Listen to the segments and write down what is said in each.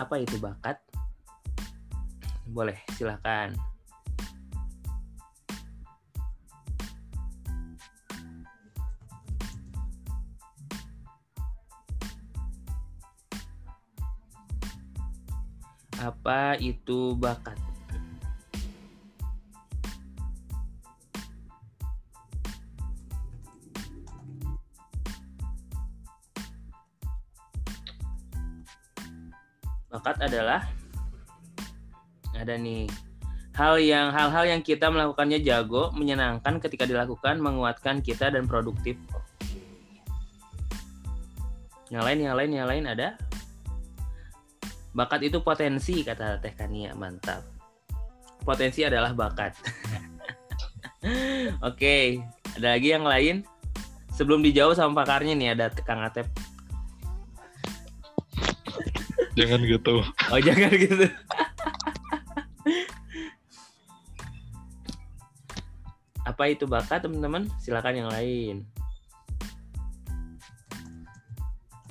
apa itu bakat? Boleh, silahkan. Apa itu bakat? Ada nih hal yang hal-hal yang kita melakukannya jago, menyenangkan ketika dilakukan, menguatkan kita dan produktif. Yang lain, yang lain, yang lain ada? Bakat itu potensi kata Teh Kania, mantap. Potensi adalah bakat. Oke, ada lagi yang lain? Sebelum dijawab sama pakarnya nih ada Kang Atep. Jangan gitu. Oh jangan gitu. Apa itu bakat teman-teman? Silakan yang lain.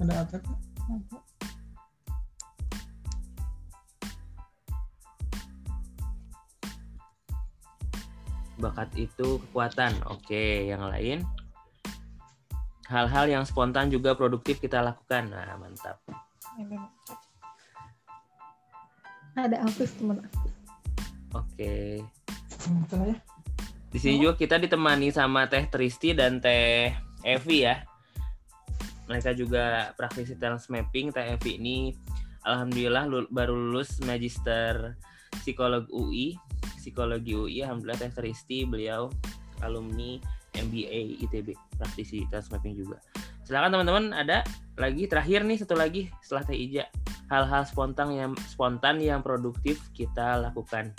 Ada apa? Bakat itu kekuatan. Oke, yang lain? Hal-hal yang spontan juga produktif kita lakukan. Nah, mantap. Ada Alvis teman aku. Oke. Ya. Di sini juga kita ditemani sama Teh Tristi dan Teh Evi ya. Mereka juga praktisi talent mapping. Teh Evi ini alhamdulillah lu- baru lulus magister psikolog UI, psikologi UI. Alhamdulillah Teh Tristi beliau alumni MBA ITB, praktisi talent mapping juga. Silakan teman-teman ada lagi terakhir nih satu lagi setelah Teh Ija. Hal-hal spontan yang spontan yang produktif kita lakukan.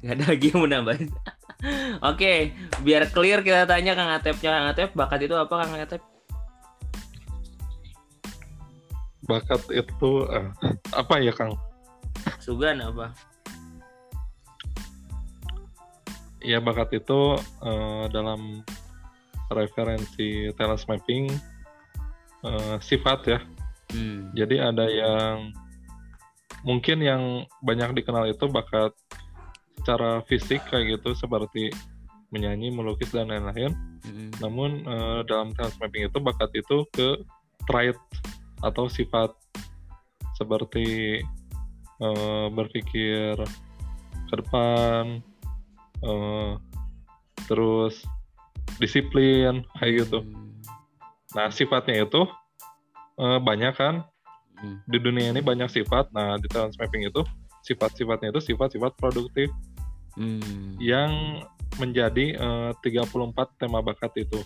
Gak ada lagi yang mau nambahin. Oke, biar clear kita tanya Kang Atepnya. Kang Atep, bakat itu apa Kang Atep? Bakat itu eh, apa ya Kang? Sugan apa? Ya bakat itu eh, dalam referensi talent mapping eh, sifat ya. Hmm. Jadi ada yang mungkin yang banyak dikenal itu bakat secara fisik kayak gitu seperti menyanyi, melukis dan lain-lain. Hmm. Namun eh, dalam talent mapping itu bakat itu ke trait atau sifat seperti eh, berpikir ke depan, eh, terus disiplin kayak gitu. Hmm. Nah sifatnya itu eh, banyak kan Hmm. di dunia ini banyak sifat. Nah di talent mapping itu sifat-sifatnya itu sifat-sifat produktif Hmm. yang menjadi eh, 34 tema bakat itu.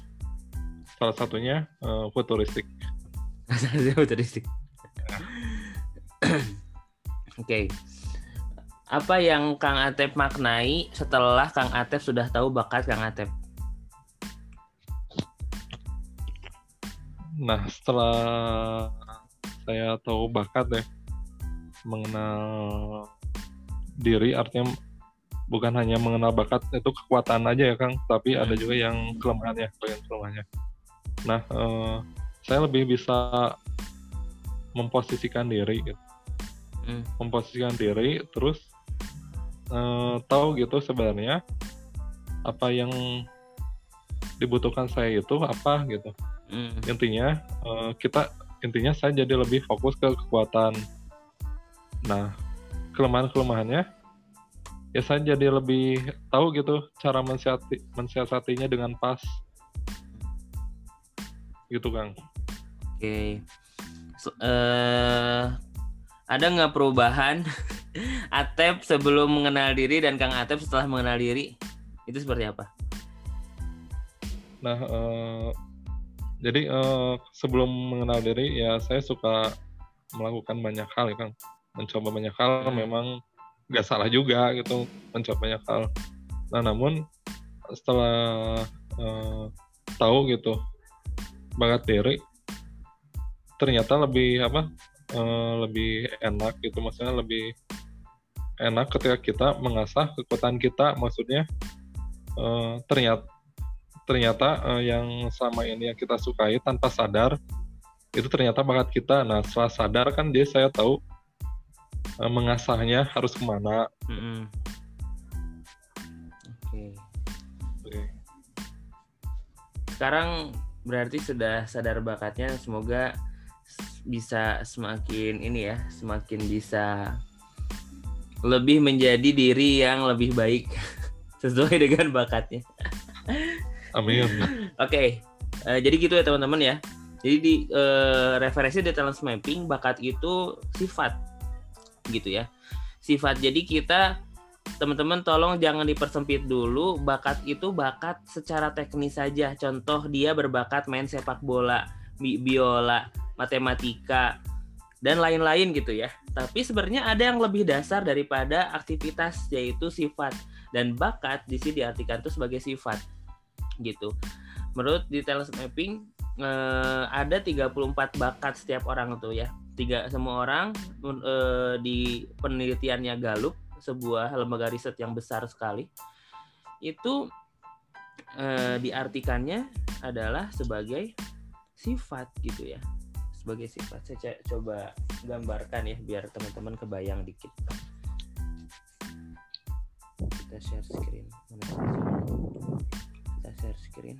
Salah satunya eh, futuristik. Futuristik. Oke. Apa yang Kang Atep maknai setelah Kang Atep sudah tahu bakat Kang Atep? Nah, setelah saya tahu bakat ya, mengenal diri artinya bukan hanya mengenal bakat itu kekuatan aja ya Kang, tapi ada juga yang kelemahannya, bagian kelemahannya. Nah, eh, saya lebih bisa memposisikan diri, gitu. Hmm. memposisikan diri, terus eh, tahu gitu sebenarnya apa yang dibutuhkan saya itu apa gitu Hmm. intinya eh, kita intinya saya jadi lebih fokus ke kekuatan nah kelemahan ya saya jadi lebih tahu gitu cara mensiasati mensiasatinya dengan pas gitu kang Oke. So- eh, ada nggak perubahan Atep sebelum mengenal diri dan Kang Atep setelah mengenal diri? Itu seperti apa? nah eh, jadi eh, sebelum mengenal diri ya saya suka melakukan banyak hal ya kang mencoba banyak hal Hmm. memang nggak salah juga gitu mencoba banyak hal nah namun setelah eh, tahu gitu bakat diri ternyata lebih apa eh, lebih enak gitu maksudnya lebih enak ketika kita mengasah kekuatan kita maksudnya eh, ternyata ternyata eh, yang sama ini yang kita sukai tanpa sadar itu ternyata bakat kita. Nah setelah sadar kan dia saya tahu eh, mengasahnya harus ke mana. Mm-mm. Oke. Oke. Sekarang berarti sudah sadar bakatnya. Semoga bisa semakin ini ya, semakin bisa lebih menjadi diri yang lebih baik sesuai dengan bakatnya. Amin. Oke, eh, jadi gitu ya teman-teman ya. Jadi di eh, referensi di talent mapping bakat itu sifat, gitu ya. Sifat. Jadi kita teman-teman tolong jangan dipersempit dulu. Bakat itu bakat secara teknis saja. Contoh dia berbakat main sepak bola, bi- biola, matematika, dan lain-lain gitu ya. Tapi sebenarnya ada yang lebih dasar daripada aktivitas yaitu sifat dan bakat di sini diartikan itu sebagai sifat gitu. Menurut talent mapping eh, ada 34 bakat setiap orang tuh ya. Tiga semua orang eh, di penelitiannya Gallup, sebuah lembaga riset yang besar sekali. Itu eh, diartikannya adalah sebagai sifat gitu ya. Sebagai sifat. Saya coba gambarkan ya biar teman-teman kebayang dikit. Kita share screen. Kita share screen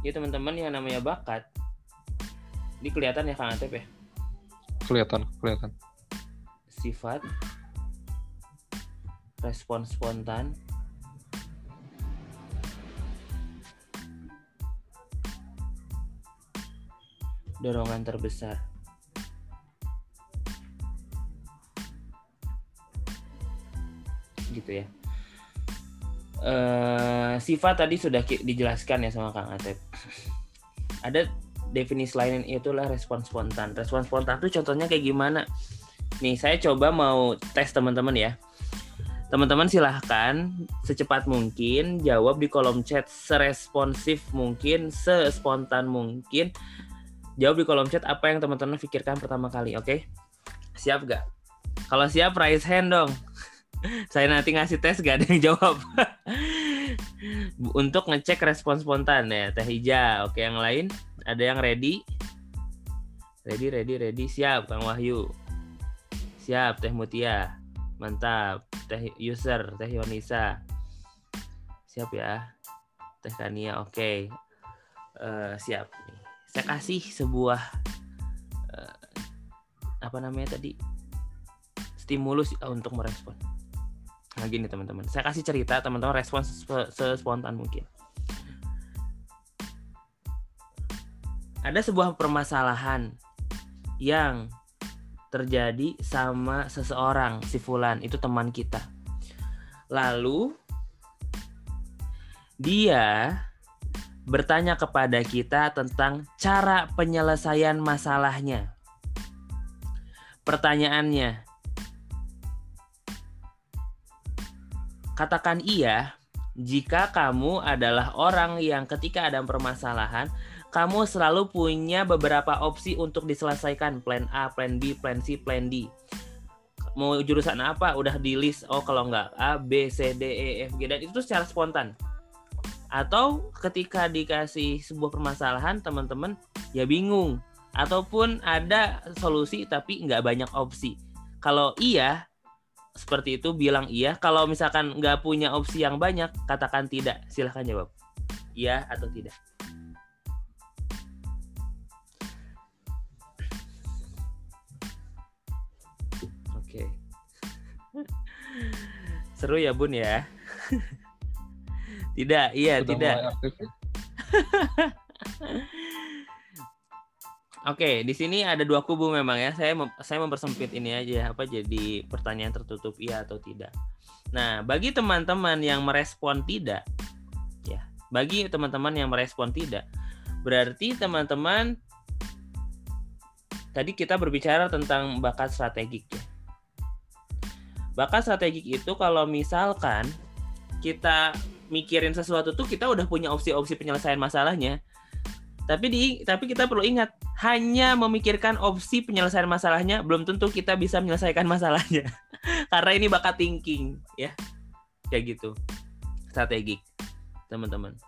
ya teman-teman yang namanya bakat ini kelihatan ya Kang Atep ya? Kelihatan, kelihatan. sifat. Respon spontan. Dorongan terbesar. Gitu ya. Eh sifat tadi sudah dijelaskan ya sama Kang Atep. Ada definisi lain itulah respon spontan. Respon spontan itu contohnya kayak gimana? Nih, saya coba mau tes teman-teman ya. Teman-teman silahkan secepat mungkin jawab di kolom chat seresponsif mungkin, sespontan mungkin. Jawab di kolom chat apa yang teman-teman pikirkan pertama kali, oke? Siap gak? Kalau siap raise hand dong. Saya nanti ngasih tes gak ada yang jawab. Untuk ngecek respon spontan ya, Teh Hija. Oke, yang lain ada yang ready? Ready, ready, ready. Siap, Kang Wahyu. Siap, Teh Mutia. Mantap. Teh user, Teh Yonisa. Siap ya. Teh Kania, oke. Eh, siap. Saya kasih sebuah eh, apa namanya tadi? Stimulus eh, untuk merespon. Nah gini teman-teman, saya kasih cerita teman-teman respon sesp- sespontan mungkin. Ada sebuah permasalahan yang terjadi sama seseorang, si Fulan, itu teman kita. Lalu dia bertanya kepada kita tentang cara penyelesaian masalahnya. Pertanyaannya, katakan iya jika kamu adalah orang yang ketika ada permasalahan, kamu selalu punya beberapa opsi untuk diselesaikan. Plan A, plan B, plan C, plan D. Mau jurusan apa? Udah di list. Oh, kalau nggak A, B, C, D, E, F, G. Dan itu secara spontan. Atau ketika dikasih sebuah permasalahan, teman-teman ya bingung. Ataupun ada solusi tapi nggak banyak opsi. Kalau iya, seperti itu bilang iya. Kalau misalkan nggak punya opsi yang banyak, katakan tidak. Silahkan jawab. Iya atau tidak. Seru ya Bun ya. tidak, iya Sudah tidak. ya? Oke, di sini ada dua kubu memang ya. Saya mem- saya mempersempit ini aja apa jadi pertanyaan tertutup iya atau tidak. Nah, bagi teman-teman yang merespon tidak ya, bagi teman-teman yang merespon tidak, berarti teman-teman tadi kita berbicara tentang bakat strategik ya. Bakat strategik itu kalau misalkan kita mikirin sesuatu tuh kita udah punya opsi-opsi penyelesaian masalahnya. Tapi di tapi kita perlu ingat hanya memikirkan opsi penyelesaian masalahnya belum tentu kita bisa menyelesaikan masalahnya. Karena ini bakat thinking ya. Kayak gitu. Strategik. teman-teman.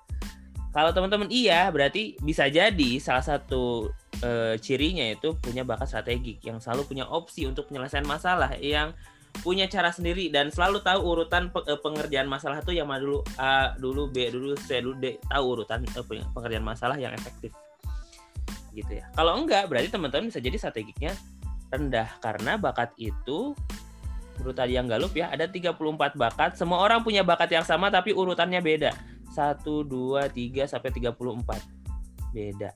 Kalau teman-teman iya, berarti bisa jadi salah satu eh, cirinya itu punya bakat strategik yang selalu punya opsi untuk penyelesaian masalah yang punya cara sendiri dan selalu tahu urutan eh, pengerjaan masalah itu yang mana dulu A dulu B dulu C dulu D. Tahu urutan eh, pe- pengerjaan masalah yang efektif. Gitu ya. Kalau enggak berarti teman-teman bisa jadi strategiknya rendah. Karena bakat itu menurut tadi yang galup ya ada 34 bakat. Semua orang punya bakat yang sama tapi urutannya beda. 1 2 3 sampai 34 beda.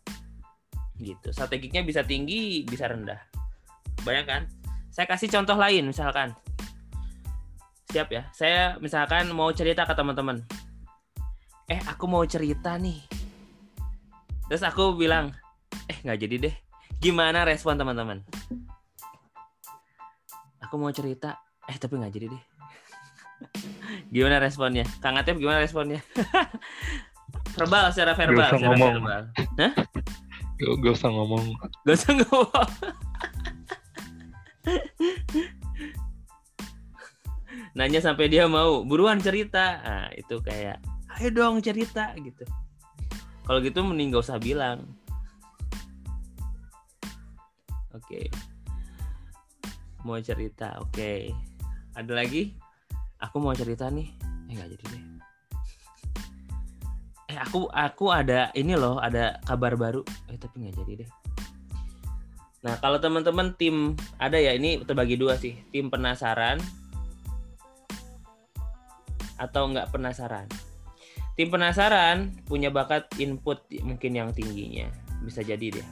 Gitu. Strategiknya bisa tinggi bisa rendah. Bayangkan saya kasih contoh lain misalkan. Siap ya. Saya misalkan mau cerita ke teman-teman. Eh aku mau cerita nih. Terus aku bilang eh nggak jadi deh. Gimana respon teman-teman? Aku mau cerita. Eh tapi nggak jadi deh. Gimana responnya? Kang Atep gimana responnya? Verbal secara verbal usah secara ngomong. verbal. Gak, gak usah ngomong. Gak usah ngomong. Nanya sampai dia mau buruan cerita. Nah, itu kayak ayo dong cerita gitu. Kalau gitu mending gak usah bilang. Oke. Mau cerita, oke. Ada lagi? Aku mau cerita nih. Eh nggak jadi deh. Eh aku aku ada ini loh, ada kabar baru. Eh tapi nggak jadi deh. Nah kalau teman-teman tim ada ya ini terbagi dua sih, tim penasaran atau nggak penasaran. Tim penasaran punya bakat input mungkin yang tingginya, bisa jadi deh.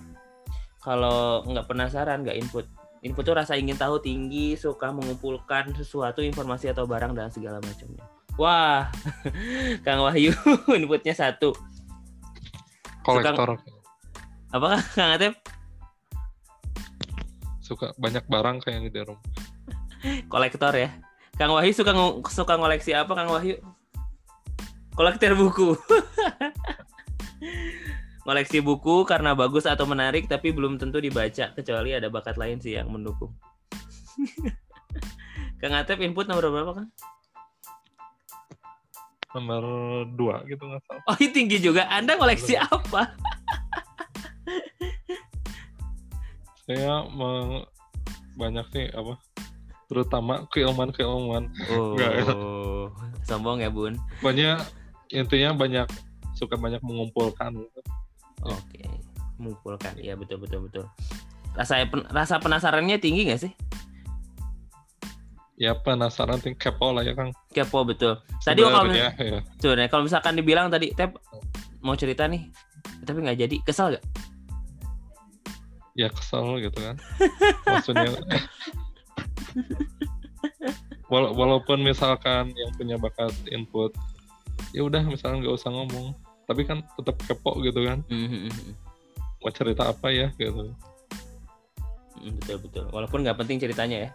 Kalau nggak penasaran nggak input, input tuh rasa ingin tahu tinggi, suka mengumpulkan sesuatu informasi atau barang dan segala macamnya. Wah, Kang Wahyu inputnya satu. Kolektor. Apakah Kang Atep Suka banyak barang kayaknya di rumah. kolektor ya? Kang Wahyu suka suka ngoleksi apa Kang Wahyu? Kolektor buku. ngoleksi buku karena bagus atau menarik tapi belum tentu dibaca kecuali ada bakat lain sih yang mendukung. Kang Atep input nomor berapa Kang? Nomor dua gitu nggak salah. Oh tinggi juga. Anda koleksi apa? Saya me- banyak sih apa terutama keilmuan-keilmuan Enggak, ya. Oh, sombong ya Bun. banyak intinya banyak suka banyak mengumpulkan gitu. Oke, mengumpulkan. Iya betul betul betul. Rasa rasa penasarannya tinggi nggak sih? ya penasaran ting kepo lah ya kang Kepo betul. Tadi kalau ya. Tuh, nah, kalau misalkan dibilang tadi, Tep mau cerita nih, tapi nggak jadi, kesel gak? Ya kesel gitu kan maksudnya wala- walaupun misalkan yang punya bakat input ya udah misalkan nggak usah ngomong tapi kan tetap kepo gitu kan Mhm, mau cerita apa ya gitu betul betul. Walaupun nggak penting ceritanya ya.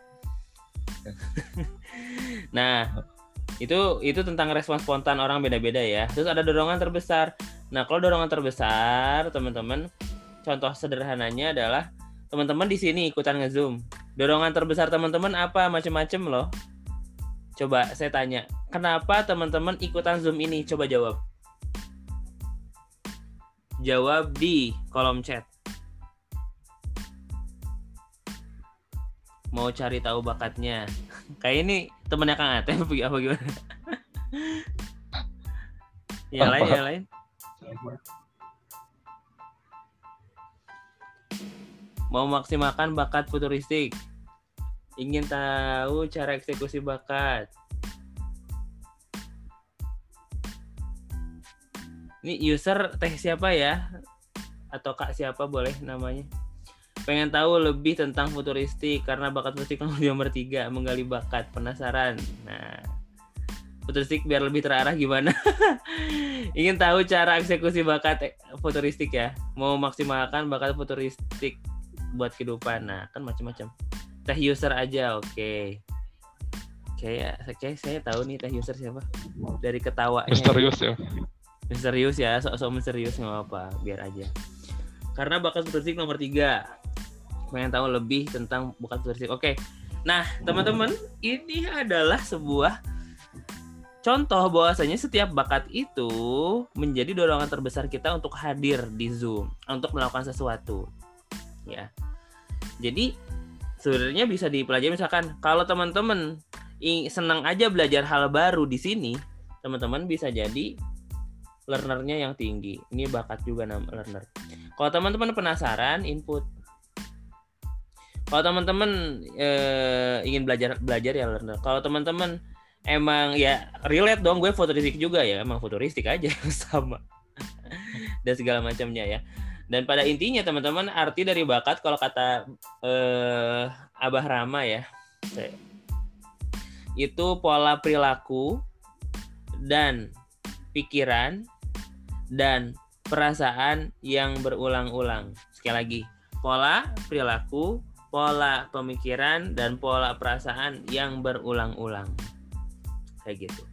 nah, itu itu tentang respon spontan orang beda-beda ya. Terus ada dorongan terbesar. Nah, kalau dorongan terbesar, teman-teman, contoh sederhananya adalah teman-teman di sini ikutan ngezoom. Dorongan terbesar teman-teman apa macem-macem loh. Coba saya tanya, kenapa teman-teman ikutan zoom ini? Coba jawab. Jawab di kolom chat. Mau cari tahu bakatnya. Kayak ini temennya Kang Ate apa gimana? ya Apa? lain, ya lain. Mau maksimalkan bakat futuristik. Ingin tahu cara eksekusi bakat. Ini user teh siapa ya? Atau kak siapa boleh namanya? Pengen tahu lebih tentang futuristik karena bakat futuristik nomor tiga menggali bakat penasaran. Nah, futuristik biar lebih terarah gimana? Ingin tahu cara eksekusi bakat eh, futuristik ya? Mau maksimalkan bakat futuristik buat kehidupan. Nah, kan macam-macam. Teh user aja, oke. Kayak kayak saya tahu nih teh user siapa. Dari ketawanya. Misterius ya. Misterius ya sok-sok misterius nggak apa biar aja. Karena bakat futuristik nomor tiga. Pengen tahu lebih tentang bakat futuristik oke. Nah teman-teman ini adalah sebuah contoh bahwasanya setiap bakat itu menjadi dorongan terbesar kita untuk hadir di Zoom untuk melakukan sesuatu ya. Jadi sebenarnya bisa dipelajari misalkan kalau teman-teman senang aja belajar hal baru di sini teman-teman bisa jadi learnernya yang tinggi. Ini bakat juga nama learner. Kalau teman-teman penasaran input. Kalau teman-teman eh, ingin belajar belajar ya learner. Kalau teman-teman emang ya relate dong gue futuristik juga ya emang futuristik aja sama. Dan segala macamnya ya dan pada intinya teman-teman arti dari bakat kalau kata eh, Abah Rama ya itu pola perilaku dan pikiran dan perasaan yang berulang-ulang. Sekali lagi pola perilaku pola pemikiran dan pola perasaan yang berulang-ulang. Kayak gitu.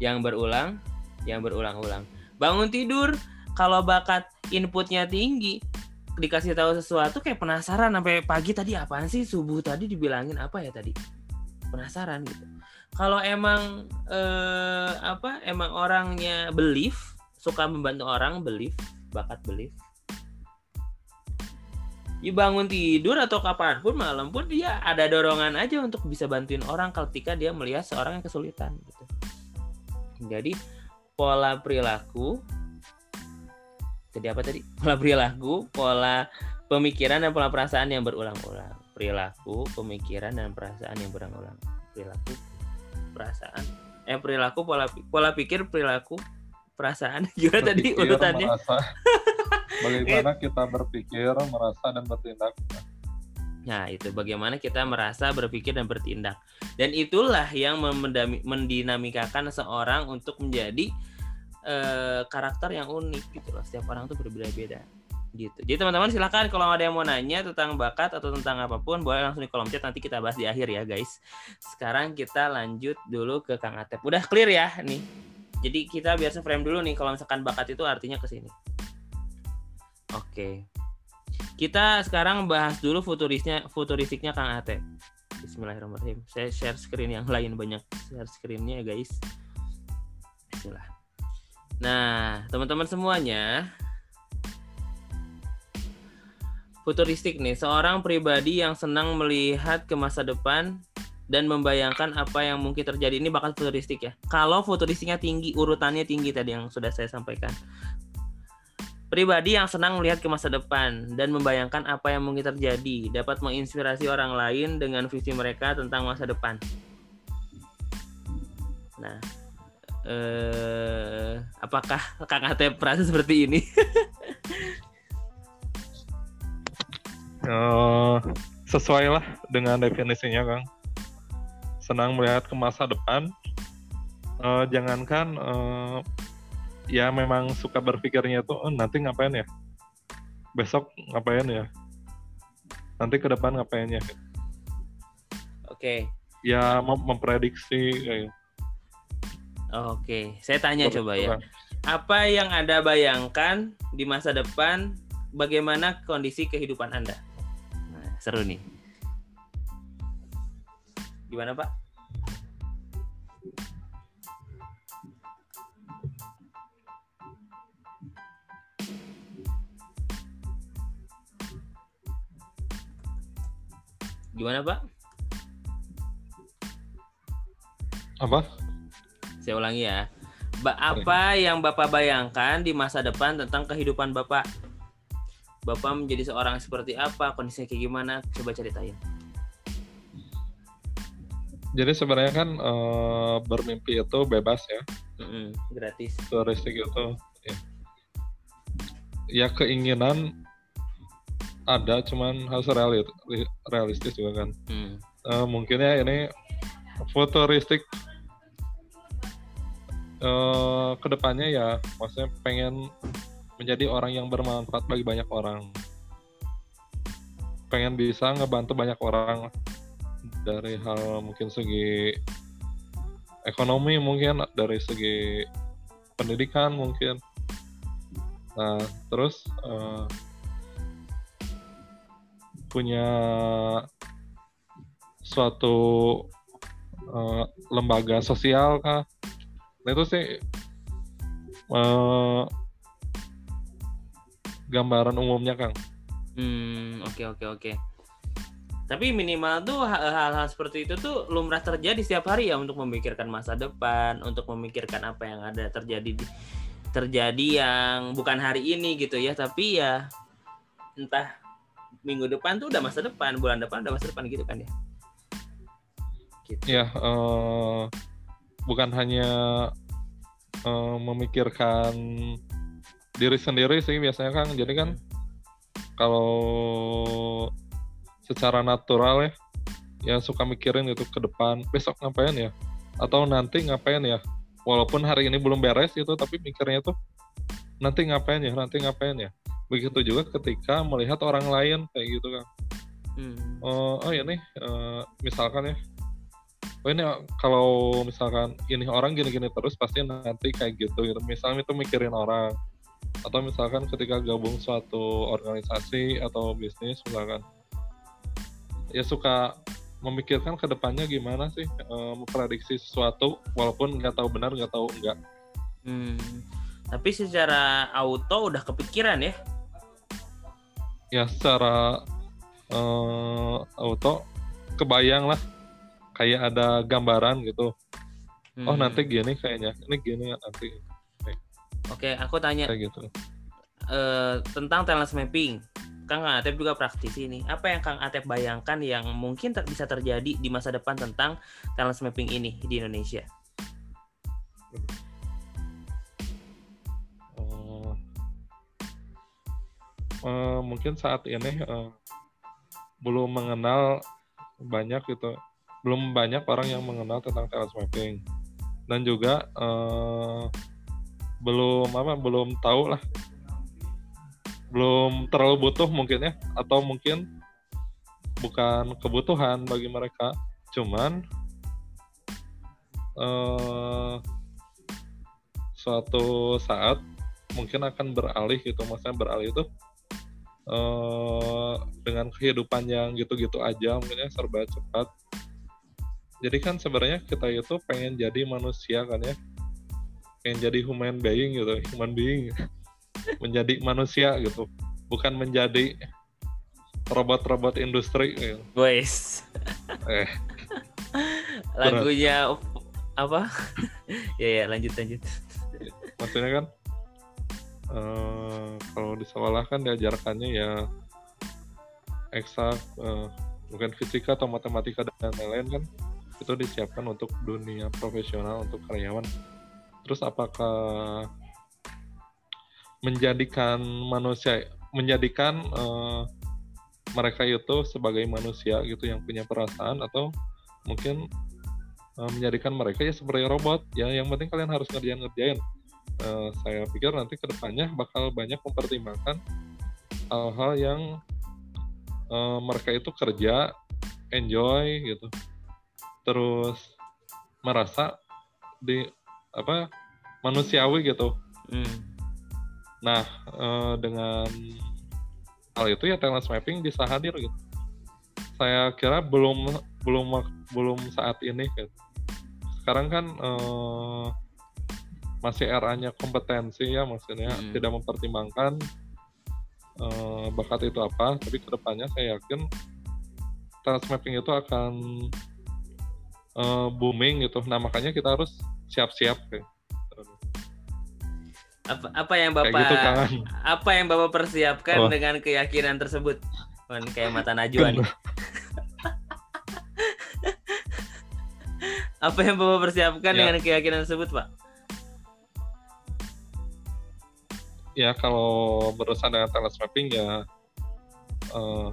Yang berulang yang berulang-ulang. Bangun tidur kalau bakat inputnya tinggi dikasih tahu sesuatu kayak penasaran sampai pagi tadi apaan sih? Subuh tadi dibilangin apa ya tadi? Penasaran gitu. Kalau emang eh, apa emang orangnya belief suka membantu orang belief bakat belief ya bangun tidur atau kapan pun malam pun dia ada dorongan aja untuk bisa bantuin orang ketika dia melihat seorang yang kesulitan gitu. Jadi pola perilaku jadi apa tadi? Pola perilaku, pola pemikiran dan pola perasaan yang berulang-ulang. Perilaku, pemikiran dan perasaan yang berulang-ulang. Perilaku, perasaan. Eh perilaku, pola pola pikir, perilaku, perasaan. Gimana tadi urutannya? merasa. Bagaimana kita berpikir, merasa, dan bertindak. Nah, itu bagaimana kita merasa, berpikir, dan bertindak. Dan itulah yang mendinamikakan seorang untuk menjadi eh, karakter yang unik gitu loh. Setiap orang tuh berbeda-beda gitu. Jadi teman-teman silakan kalau ada yang mau nanya tentang bakat atau tentang apa pun boleh langsung di kolom chat nanti kita bahas di akhir ya guys. Sekarang kita lanjut dulu ke Kang Atep. Udah clear ya nih. Jadi kita biar frame dulu nih kalau misalkan bakat itu artinya ke sini. Oke. Kita sekarang bahas dulu futurisnya futuristiknya Kang Ate. Bismillahirrahmanirrahim. Saya share screen yang lain banyak share screennya ya guys. Bismillah. Nah, teman-teman semuanya, futuristik nih, seorang pribadi yang senang melihat ke masa depan dan membayangkan apa yang mungkin terjadi ini bakal futuristik ya. Kalau futuristiknya tinggi, urutannya tinggi tadi yang sudah saya sampaikan pribadi yang senang melihat ke masa depan dan membayangkan apa yang mungkin terjadi, dapat menginspirasi orang lain dengan visi mereka tentang masa depan. Nah, eh, apakah Kang Atep merasa seperti ini? Eh, sesuai lah dengan definisinya Kang. Senang melihat ke masa depan. Eh, jangankan eh, ya memang suka berpikirnya tuh "Oh, nanti ngapain ya? Besok ngapain ya? Nanti ke depan ngapain ya? Oke, ya mem- memprediksi kayak oke. Saya tanya gitu, coba ya. Apa yang Anda bayangkan di masa depan? Bagaimana kondisi kehidupan Anda? Nah, seru nih. Gimana Pak? Gimana Pak? apa Saya ulangi ya. Ba- apa yang Bapak bayangkan di masa depan tentang kehidupan Bapak? Bapak menjadi seorang seperti apa? Kondisinya kayak gimana? Coba ceritain. jadi sebenarnya kan eh, bermimpi itu bebas ya Mm-mm, gratis. turistik itu ya. ya keinginan ada cuman harus reali- realistis juga kan Hmm. Eh, mungkin ya ini futuristik eh ke depannya ya maksudnya pengen menjadi orang yang bermanfaat bagi banyak orang. Pengen bisa ngebantu banyak orang dari hal mungkin segi ekonomi mungkin dari segi pendidikan mungkin. Nah terus eh, punya suatu eh, lembaga sosial kah sih eh, gambaran umumnya Kang. Hmm, oke oke oke. Tapi minimal tuh ha- hal-hal seperti itu tuh lumrah terjadi setiap hari ya untuk memikirkan masa depan, untuk memikirkan apa yang ada terjadi di terjadi yang bukan hari ini gitu ya, tapi ya entah minggu depan tuh udah masa depan, bulan depan udah masa depan gitu kan ya. Gitu. Ya eh, bukan hanya eh, memikirkan diri sendiri sih biasanya Kang. Jadi kan kalau secara natural ya ya suka mikirin gitu ke depan besok ngapain ya? Atau nanti ngapain ya? Walaupun hari ini belum beres gitu tapi mikirnya tuh nanti ngapain ya? Nanti ngapain ya? Begitu juga ketika melihat orang lain kayak gitu kan. Hmm. oh, oh ini eh, misalkan ya oh ini kalau misalkan ini orang gini-gini terus pasti nanti kayak gitu gitu. Misalnya itu mikirin orang. Atau misalkan ketika gabung suatu organisasi atau bisnis misalkan. Ya suka memikirkan ke depannya gimana sih eh, memprediksi sesuatu walaupun nggak tahu benar nggak tahu enggak. Hmm. Tapi secara auto udah kepikiran ya. ya secara eh, auto kebayang lah kayak ada gambaran gitu oh Hmm. nanti gini kayaknya ini gini nanti Oke, aku tanya kayak gitu eh, tentang talent mapping. Kang Atep juga praktisi nih. Apa yang Kang Atep bayangkan yang mungkin ter- bisa terjadi di masa depan tentang talent mapping ini di Indonesia? Eh, eh, mungkin saat ini eh, belum mengenal banyak gitu belum banyak orang yang mengenal tentang talent mapping. Dan juga eh, belum apa belum tahu lah. Belum terlalu butuh mungkin ya atau mungkin bukan kebutuhan bagi mereka. Cuman eh, suatu saat mungkin akan beralih gitu maksudnya beralih itu eh, dengan kehidupan yang gitu-gitu aja mungkin ya serba cepat jadi kan sebenarnya kita itu pengen jadi manusia kan ya pengen jadi human being gitu human being menjadi manusia gitu bukan menjadi robot-robot industri gitu. Guys, eh lagunya apa? ya ya lanjut lanjut. maksudnya kan eh, kalau di sekolah kan diajarkannya ya eksak eh, bukan fisika atau matematika dan lain-lain kan itu disiapkan untuk dunia profesional untuk karyawan. Terus apakah menjadikan manusia menjadikan eh, mereka itu sebagai manusia gitu yang punya perasaan atau mungkin eh, menjadikan mereka ya seperti robot? Ya yang penting kalian harus ngerjain ngerjain Eh, saya pikir nanti ke depannya bakal banyak mempertimbangkan hal-hal yang eh, mereka itu kerja enjoy gitu terus merasa di apa manusiawi gitu Hmm. nah eh, dengan hal itu ya talent mapping bisa hadir gitu saya kira belum belum belum saat ini gitu. sekarang kan eh, masih eranya kompetensi ya maksudnya Hmm. tidak mempertimbangkan eh, bakat itu apa tapi ke depannya saya yakin talent mapping itu akan eh, booming gitu nah makanya kita harus siap-siap. Apa, apa yang kayak bapak gitu kan apa yang bapak persiapkan Oh. dengan keyakinan tersebut? Kan kayak mata Najwa nih. apa yang bapak persiapkan Ya. dengan keyakinan tersebut, Pak? ya kalau berurusan dengan talent mapping ya eh,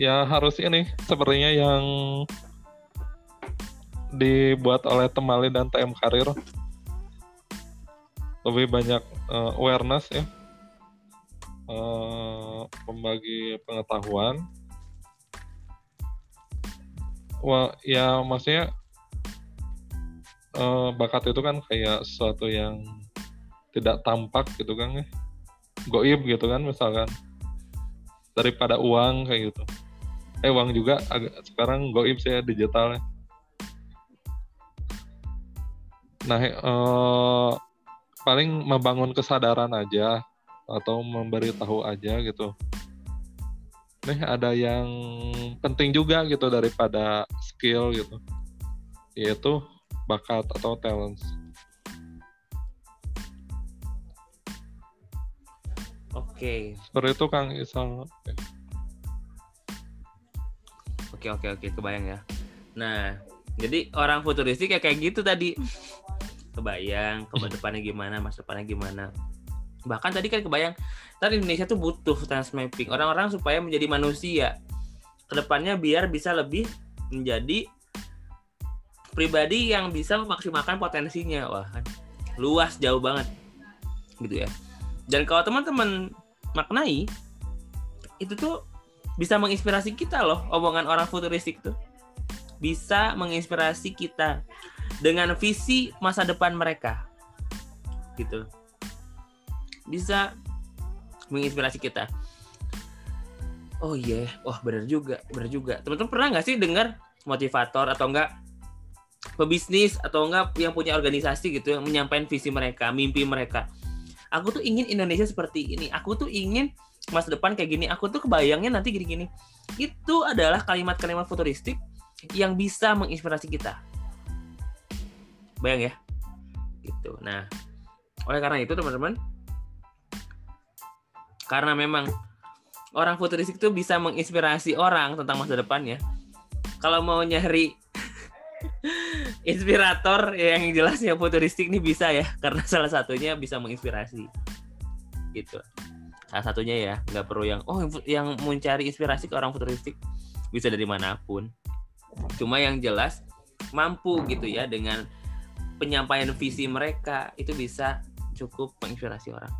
ya harus ini sepertinya yang dibuat oleh Temali dan TM Karir. Lebih banyak eh, awareness ya. Eh, membagi pengetahuan. Wah ya maksudnya eh, bakat itu kan kayak sesuatu yang tidak tampak gitu kan ya. Goib gitu kan misalkan. Daripada uang kayak gitu. Eh uang juga agak sekarang goib digital ya Nah, eh, paling membangun kesadaran aja atau memberitahu aja gitu. Nih ada yang penting juga gitu daripada skill gitu, yaitu bakat atau talents. Oke. Seperti itu Kang Isal. Oke oke oke kebayang ya. Nah, jadi orang futuristik ya kayak gitu tadi. Kebayang ke depannya gimana, masa depannya gimana. Bahkan tadi kan kebayang, tadi Indonesia tuh butuh transmapping orang-orang supaya menjadi manusia. Ke depannya biar bisa lebih menjadi pribadi yang bisa memaksimalkan potensinya. Wah, kan luas jauh banget. Gitu ya. Dan kalau teman-teman maknai itu tuh bisa menginspirasi kita loh omongan orang futuristik tuh bisa menginspirasi kita dengan visi masa depan mereka. Gitu. Bisa menginspirasi kita. Oh iya yeah. wah bener juga bener juga. Teman-teman pernah nggak sih dengar motivator atau enggak pebisnis atau enggak yang punya organisasi gitu yang menyampaikan visi mereka mimpi mereka. Aku tuh ingin Indonesia seperti ini. Aku tuh ingin masa depan kayak gini. Aku tuh kebayangnya nanti gini-gini. Itu adalah kalimat-kalimat futuristik yang bisa menginspirasi kita. Bayang ya. Gitu. Nah oleh karena itu teman-teman karena memang orang futuristik itu bisa menginspirasi orang tentang masa depannya kalau mau nyari inspirator yang jelasnya futuristik nih bisa ya karena salah satunya bisa menginspirasi. Gitu. Salah satunya ya nggak perlu yang oh yang mencari inspirasi ke orang futuristik bisa dari mana pun cuma yang jelas mampu gitu ya dengan penyampaian visi mereka itu bisa cukup menginspirasi orang.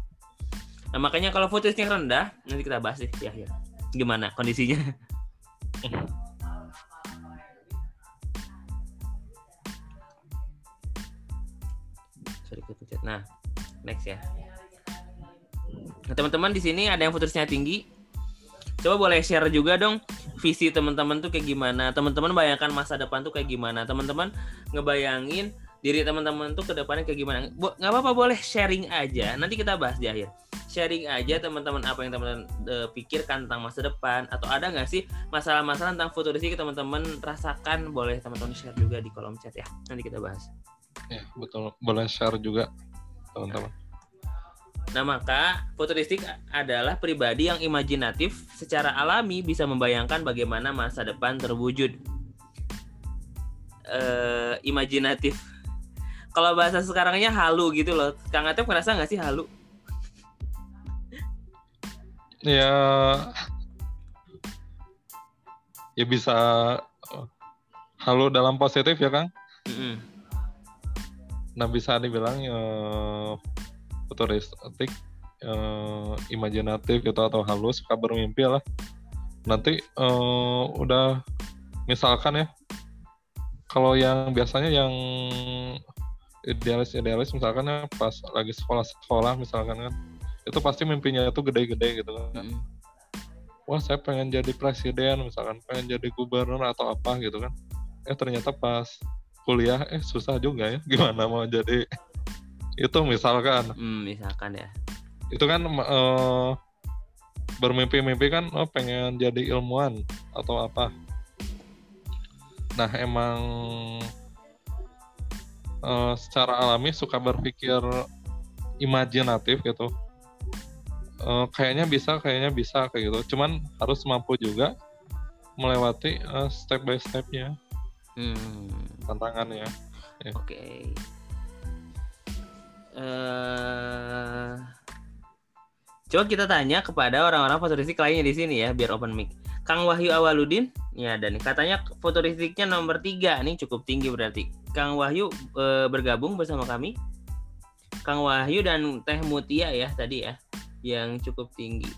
Nah makanya kalau futuristik rendah nanti kita bahas deh ya ya gimana kondisinya? Sorry nah next ya. Nah, teman-teman di sini ada yang futurisnya tinggi. Coba boleh share juga dong visi teman-teman tuh kayak gimana. Teman-teman bayangkan masa depan tuh kayak gimana. Teman-teman ngebayangin diri teman-teman tuh ke depannya kayak gimana. Nggak apa-apa boleh sharing aja. Nanti kita bahas di akhir. Sharing aja teman-teman apa yang teman-teman uh, pikirkan tentang masa depan atau ada nggak sih masalah-masalah tentang futuristik teman-teman rasakan boleh teman-teman share juga di kolom chat ya. Nanti kita bahas. Ya, betul. Boleh share juga teman-teman. Nah, maka futuristik adalah pribadi yang imajinatif secara alami bisa membayangkan bagaimana masa depan terwujud. Uh, imajinatif. Kalau bahasa sekarangnya halu gitu loh. Kang Atep ngerasa nggak sih halu? Ya, ya bisa halu dalam positif ya Kang. Mm -hmm. Nah bisa dibilang ya, futuristik uh, imajinatif gitu atau halus suka bermimpi lah. Nanti uh, udah misalkan ya kalau yang biasanya yang idealis idealis misalkan ya pas lagi sekolah sekolah misalkan kan itu pasti mimpinya itu gede-gede gitu kan. Mm. wah saya pengen jadi presiden misalkan pengen jadi gubernur atau apa gitu kan. Eh ternyata pas kuliah eh susah juga ya gimana mau jadi itu misalkan. Hmm, misalkan ya. Itu kan uh, bermimpi-mimpi kan oh pengen jadi ilmuwan atau apa. Nah emang uh, secara alami suka berpikir imajinatif gitu. Uh, kayaknya bisa kayaknya bisa kayak gitu. Cuman harus mampu juga melewati uh, step by stepnya. Hmm. tantangannya. Ya. oke. okay uh, coba kita tanya kepada orang-orang futuristik lainnya di sini ya biar open mic. Kang Wahyu Awaludin, ya dan katanya futuristiknya nomor tiga nih cukup tinggi berarti. Kang Wahyu uh, bergabung bersama kami. Kang Wahyu dan Teh Mutia ya tadi ya yang cukup tinggi.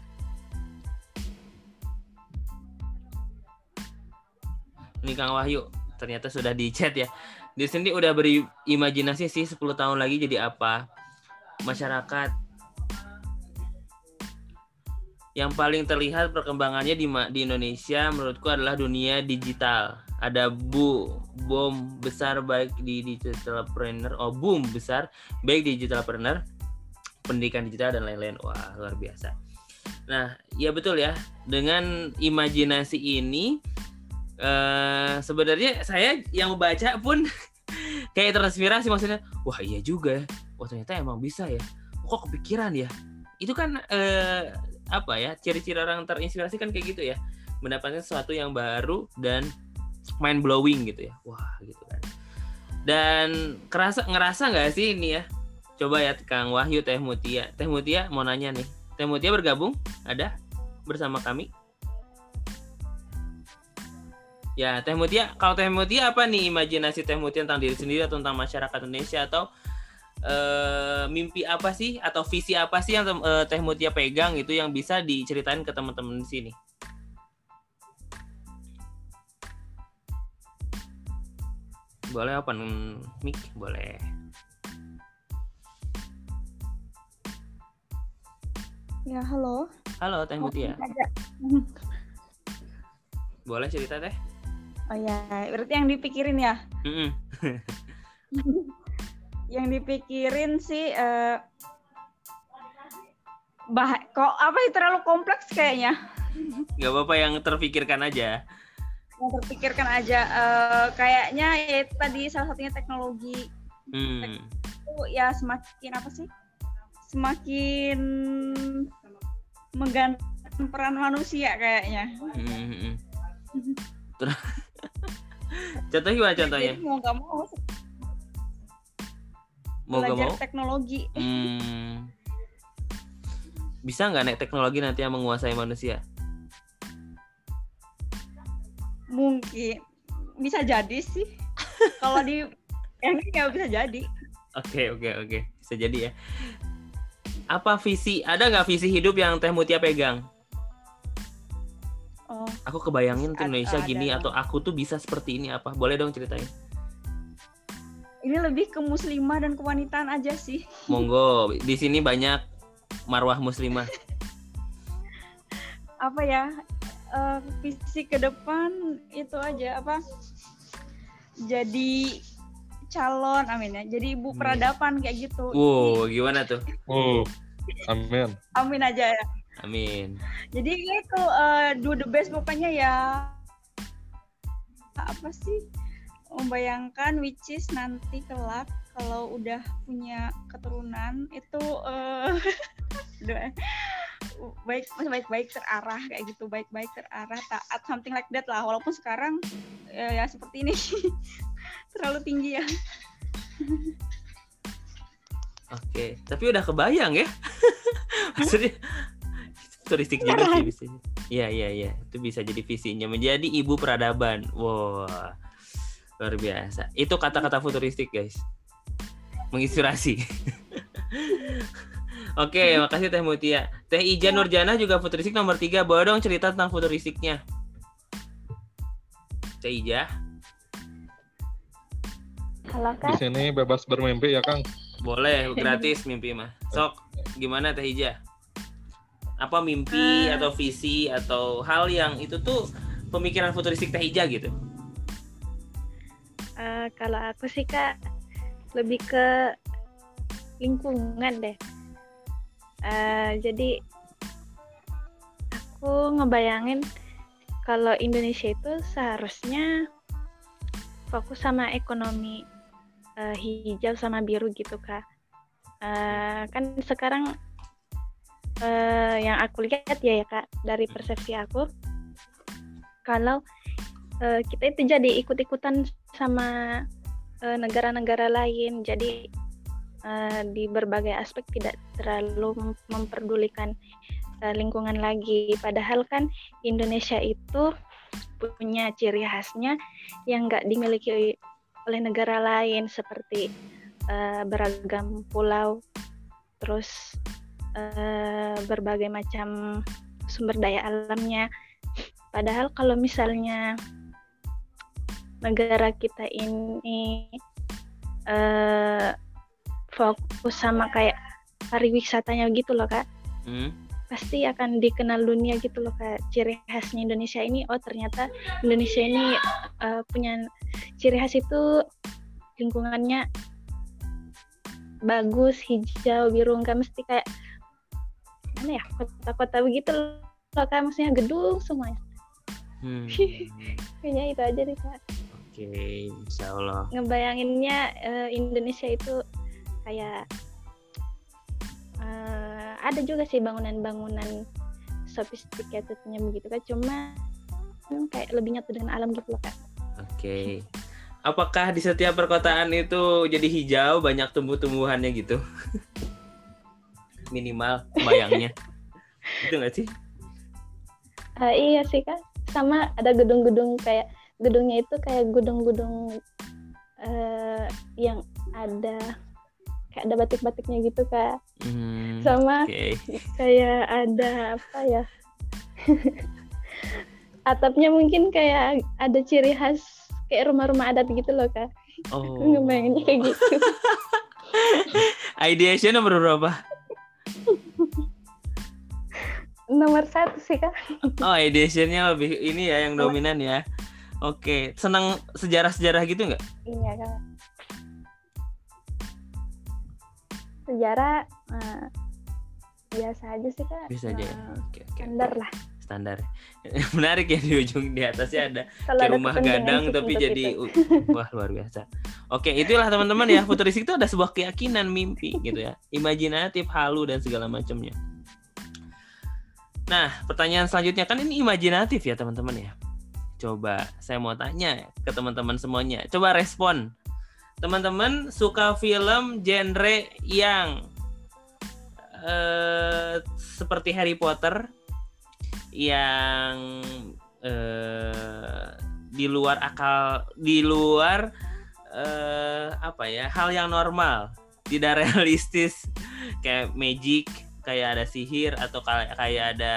Ini Kang Wahyu ternyata sudah di chat ya di sini udah berimajinasi sih 10 tahun lagi jadi apa. Masyarakat. Yang paling terlihat perkembangannya di di Indonesia menurutku adalah dunia digital. Ada bu bom besar baik di digitalpreneur oh boom besar baik di digitalpreneur pendidikan digital dan lain-lain. Wah luar biasa. Nah ya betul ya dengan imajinasi ini eh sebenarnya saya yang membaca pun kayak terinspirasi maksudnya. Wah iya juga ya. Wah ternyata emang bisa ya. Kok kepikiran ya? Itu kan eh, apa ya ciri-ciri orang terinspirasi kan kayak gitu ya. Mendapatkan sesuatu yang baru dan mind blowing gitu ya. Wah gitu kan. Dan kerasa ngerasa nggak sih ini ya? Coba ya Kang Wahyu Teh Mutia. Teh Mutia mau nanya nih. Teh Mutia bergabung? Ada? Bersama kami ya Teh Mutia kalau Teh Mutia apa nih imajinasi Teh Mutia tentang diri sendiri atau tentang masyarakat Indonesia? Atau eh, mimpi apa sih atau visi apa sih yang eh, Teh Mutia pegang itu yang bisa diceritain ke teman-teman di sini? Boleh open mic? Boleh. Ya, halo. halo Teh Mutia. Ada. boleh cerita Teh Oh ya, berarti yang dipikirin ya? Yang dipikirin sih eh bah kok apa ya terlalu kompleks kayaknya. nggak apa-apa yang terpikirkan aja Yang terpikirkan aja eh, kayaknya ya itu tadi salah satunya teknologi hmm. itu ya semakin apa sih? Semakin menggantikan peran manusia kayaknya. Mm-mm. Terus contoh gimana contohnya Jadi mau nggak mau mau gak belajar mau teknologi. Hmm. bisa nggak naik teknologi nanti yang menguasai manusia Mungkin bisa jadi sih. Kalau di yang ini nggak bisa jadi. Oke oke oke bisa jadi ya. Apa visi? Ada nggak visi hidup yang Teh Mutia pegang? Oh, Aku kebayangin tuh Ada- Indonesia ada gini atau aku tuh bisa seperti ini apa? Boleh dong ceritain. ini lebih ke muslimah dan kewanitaan aja sih. Monggo. Di sini banyak marwah muslimah. Apa ya? eh, visi ke depan itu aja apa? Jadi calon, amin ya. Jadi ibu Amin. peradaban kayak gitu. Wow, gimana tuh? Oh, amin. Amin aja ya. Amin. Jadi itu eh, do the best pokoknya ya. Apa sih? Membayangkan which is nanti kelak kalau udah punya keturunan itu eh doa- baik baik-baik terarah kayak gitu baik-baik terarah taat something like that lah. Walaupun sekarang eh, ya seperti ini. Terlalu tinggi ya. Oke, tapi udah kebayang ya? Maksudnya turistik juga sih bisa. Iya iya iya, itu bisa jadi visinya menjadi ibu peradaban. Wah, luar biasa. Itu kata-kata futuristik guys, menginspirasi. Oke, makasih Teh Mutia. Teh Ija Nurjana juga futuristik nomor tiga. Boleh dong cerita tentang futuristiknya. Teh Ija, halo Di sini bebas bermimpi ya Kang. boleh gratis mimpi mah. Sok, gimana Teh Ija? Apa mimpi Eh. atau visi atau hal yang itu tuh pemikiran futuristik Teh Ija gitu? Eh, kalau aku sih kak lebih ke lingkungan deh. Eh, jadi aku ngebayangin kalau Indonesia itu seharusnya fokus sama ekonomi eh, hijau sama biru gitu kak. Eh, kan sekarang eh, yang aku lihat ya ya kak dari persepsi aku kalau eh, kita itu jadi ikut-ikutan sama eh, negara-negara lain jadi eh, di berbagai aspek tidak terlalu mem- memperdulikan eh, lingkungan lagi. Padahal kan Indonesia itu punya ciri khasnya yang nggak dimiliki oleh negara lain seperti eh, beragam pulau terus eh, berbagai macam sumber daya alamnya. Padahal kalau misalnya negara kita ini eh, fokus sama kayak pariwisatanya gitu loh kak. Hmm? pasti akan dikenal dunia gitu loh kayak ciri khasnya Indonesia ini oh ternyata Indonesia ini uh, punya ciri khas itu lingkungannya bagus hijau biru nggak mesti kayak mana ya kota-kota begitu loh kayak maksudnya gedung semuanya Hmm. kayaknya itu aja deh kak Oke, insya Allah. ngebayanginnya eh, Indonesia itu kayak eh, ada juga sih bangunan-bangunan sophisticatednya begitu kan cuma kayak lebih nyatu dengan alam gitu loh kak Oke. Apakah di setiap perkotaan itu jadi hijau, banyak tumbuh-tumbuhannya gitu? Minimal bayangnya. itu nggak sih? Eh, iya sih kak sama ada gedung-gedung kayak gedungnya itu kayak gedung-gedung eh, yang ada kayak ada batik-batiknya gitu kak Hmm, sama Oke. kayak ada apa ya atapnya mungkin kayak ada ciri khas kayak rumah-rumah adat gitu loh kak Oh. ngebayanginnya kayak gitu Ideation nomor berapa? Nomor satu sih kak Oh, ideationnya lebih ini ya yang dominan ya. Oke, senang sejarah-sejarah gitu nggak? iya kak sejarah eh, biasa aja sih kak Bisa aja Oke, oke. standar lah Standar. Menarik ya di ujung di atasnya ada kalau kayak ada rumah gadang tapi jadi uh, wah luar biasa. Oke, itulah teman-teman ya. Futuristik itu ada sebuah keyakinan, mimpi gitu ya. Imajinatif, halu dan segala macamnya. Nah, pertanyaan selanjutnya kan ini imajinatif ya, teman-teman ya. Coba saya mau tanya ke teman-teman semuanya. Coba respon. Teman-teman suka film genre yang eh seperti Harry Potter yang eh di luar akal di luar eh apa ya hal yang normal tidak realistis. Kayak magic kayak ada sihir atau kayak kayak ada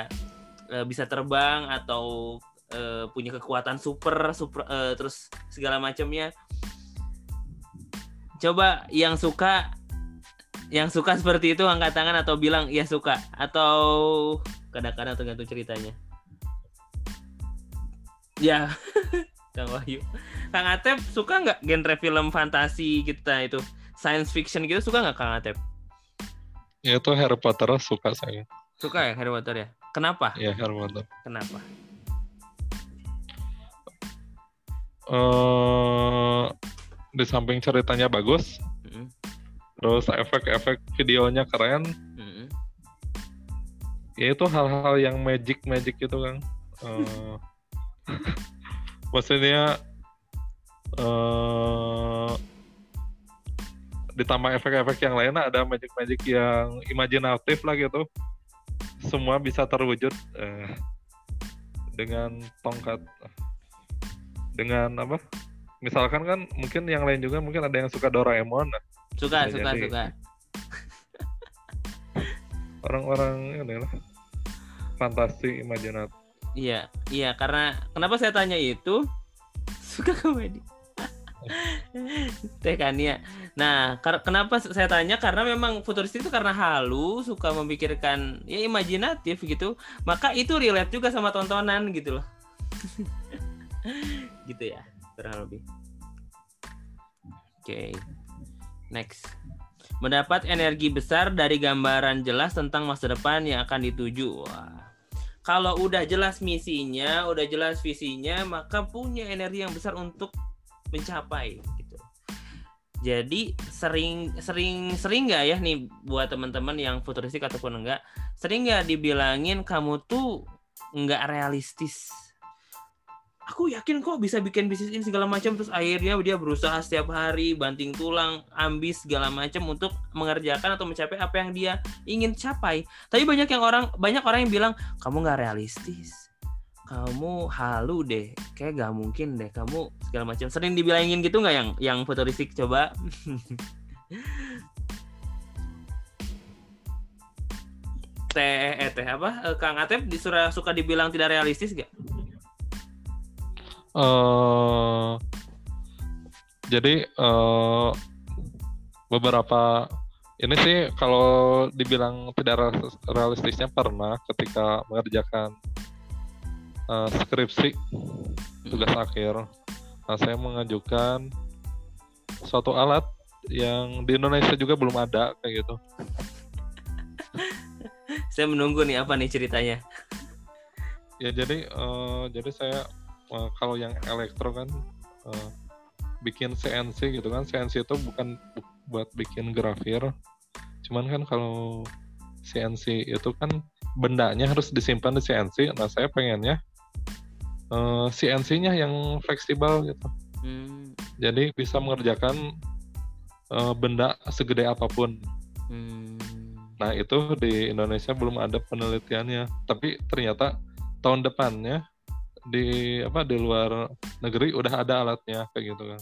eh, bisa terbang atau eh, punya kekuatan super super eh, terus segala macamnya. Coba yang suka yang suka seperti itu angkat tangan atau bilang ya suka. Atau kadang-kadang tergantung ceritanya. Ya. Kang Wahyu. Kang Atep suka nggak genre film fantasi kita itu? Science fiction gitu suka nggak Kang Atep? Ya itu Harry Potter suka saya. suka ya Harry Potter ya? Kenapa? Ya Harry Potter. kenapa? Eh di samping ceritanya bagus, Mm-mm, terus efek-efek videonya keren. Ya itu hal-hal yang magic magic gitu kan. Eh, maksudnya eh ditambah efek-efek yang lainnya ada magic-magic yang imajinatif lah gitu. Semua bisa terwujud eh, dengan tongkat dengan apa? Misalkan kan mungkin yang lain juga mungkin ada yang suka Doraemon. Suka suka jadi. suka orang-orang ini lah fantasi imajinatif. iya iya karena kenapa saya tanya itu suka komedi Teh Kania. Nah, kenapa saya tanya karena memang futuristik itu karena halu, suka memikirkan ya imajinatif gitu. Maka itu relate juga sama tontonan gitu loh. gitu ya, kurang lebih. Oke. Next. Mendapat energi besar dari gambaran jelas tentang masa depan yang akan dituju. Wah. Kalau udah jelas misinya, udah jelas visinya, maka punya energi yang besar untuk mencapai gitu. Jadi sering sering sering nggak ya nih buat teman-teman yang futuristik ataupun enggak, sering nggak dibilangin kamu tuh nggak realistis. Aku yakin kok bisa bikin bisnis ini segala macam. Terus akhirnya dia berusaha setiap hari banting tulang, ambis segala macam untuk mengerjakan atau mencapai apa yang dia ingin capai. Tapi banyak yang orang banyak orang yang bilang kamu nggak realistis. Kamu halu deh. Kayak gak mungkin deh kamu segala macam. Sering dibilangin gitu nggak yang yang futuristik? Coba. Teh eh teh apa? Eh, kang Atep disuruh suka dibilang tidak realistis gak eh jadi eh beberapa ini sih kalau dibilang tidak realis- realistisnya pernah ketika mengerjakan eh, skripsi tugas akhir. Nah, saya mengajukan suatu alat yang di Indonesia juga belum ada kayak gitu. Saya menunggu nih apa nih ceritanya. Ya jadi eh, jadi saya eh, kalau yang elektro kan eh, bikin CNC gitu kan. CNC itu bukan bu- buat bikin grafir. Cuman kan kalau CNC itu kan bendanya harus disimpan di CNC. Nah, saya pengennya eh, CNC-nya yang fleksibel gitu. Hmm, Jadi bisa mengerjakan eh, benda segede apa pun. hmm. Nah, itu di Indonesia belum ada penelitiannya. Tapi ternyata tahun depannya di apa di luar negeri udah ada alatnya kayak gitu kan.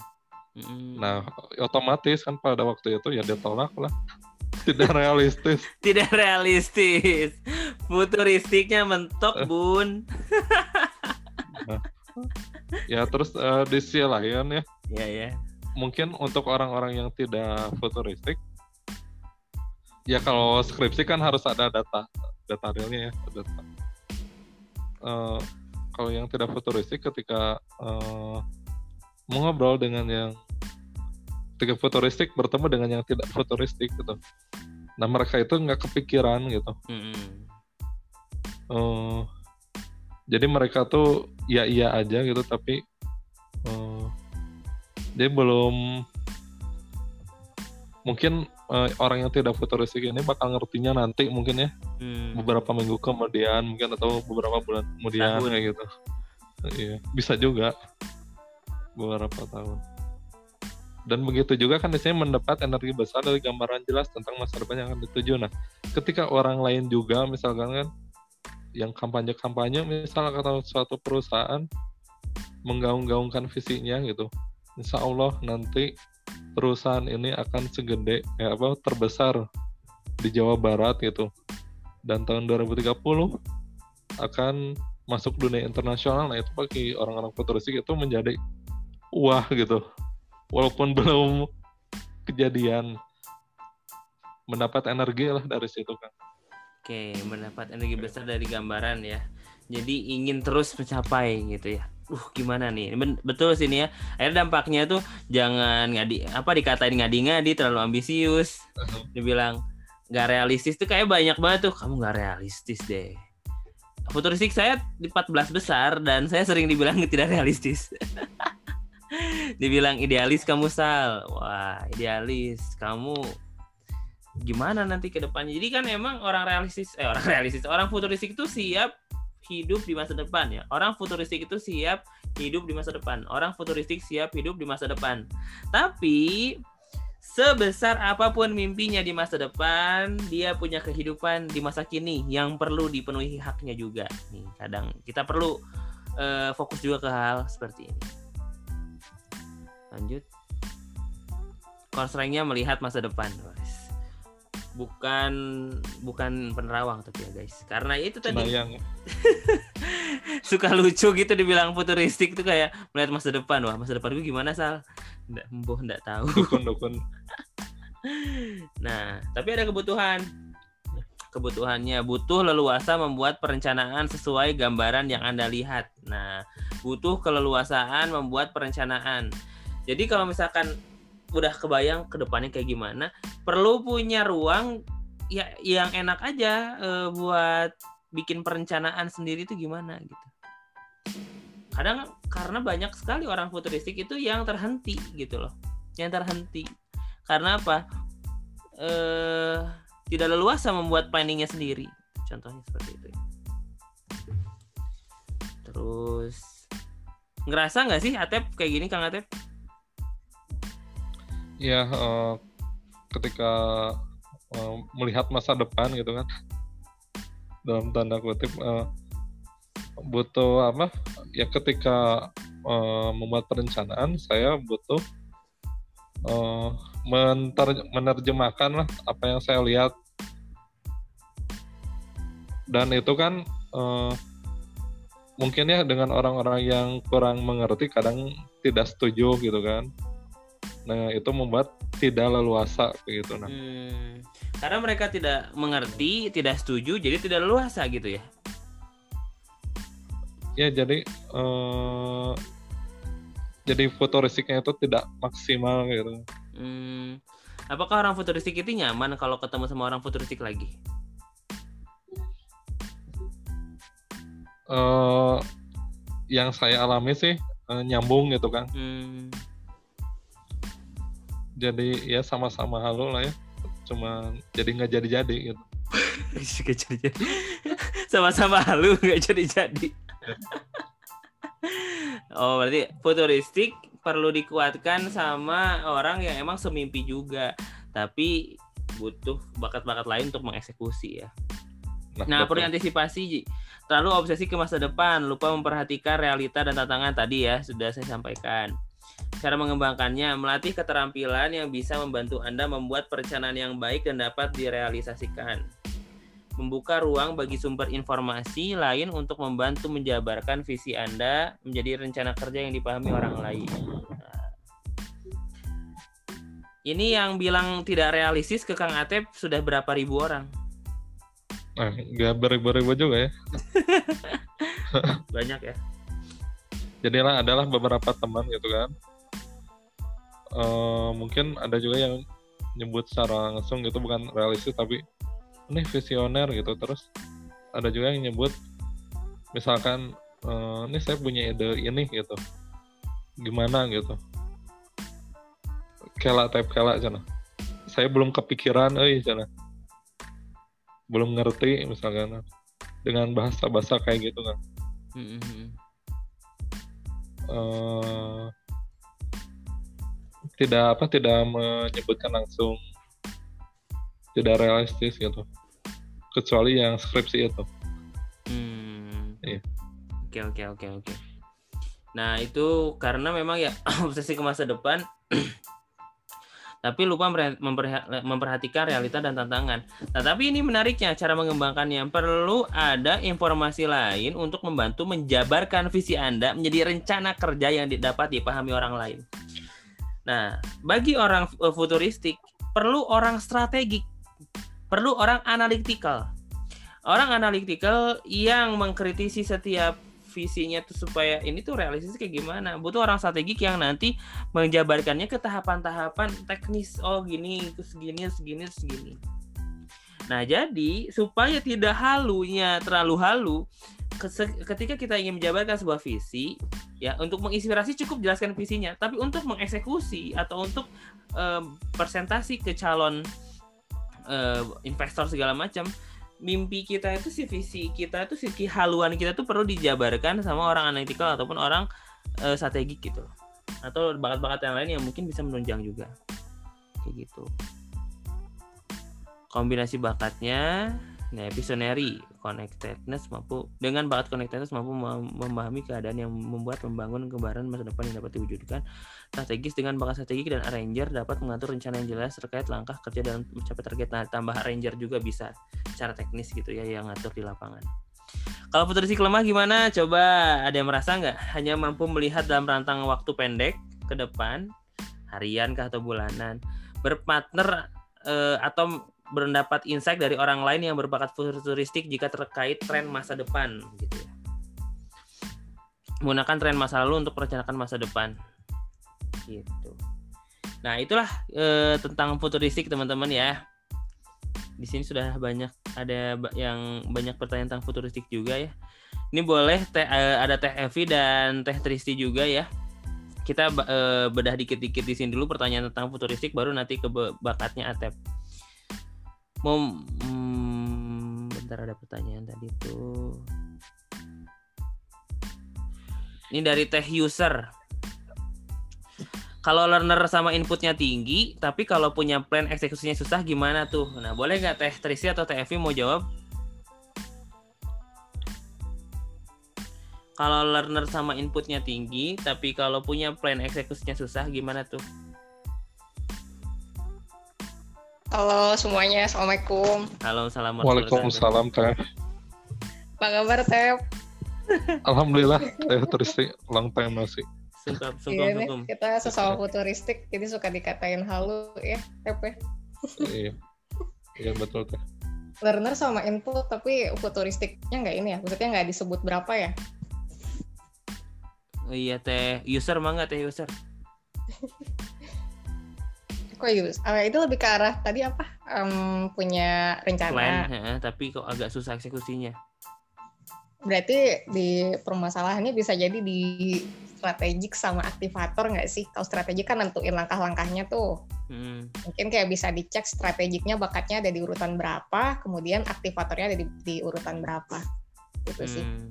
Hmm. Nah, otomatis kan pada waktu itu ya ditolak lah. Tidak realistis. tidak realistis. Futuristiknya mentok, Eh. Bun. Ya terus eh, di sisi lain ya, Ya ya. mungkin untuk orang-orang yang tidak futuristik ya kalau skripsi kan harus ada data data realnya ya data. Eh, kalau yang tidak futuristik ketika eh, mengobrol dengan yang ketika futuristik bertemu dengan yang tidak futuristik gitu nah mereka itu nggak kepikiran gitu Hmm. Eh, jadi mereka tuh ya iya aja gitu tapi eh, dia belum mungkin eh, orang yang tidak futuristik ini bakal ngertinya nanti mungkin ya. Hmm. beberapa minggu kemudian mungkin atau beberapa bulan kemudian Tahun. kayak gitu. Iya bisa juga. Beberapa tahun. Dan begitu juga kan biasanya mendapat energi besar dari gambaran jelas tentang masa depan yang akan dituju. Nah ketika orang lain juga misalkan kan yang kampanye-kampanye misalnya atau suatu perusahaan menggaung-gaungkan visinya gitu insya Allah nanti perusahaan ini akan segede ya apa terbesar di Jawa Barat gitu. Dan tahun 2030 akan masuk dunia internasional. Nah itu bagi orang-orang futuristik itu menjadi wah gitu. Walaupun belum kejadian mendapat energi lah dari situ kan Oke, mendapat energi besar dari gambaran ya. Jadi ingin terus mencapai gitu ya. Uh, gimana nih? Betul sih ini ya. Akhirnya dampaknya tuh jangan ngadi apa dikatain ngadi-ngadi terlalu ambisius. Dibilang nggak realistis tuh kayak banyak banget tuh. Kamu nggak realistis deh. Futuristik saya di 14 besar dan saya sering dibilang tidak realistis. Dibilang idealis kamu Sal. Wah, idealis. Kamu gimana nanti ke depannya. Jadi kan emang orang realistis eh orang realistis, orang futuristik itu siap hidup di masa depan ya. Orang futuristik itu siap hidup di masa depan. Orang futuristik siap hidup di masa depan. Tapi sebesar apa pun mimpinya di masa depan, dia punya kehidupan di masa kini yang perlu dipenuhi haknya juga. Kadang kita perlu eh, fokus juga ke hal seperti ini. Lanjut. Constraint-nya melihat masa depan. Bukan bukan penerawang tapi ya, guys. Karena itu tadi Cenayang suka lucu gitu dibilang futuristik tuh kayak melihat masa depan. Wah, masa depan gue gimana, Sal? Nggak, embuh nggak tahu. dukun-dukun Nah, tapi ada kebutuhan. Kebutuhannya butuh leluasa membuat perencanaan sesuai gambaran yang Anda lihat. Nah, butuh keleluasaan membuat perencanaan. Jadi kalau misalkan udah kebayang ke depannya kayak gimana, perlu punya ruang ya yang enak aja eh, buat bikin perencanaan sendiri itu gimana gitu. Kadang karena banyak sekali orang futuristik itu yang terhenti gitu loh. Yang terhenti. Karena apa? eh tidak leluasa membuat planningnya sendiri. Contohnya seperti itu. Terus ngerasa nggak sih Atep kayak gini Kang Atep? Ya eh, ketika eh, melihat masa depan gitu kan. Dalam tanda kutip eh, butuh apa? Ya ketika eh, membuat perencanaan saya butuh menter- menerjemahkan lah apa yang saya lihat. Dan itu kan eh, mungkin ya dengan orang-orang yang kurang mengerti kadang tidak setuju gitu kan Nah itu membuat tidak leluasa gitu. Nah Hmm. Karena mereka tidak mengerti, tidak setuju, jadi tidak leluasa gitu ya. ya jadi eh, jadi futuristiknya itu tidak maksimal gitu. Hmm. Apakah orang futuristik itu nyaman kalau ketemu sama orang futuristik lagi? eh yang saya alami sih eh, nyambung gitu kan. Hmm. Jadi ya sama-sama halo lah ya. Cuma jadi nggak jadi-jadi gitu. Nggak jadi-jadi. Sama-sama halu nggak jadi-jadi. oh berarti futuristik perlu dikuatkan sama orang yang emang semimpi juga, tapi butuh bakat-bakat lain untuk mengeksekusi ya. Nah, perlu betul. antisipasi Ji. terlalu obsesi ke masa depan, lupa memperhatikan realita dan tantangan tadi ya, sudah saya sampaikan. Cara mengembangkannya, melatih keterampilan yang bisa membantu Anda membuat perencanaan yang baik dan dapat direalisasikan. Membuka ruang bagi sumber informasi lain untuk membantu menjabarkan visi Anda menjadi rencana kerja yang dipahami orang lain. Ini yang bilang tidak realistis ke Kang Atep sudah berapa ribu orang? Nah, nggak beribu-ribu juga ya. Banyak ya. Jadilah adalah beberapa teman gitu kan. Eh, mungkin ada juga yang nyebut secara langsung gitu bukan realistis tapi ini visioner gitu. Terus ada juga yang nyebut misalkan eh, ini saya punya ide ini gitu. Gimana? gitu. Kela type kela cina saya belum kepikiran eh cina belum ngerti misalkan. Dengan bahasa-bahasa kayak gitu kan Mm-mm. eh, tidak apa tidak menyebutkan langsung tidak realistis gitu kecuali yang skripsi itu Hmm. Iya. Oke oke oke oke. Nah itu karena memang ya obsesi ke masa depan, tapi lupa memperha- memperha- memperhatikan realita dan tantangan. Nah tapi ini menariknya cara mengembangkannya perlu ada informasi lain untuk membantu menjabarkan visi Anda menjadi rencana kerja yang dapat dipahami orang lain. Nah bagi orang eh, futuristik perlu orang strategik, perlu orang analytical. Orang analytical yang mengkritisi setiap visinya tuh supaya ini tuh realistis kayak gimana. Butuh orang strategik yang nanti menjabarkannya ke tahapan-tahapan teknis. Oh gini segini segini segini nah jadi supaya tidak halunya terlalu halu ketika kita ingin menjabarkan sebuah visi ya untuk menginspirasi cukup jelaskan visinya. Tapi untuk mengeksekusi atau untuk eh, presentasi ke calon eh, investor segala macam mimpi kita itu si visi kita itu si haluan kita tuh perlu dijabarkan sama orang analytical ataupun orang eh, strategik gitu. Atau bakat-bakat yang lain yang mungkin bisa menunjang juga. Kayak gitu. Kombinasi bakatnya nah visionary connectedness mampu dengan bakat connectedness mampu mem- memahami keadaan yang membuat membangun gambaran masa depan yang dapat diwujudkan strategis dengan bakat strategik dan arranger dapat mengatur rencana yang jelas terkait langkah kerja dalam mencapai target nah tambah arranger juga bisa secara teknis gitu ya yang ngatur di lapangan. Kalau futuristik lemah gimana? Coba ada yang merasa nggak? Hanya mampu melihat dalam rentang waktu pendek ke depan, harian kah atau bulanan, berpartner eh, atau mendapat insight dari orang lain yang berbakat futuristik jika terkait tren masa depan gitu ya. Menggunakan tren masa lalu untuk merencanakan masa depan. Gitu. Nah, itulah eh, tentang futuristik teman-teman ya di sini sudah banyak ada yang banyak pertanyaan tentang futuristik juga ya. Ini boleh teh eh, ada Teh Evi dan Teh Tristi juga ya. Kita eh, bedah dikit-dikit di sini dulu pertanyaan tentang futuristik baru nanti ke bakatnya Atep. Mau hmm, bentar ada pertanyaan tadi tuh. Ini dari Teh User kalau learner sama inputnya tinggi, tapi kalau punya plan eksekusinya susah gimana tuh? Nah, boleh nggak Teh Trisi atau Teh Evi mau jawab? Kalau learner sama inputnya tinggi, tapi kalau punya plan eksekusinya susah gimana tuh? Halo semuanya, Assalamualaikum. Halo, salam Waalaikumsalam teh Apa kabar, Tep? Alhamdulillah teh Tristi long time no see Sungkem, Iya sungkem. kita sesama futuristik, jadi suka dikatain halu ya, Tepe. iya iya betul teh Learner sama input, tapi futuristiknya nggak ini ya, maksudnya nggak disebut berapa ya. Oh iya teh user mah nggak teh user. Kok yus? Ah, itu lebih ke arah tadi apa? Em, punya rencana. Plan, heeh, tapi kok agak susah eksekusinya. Berarti di permasalahannya bisa jadi di strategik sama aktivator nggak sih? Kalau strategik kan nentuin langkah-langkahnya tuh. Hmm. Mungkin kayak bisa dicek strategiknya bakatnya ada di urutan berapa, kemudian aktivatornya ada di, di urutan berapa. Gitu sih. hmm.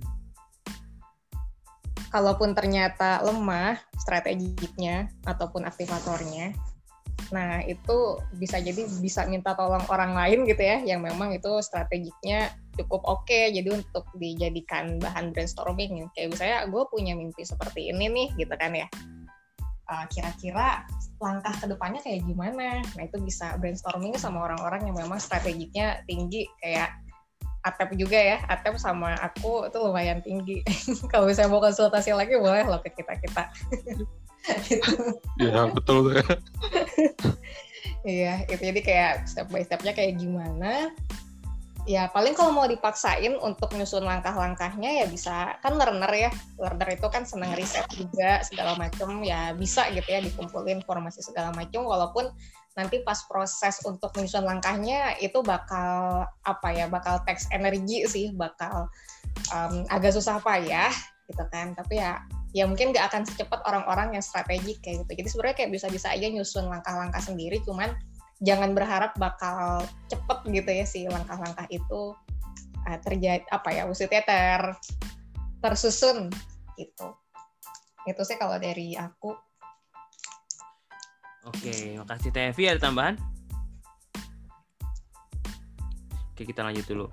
Kalaupun ternyata lemah strategiknya ataupun aktivatornya, nah itu bisa jadi bisa minta tolong orang lain gitu ya, yang memang itu strategiknya cukup oke, jadi untuk dijadikan bahan brainstorming. Kayak misalnya gue punya mimpi seperti ini nih, gitu kan ya. Uh, kira-kira langkah ke depannya kayak gimana? Nah itu bisa brainstorming sama orang-orang yang memang strategiknya tinggi, kayak Atep juga ya, Atep sama aku itu lumayan tinggi. Kalau misalnya mau konsultasi lagi boleh loh ke kita-kita. iya betul teh Iya, itu jadi kayak step by stepnya kayak gimana. Ya paling kalau mau dipaksain untuk nyusun langkah-langkahnya ya bisa kan learner ya, learner itu kan senang riset juga segala macam ya bisa gitu ya dikumpulin informasi segala macam walaupun nanti pas proses untuk menyusun langkahnya itu bakal apa ya bakal teks energi sih bakal um, agak susah payah gitu kan. Tapi ya ya mungkin nggak akan secepat orang-orang yang strategik kayak gitu. Jadi sebenarnya kayak bisa-bisa aja nyusun langkah-langkah sendiri cuman jangan berharap bakal cepet gitu ya si langkah-langkah itu uh, terjadi apa ya maksudnya ter tersusun gitu. Itu sih kalau dari aku Oke, makasih Evi. Ada tambahan? Oke, kita lanjut dulu.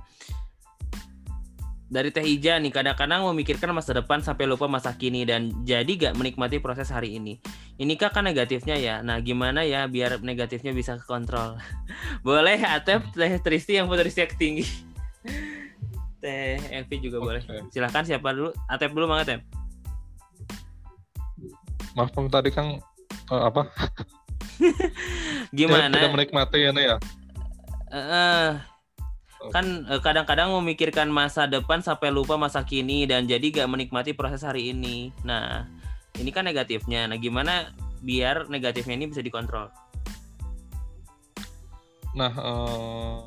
Dari Teh Ija nih, kadang-kadang memikirkan masa depan sampai lupa masa kini dan jadi gak menikmati proses hari ini. Ini kan negatifnya ya. Nah, gimana ya biar negatifnya bisa kontrol? boleh, Atep, Teh Tristi yang futuristik tinggi. Teh Evi juga boleh. Oke. Silahkan siapa dulu? Atep dulu, Mang Atep. maaf tadi kan eh, apa Gimana? tidak menikmati ini ya Eh, kan eh, kadang-kadang memikirkan masa depan sampai lupa masa kini dan jadi gak menikmati proses hari ini. Nah, ini kan negatifnya. Nah, gimana biar negatifnya ini bisa dikontrol? Nah, eh,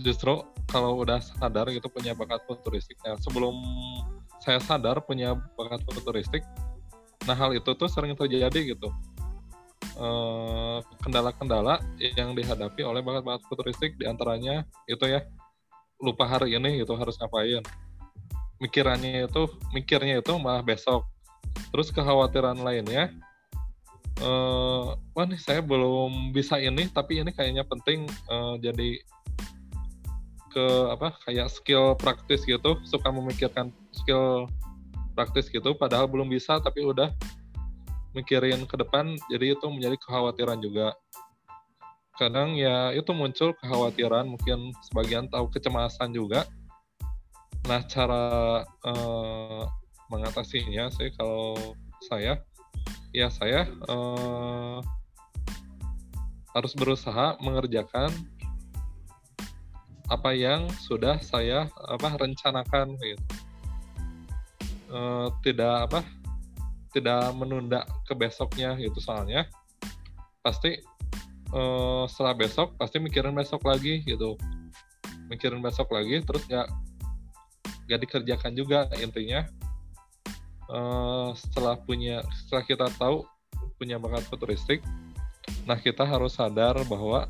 justru kalau udah sadar gitu punya bakat futuristik. Nah, sebelum saya sadar punya bakat futuristik, nah hal itu tuh sering terjadi gitu. Eh, Kendala-kendala yang dihadapi oleh bakat-bakat futuristik di antaranya itu ya lupa hari ini gitu harus ngapain. Mikirannya itu, mikirnya itu malah besok. Terus kekhawatiran lainnya, eh wah nih saya belum bisa ini tapi ini kayaknya penting eh, jadi ke apa kayak skill praktis gitu suka memikirkan skill praktis gitu padahal belum bisa tapi udah mikirin ke depan jadi itu menjadi kekhawatiran juga. Kadang ya itu muncul kekhawatiran mungkin sebagian tahu kecemasan juga. Nah cara eh, mengatasinya sih kalau saya ya saya eh, harus berusaha mengerjakan apa yang sudah saya apa rencanakan gitu. Eh, tidak apa tidak menunda ke besoknya gitu. Soalnya pasti eh, setelah besok pasti mikirin besok lagi gitu. Mikirin besok lagi terus nggak nggak dikerjakan juga intinya. Eh, setelah punya setelah kita tahu punya bakat futuristik nah kita harus sadar bahwa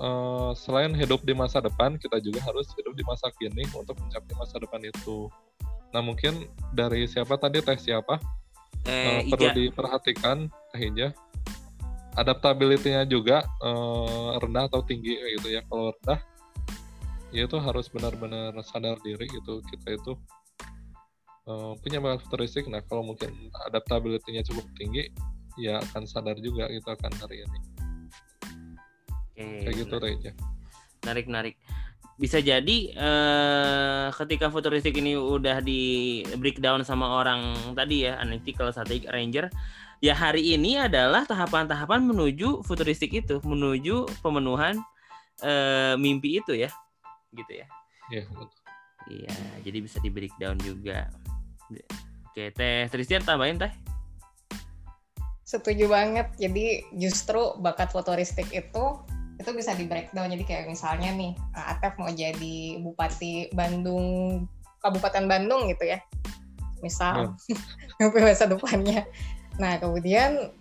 eh, selain hidup di masa depan kita juga harus hidup di masa kini untuk mencapai masa depan itu. Nah mungkin dari siapa tadi teh? Siapa Eh, Eh, perlu Ija. diperhatikan Teh Ija. Adaptability-nya juga eh, rendah atau tinggi gitu ya. Kalau rendah, ya itu harus benar-benar sadar diri gitu. Kita itu eh, punya bakat futuristik. Nah, kalau mungkin adaptability-nya cukup tinggi, ya akan sadar juga gitu akan hari ini. Oke, Kayak gitu Teh Ija. Menarik, menarik. Bisa jadi eh, ketika futuristik ini udah di breakdown sama orang tadi ya analytical strategic ranger ya hari ini adalah tahapan-tahapan menuju futuristik itu menuju pemenuhan eh, mimpi itu ya gitu ya Iya, betul. iya jadi bisa di breakdown juga oke teh Tristan tambahin teh Setuju banget. Jadi justru bakat futuristik itu itu bisa di breakdown. Jadi kayak misalnya nih, eh, Atef mau jadi Bupati Bandung, Kabupaten Bandung gitu ya. Misal, mimpi masa depannya. Nah, kemudian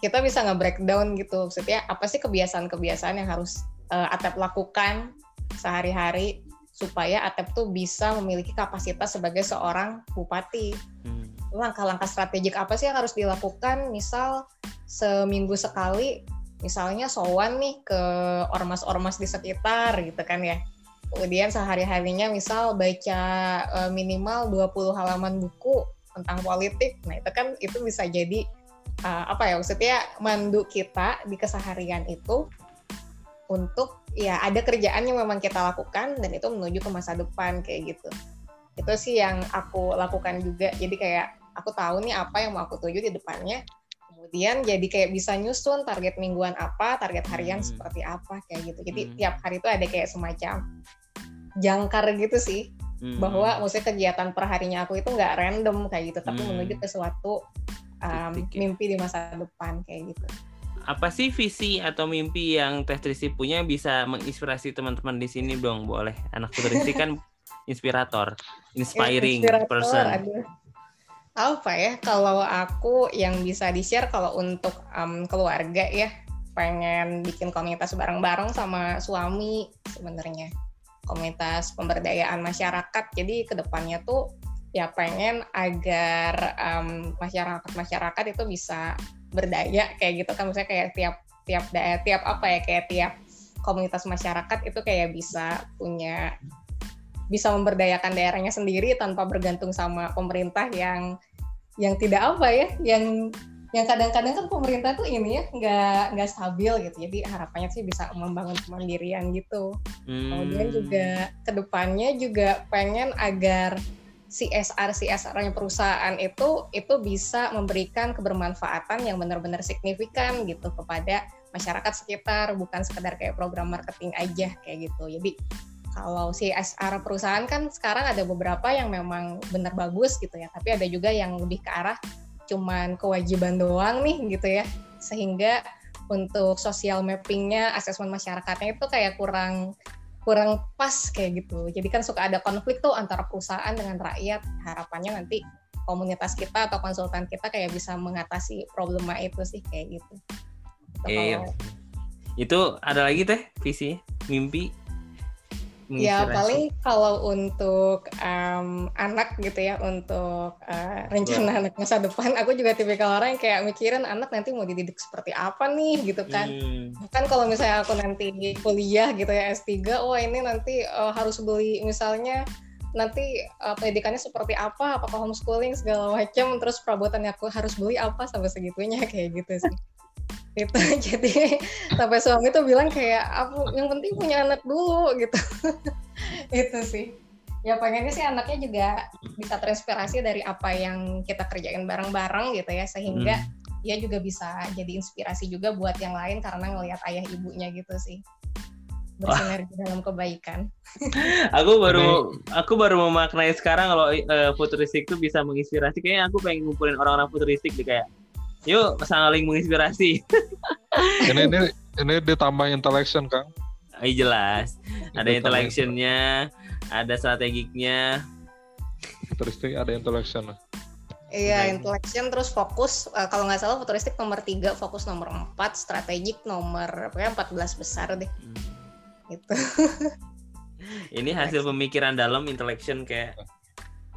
kita bisa nge-breakdown gitu. Maksudnya apa sih kebiasaan-kebiasaan yang harus eh, Atep lakukan sehari-hari supaya Atep tuh bisa memiliki kapasitas sebagai seorang bupati Hmm. langkah-langkah strategik apa sih yang harus dilakukan misal seminggu sekali misalnya sowan nih ke ormas-ormas di sekitar gitu kan ya. Kemudian sehari-harinya misal baca eh, minimal 20 halaman buku tentang politik. Nah itu kan itu bisa jadi eh, apa ya maksudnya mandu kita di keseharian itu untuk ya ada kerjaan yang memang kita lakukan dan itu menuju ke masa depan kayak gitu. Itu sih yang aku lakukan juga. Jadi kayak aku tahu nih apa yang mau aku tuju di depannya kemudian jadi kayak bisa nyusun target mingguan apa target harian Hmm. seperti apa kayak gitu jadi Hmm. tiap hari itu ada kayak semacam jangkar gitu sih Hmm. bahwa maksudnya kegiatan perharinya aku itu nggak random kayak gitu tapi Hmm. menuju ke suatu um, Titik ya. mimpi di masa depan kayak gitu apa sih visi atau mimpi yang Teh Trisi punya bisa menginspirasi teman-teman di sini dong boleh anak futuristik kan inspirator inspiring Inspirator, person aduh. Apa ya kalau aku yang bisa di share kalau untuk um, keluarga ya pengen bikin komunitas bareng-bareng sama suami sebenarnya. Komunitas pemberdayaan masyarakat. Jadi ke depannya tuh ya pengen agar um, masyarakat masyarakat itu bisa berdaya kayak gitu kan. Misalnya kayak tiap tiap daerah tiap apa ya kayak tiap komunitas masyarakat itu kayak bisa punya bisa memberdayakan daerahnya sendiri tanpa bergantung sama pemerintah yang yang tidak apa ya yang yang kadang-kadang kan pemerintah tuh ini ya nggak nggak stabil gitu. Jadi harapannya sih bisa membangun kemandirian gitu. Kemudian Hmm. juga ke depannya juga pengen agar CSR CSR nya perusahaan itu itu bisa memberikan kebermanfaatan yang benar-benar signifikan gitu kepada masyarakat sekitar bukan sekedar kayak program marketing aja kayak gitu. Jadi kalau CSR perusahaan kan sekarang ada beberapa yang memang benar bagus gitu ya tapi ada juga yang lebih ke arah cuman kewajiban doang nih gitu ya sehingga untuk social mappingnya asesmen masyarakatnya itu kayak kurang kurang pas kayak gitu. Jadi kan suka ada konflik tuh antara perusahaan dengan rakyat. Harapannya nanti komunitas kita atau konsultan kita kayak bisa mengatasi problema itu sih kayak gitu. Itu kalau- itu ada lagi teh visi mimpi Ya paling kalau untuk em, anak gitu ya untuk eh, rencana anak masa depan, aku juga tipikal orang yang kayak mikirin anak nanti mau dididik seperti apa nih gitu kan. Hmm. kan kalau misalnya aku nanti kuliah gitu ya S3, oh ini nanti eh, harus beli misalnya nanti eh, pendidikannya seperti apa, apakah homeschooling segala macam, terus perabotannya aku harus beli apa sampai segitunya kayak gitu sih. itu jadi sampai suami tuh bilang kayak aku yang penting punya anak dulu gitu. itu sih. Ya pengennya sih anaknya juga bisa terinspirasi dari apa yang kita kerjain bareng-bareng gitu ya sehingga Hmm. dia juga bisa jadi inspirasi juga buat yang lain karena ngelihat ayah ibunya gitu sih bersinergi dalam kebaikan. aku baru aku baru memaknai sekarang kalau eh, futuristik itu bisa menginspirasi. Kayaknya aku pengen ngumpulin orang-orang futuristik deh kayak yuk saling menginspirasi. Ini ini ini ditambah intellection kang. Ay, jelas. Ada intellectionnya ada strategiknya. Futuristik ada intellection Iya, intellection terus fokus eh, kalau nggak salah futuristik nomor tiga, fokus nomor empat, strategik nomor pokoknya 14 besar deh. Hmm. Gitu. ini hasil pemikiran dalam intellection kayak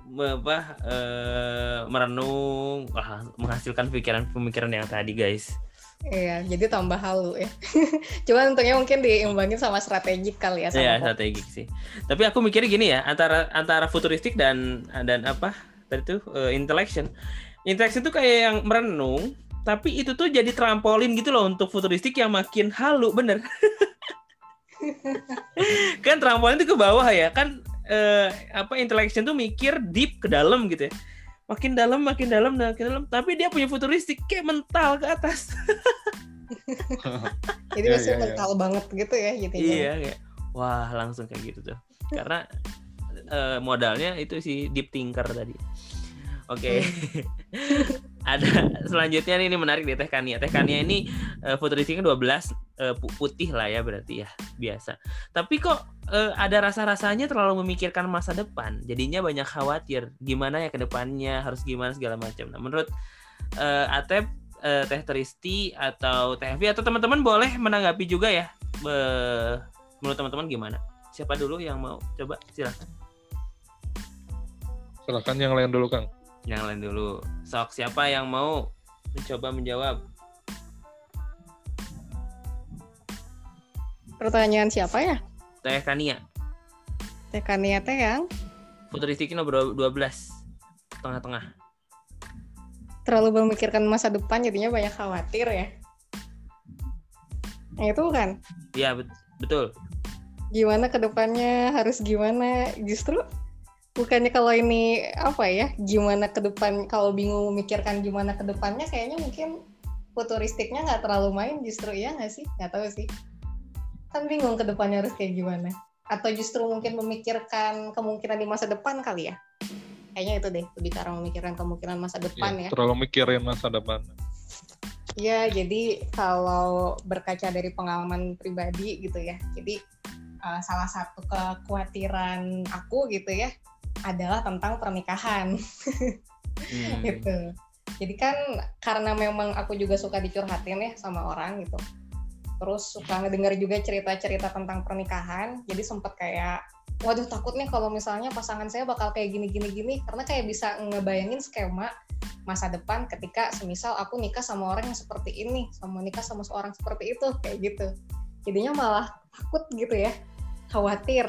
apa eh, merenung wah, menghasilkan pikiran-pemikiran yang tadi guys Iya, jadi tambah halu ya. Cuman untungnya mungkin diimbangin sama strategik kali ya sama Iya strategik sih. Tapi aku mikirnya gini ya antara antara futuristik dan dan apa tadi tuh eh, intellection. Intellection tuh kayak yang merenung, tapi itu tuh jadi trampolin gitu loh untuk futuristik yang makin halu bener. kan trampolin itu ke bawah ya. Kan eh, apa intellection tuh mikir deep ke dalam gitu ya. Makin dalam makin dalam makin dalam. Tapi dia punya futuristik kayak mental ke atas. Jadi Iya, masih iya, iya. mental banget gitu ya gitu iya kayak wah langsung kayak gitu tuh. Karena eh, modalnya itu si deep thinker tadi. Oke ada selanjutnya nih ini menarik di teh kania. Teh kania ini eh, futuristiknya 12 eh, pu- putih lah ya berarti ya biasa. Tapi kok eh, ada rasa-rasanya terlalu memikirkan masa depan? Jadinya banyak khawatir gimana ya ke depannya harus gimana segala macam. Nah menurut eh, Atep eh, Teh Tristi atau Teh Evi atau teman-teman boleh menanggapi juga ya Be- menurut teman-teman gimana? Siapa dulu yang mau? Coba silahkan Silahkan yang lain dulu Kang. Yang lain dulu. Sok siapa yang mau mencoba menjawab? Pertanyaan siapa ya? Teh Kania. Tekania teh yang? Futuristiknya nomor 12 tengah-tengah. Terlalu memikirkan masa depan jadinya banyak khawatir ya. Nah, itu kan iya bet- betul. Gimana ke depannya? Harus gimana? Justru bukannya kalau ini apa ya gimana ke depan kalau bingung memikirkan gimana ke depannya kayaknya mungkin futuristiknya nggak terlalu main justru ya nggak sih? Nggak tahu sih. Kan bingung ke depannya harus kayak gimana. Atau justru mungkin memikirkan kemungkinan di masa depan kali ya? Kayaknya itu deh lebih ke arah memikirkan kemungkinan masa depan ya. terlalu mikirin masa depan. Ya, jadi kalau berkaca dari pengalaman pribadi gitu ya, jadi uh, salah satu kekhawatiran aku gitu ya adalah tentang pernikahan Hmm. gitu. Jadi kan karena memang aku juga suka dicurhatin ya sama orang gitu. Terus suka ngedenger juga cerita-cerita tentang pernikahan, jadi sempet kayak waduh takut nih kalau misalnya pasangan saya bakal kayak gini-gini gini karena kayak bisa ngebayangin skema masa depan ketika semisal aku nikah sama orang yang seperti ini, sama nikah sama seorang seperti itu kayak gitu. Jadinya malah takut gitu ya, khawatir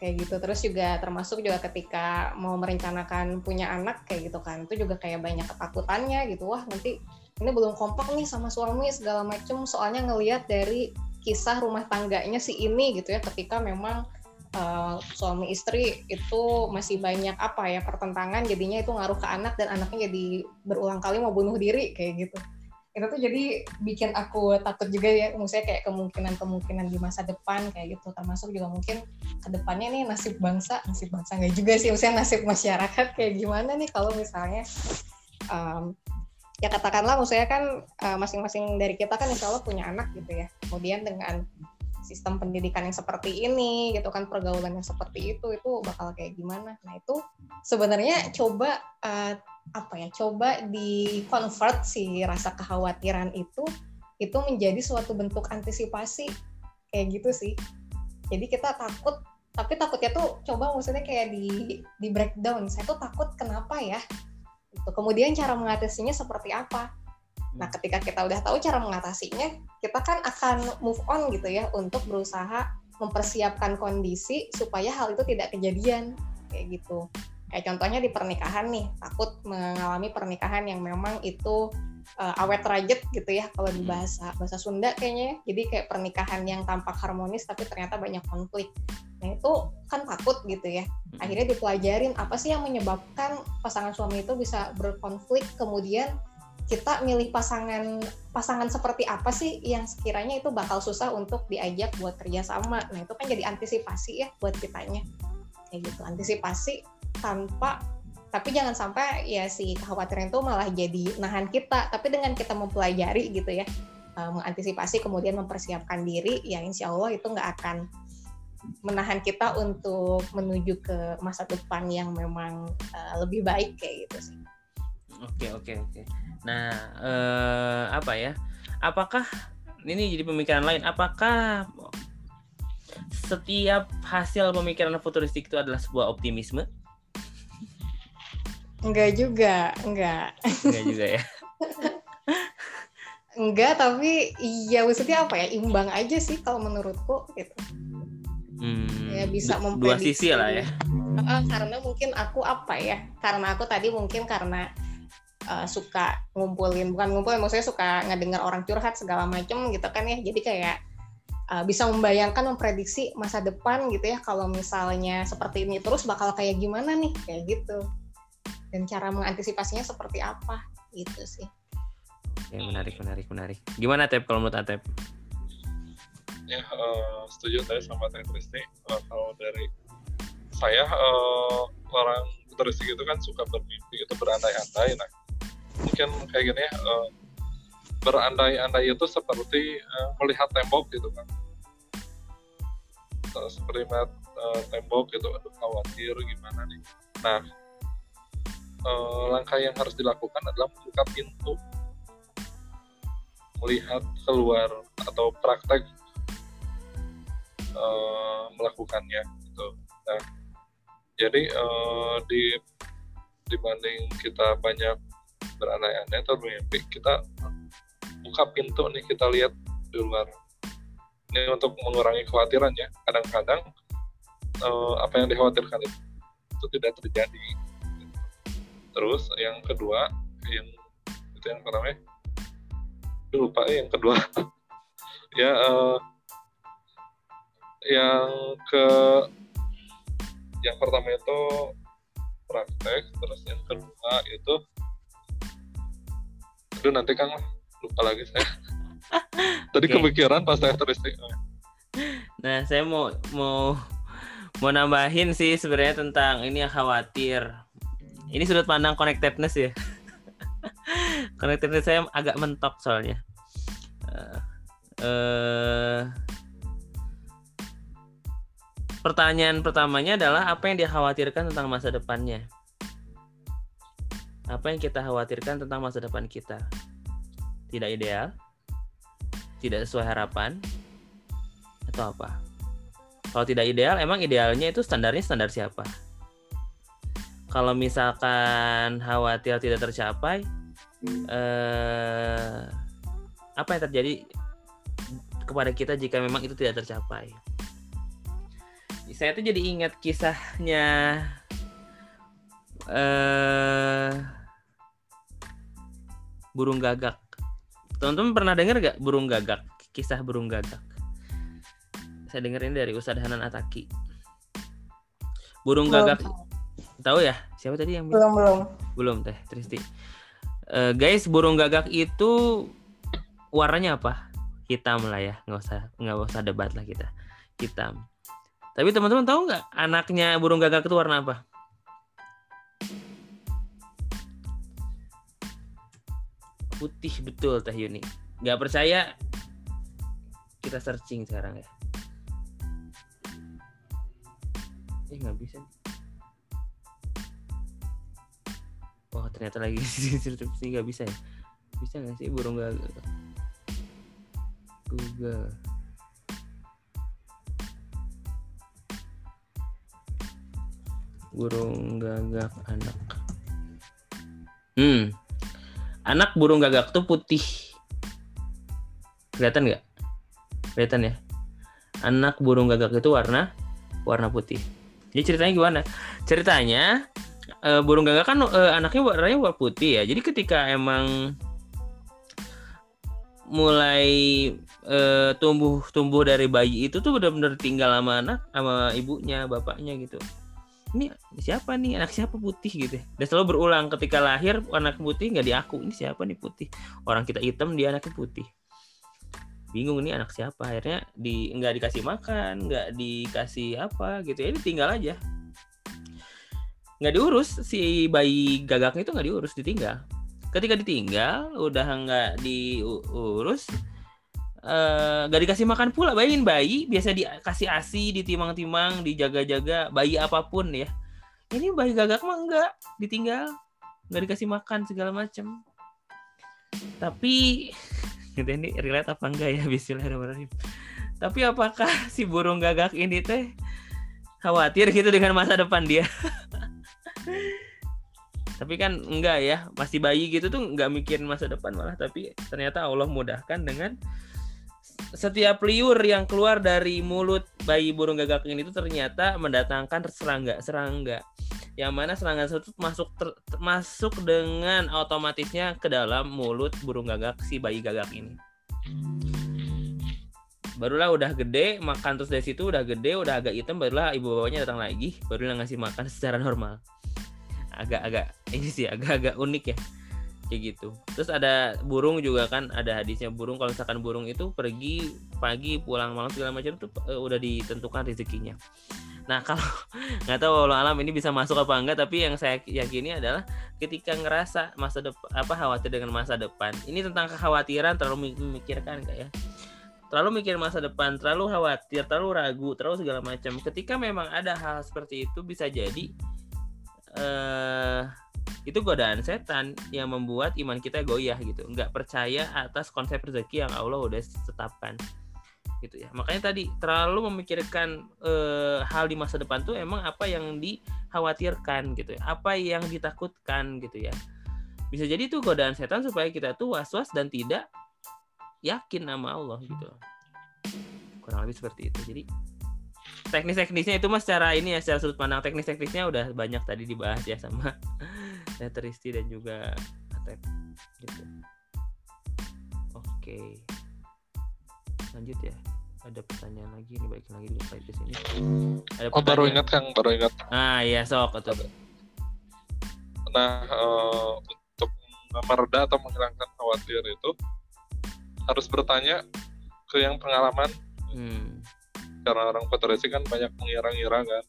kayak gitu. Terus juga termasuk juga ketika mau merencanakan punya anak kayak gitu kan, itu juga kayak banyak ketakutannya gitu. Wah nanti ini belum kompak nih sama suami segala macem. Soalnya ngelihat dari kisah rumah tangganya si ini gitu ya, ketika memang uh, suami istri itu masih banyak apa ya pertentangan jadinya itu ngaruh ke anak dan anaknya jadi berulang kali mau bunuh diri kayak gitu itu tuh jadi bikin aku takut juga ya maksudnya kayak kemungkinan-kemungkinan di masa depan kayak gitu. Termasuk juga mungkin ke depannya nih nasib bangsa nasib bangsa nggak juga sih maksudnya nasib masyarakat kayak gimana nih kalau misalnya um, ya katakanlah maksudnya kan uh, masing-masing dari kita kan insya Allah punya anak gitu ya. Kemudian dengan sistem pendidikan yang seperti ini gitu kan pergaulan yang seperti itu itu bakal kayak gimana? Nah itu sebenarnya coba uh, apa ya coba di convert si rasa kekhawatiran itu itu menjadi suatu bentuk antisipasi. Kayak gitu sih. Jadi kita takut tapi takutnya tuh coba maksudnya kayak di di breakdown. Saya tuh takut kenapa ya? Gitu. kemudian cara mengatasinya seperti apa? Nah, ketika kita udah tahu cara mengatasinya, kita kan akan move on gitu ya untuk berusaha mempersiapkan kondisi supaya hal itu tidak kejadian. Kayak gitu. Kayak contohnya di pernikahan nih, takut mengalami pernikahan yang memang itu uh, awet rajet gitu ya kalau di bahasa bahasa Sunda kayaknya. ya. Jadi kayak pernikahan yang tampak harmonis tapi ternyata banyak konflik. Nah, itu kan takut gitu ya. Akhirnya dipelajarin apa sih yang menyebabkan pasangan suami itu bisa berkonflik kemudian kita milih pasangan pasangan seperti apa sih yang sekiranya itu bakal susah untuk diajak buat kerja sama. Nah itu kan jadi antisipasi ya buat kitanya kayak gitu antisipasi tanpa tapi jangan sampai ya si kekhawatiran itu malah jadi nahan kita. Tapi dengan kita mempelajari gitu ya uh, mengantisipasi kemudian mempersiapkan diri ya insya Allah itu nggak akan menahan kita untuk menuju ke masa depan yang memang uh, lebih baik kayak gitu sih. Oke oke oke. Nah eh, apa ya? Apakah ini jadi pemikiran lain? Apakah setiap hasil pemikiran futuristik itu adalah sebuah optimisme? Enggak juga, enggak. Enggak juga ya. Enggak, tapi iya maksudnya apa ya? Imbang aja sih kalau menurutku gitu. Hmm, Ya bisa dua sisi lah ya. Karena mungkin aku apa ya? Karena aku tadi mungkin karena uh, suka ngumpulin, bukan ngumpulin, maksudnya suka ngedengar orang curhat segala macem gitu kan ya. Jadi kayak uh, bisa membayangkan memprediksi masa depan gitu ya kalau misalnya seperti ini terus bakal kayak gimana nih kayak gitu dan cara mengantisipasinya seperti apa? Gitu sih. Oke, menarik, menarik, menarik. Gimana Tep kalau menurut Atep? ya eh, setuju saya sama Teh Tristi Eh, kalau dari saya eh, orang futuristik itu kan suka bermimpi itu berandai-andai. Nah mungkin kayak gini ya eh, berandai-andai itu seperti eh, melihat tembok gitu kan seperti melihat eh, tembok gitu aduh khawatir gimana nih. Nah eh, langkah yang harus dilakukan adalah membuka pintu melihat keluar atau praktek eh, melakukannya gitu. Nah, jadi eh, di dibanding kita banyak berandai-andai atau bermimpi, kita buka pintu nih kita lihat di luar. Ini untuk mengurangi kekhawatiran ya. Kadang-kadang eh, apa yang dikhawatirkan itu, itu tidak terjadi. Terus yang kedua, yang itu yang pertama ya, lupa ya yang kedua. ya eh, yang ke yang pertama itu praktek terus yang kedua itu aduh nanti kang lupa lagi saya tadi Oke. kepikiran pas saya tulis Nah, saya mau mau mau nambahin sih sebenarnya tentang ini yang khawatir. Ini sudut pandang connectedness ya. connectedness saya agak mentok soalnya. Eh, eh, pertanyaan pertamanya adalah apa yang dia khawatirkan tentang masa depannya? Apa yang kita khawatirkan tentang masa depan kita? Tidak ideal? Tidak sesuai harapan? atau apa? Kalau tidak ideal, emang idealnya itu standarnya standar siapa? Kalau misalkan khawatir tidak tercapai, eh, apa yang terjadi kepada kita jika memang itu tidak tercapai? Saya tuh jadi ingat kisahnya eh, burung gagak. Teman-teman pernah dengar gak burung gagak? Kisah burung gagak saya dengerin dari Ustadz Hanan Ataki. Burung gagak tahu ya? Siapa tadi yang belum belum belum teh Tristi. Eh, guys, burung gagak itu warnanya apa? Hitam lah ya, nggak usah nggak usah debat lah kita. Hitam. Tapi teman-teman tahu nggak anaknya burung gagak itu warna apa? Putih betul Teh Yuni. Nggak percaya? Kita searching sekarang ya. Eh nggak bisa. Oh ternyata lagi sih nggak bisa ya. Bisa nggak sih burung gagak? Google. Burung gagak anak. Hmm. Anak burung gagak tuh putih. Kelihatan nggak? Kelihatan ya? Anak burung gagak itu warna warna putih. Jadi ceritanya gimana? Ceritanya eh, burung gagak kan eh, anaknya warnanya warna putih ya. Jadi ketika emang mulai eh, tumbuh tumbuh dari bayi itu tuh benar-benar tinggal sama anak sama ibunya bapaknya gitu. Ini siapa nih anak siapa putih gitu. ya. Dan selalu berulang ketika lahir anak putih nggak diaku ini siapa nih putih. Orang kita hitam dia anaknya putih. Bingung ini anak siapa akhirnya di nggak dikasih makan nggak dikasih apa gitu ya ini tinggal aja nggak diurus si bayi gagaknya itu nggak diurus ditinggal. Ketika ditinggal udah nggak diurus eh, nggak dikasih makan pula. Bayangin bayi biasa dikasih asi ditimang-timang dijaga-jaga bayi apa pun ya. Ini bayi gagak mah enggak ditinggal nggak dikasih makan segala macem. Tapi gitu ini relate apa enggak ya Bismillahirrahmanirrahim. Tapi apakah si burung gagak ini teh khawatir gitu dengan masa depan dia tapi kan enggak ya masih bayi gitu tuh enggak mikirin masa depan malah. Tapi ternyata Allah mudahkan dengan setiap liur yang keluar dari mulut bayi burung gagak ini tuh ternyata mendatangkan serangga-serangga yang mana serangga tersebut masuk ter- masuk dengan otomatisnya ke dalam mulut burung gagak si bayi gagak ini barulah udah gede makan terus dari situ udah gede udah agak hitam barulah ibu bapaknya datang lagi barulah ngasih makan secara normal. Agak-agak ini sih agak-agak unik ya kayak gitu. Terus ada burung juga kan ada hadisnya burung kalau misalkan burung itu pergi pagi pulang malam segala macam tuh eh, udah ditentukan rezekinya. Nah kalau nggak tahu walau alam ini bisa masuk apa enggak tapi yang saya yakini adalah ketika ngerasa masa depan apa khawatir dengan masa depan. Ini tentang kekhawatiran terlalu memikirkan enggak ya terlalu mikir masa depan terlalu khawatir terlalu ragu terlalu segala macam. Ketika memang ada hal seperti itu bisa jadi eh itu godaan setan yang membuat iman kita goyah gitu. Nggak percaya atas konsep rezeki yang Allah udah tetapkan. Gitu ya. Makanya tadi terlalu memikirkan eh, hal di masa depan tuh emang apa yang dikhawatirkan gitu ya. Apa yang ditakutkan gitu ya. Bisa jadi itu godaan setan supaya kita tuh was-was dan tidak yakin sama Allah gitu kurang lebih seperti itu jadi teknis-teknisnya itu mas secara ini ya secara sudut pandang teknis-teknisnya udah banyak tadi dibahas ya sama Tristi dan juga Atep gitu. Oke. Lanjut ya. Ada pertanyaan lagi nih baik lagi lupa di sini. Ada Oh baru pertanyaan. ingat Kang, baru ingat. Ah iya sok atau Nah eh, untuk mereda atau menghilangkan khawatir itu harus bertanya ke yang pengalaman. Hmm. karena orang futuristik kan banyak mengira-ngira kan.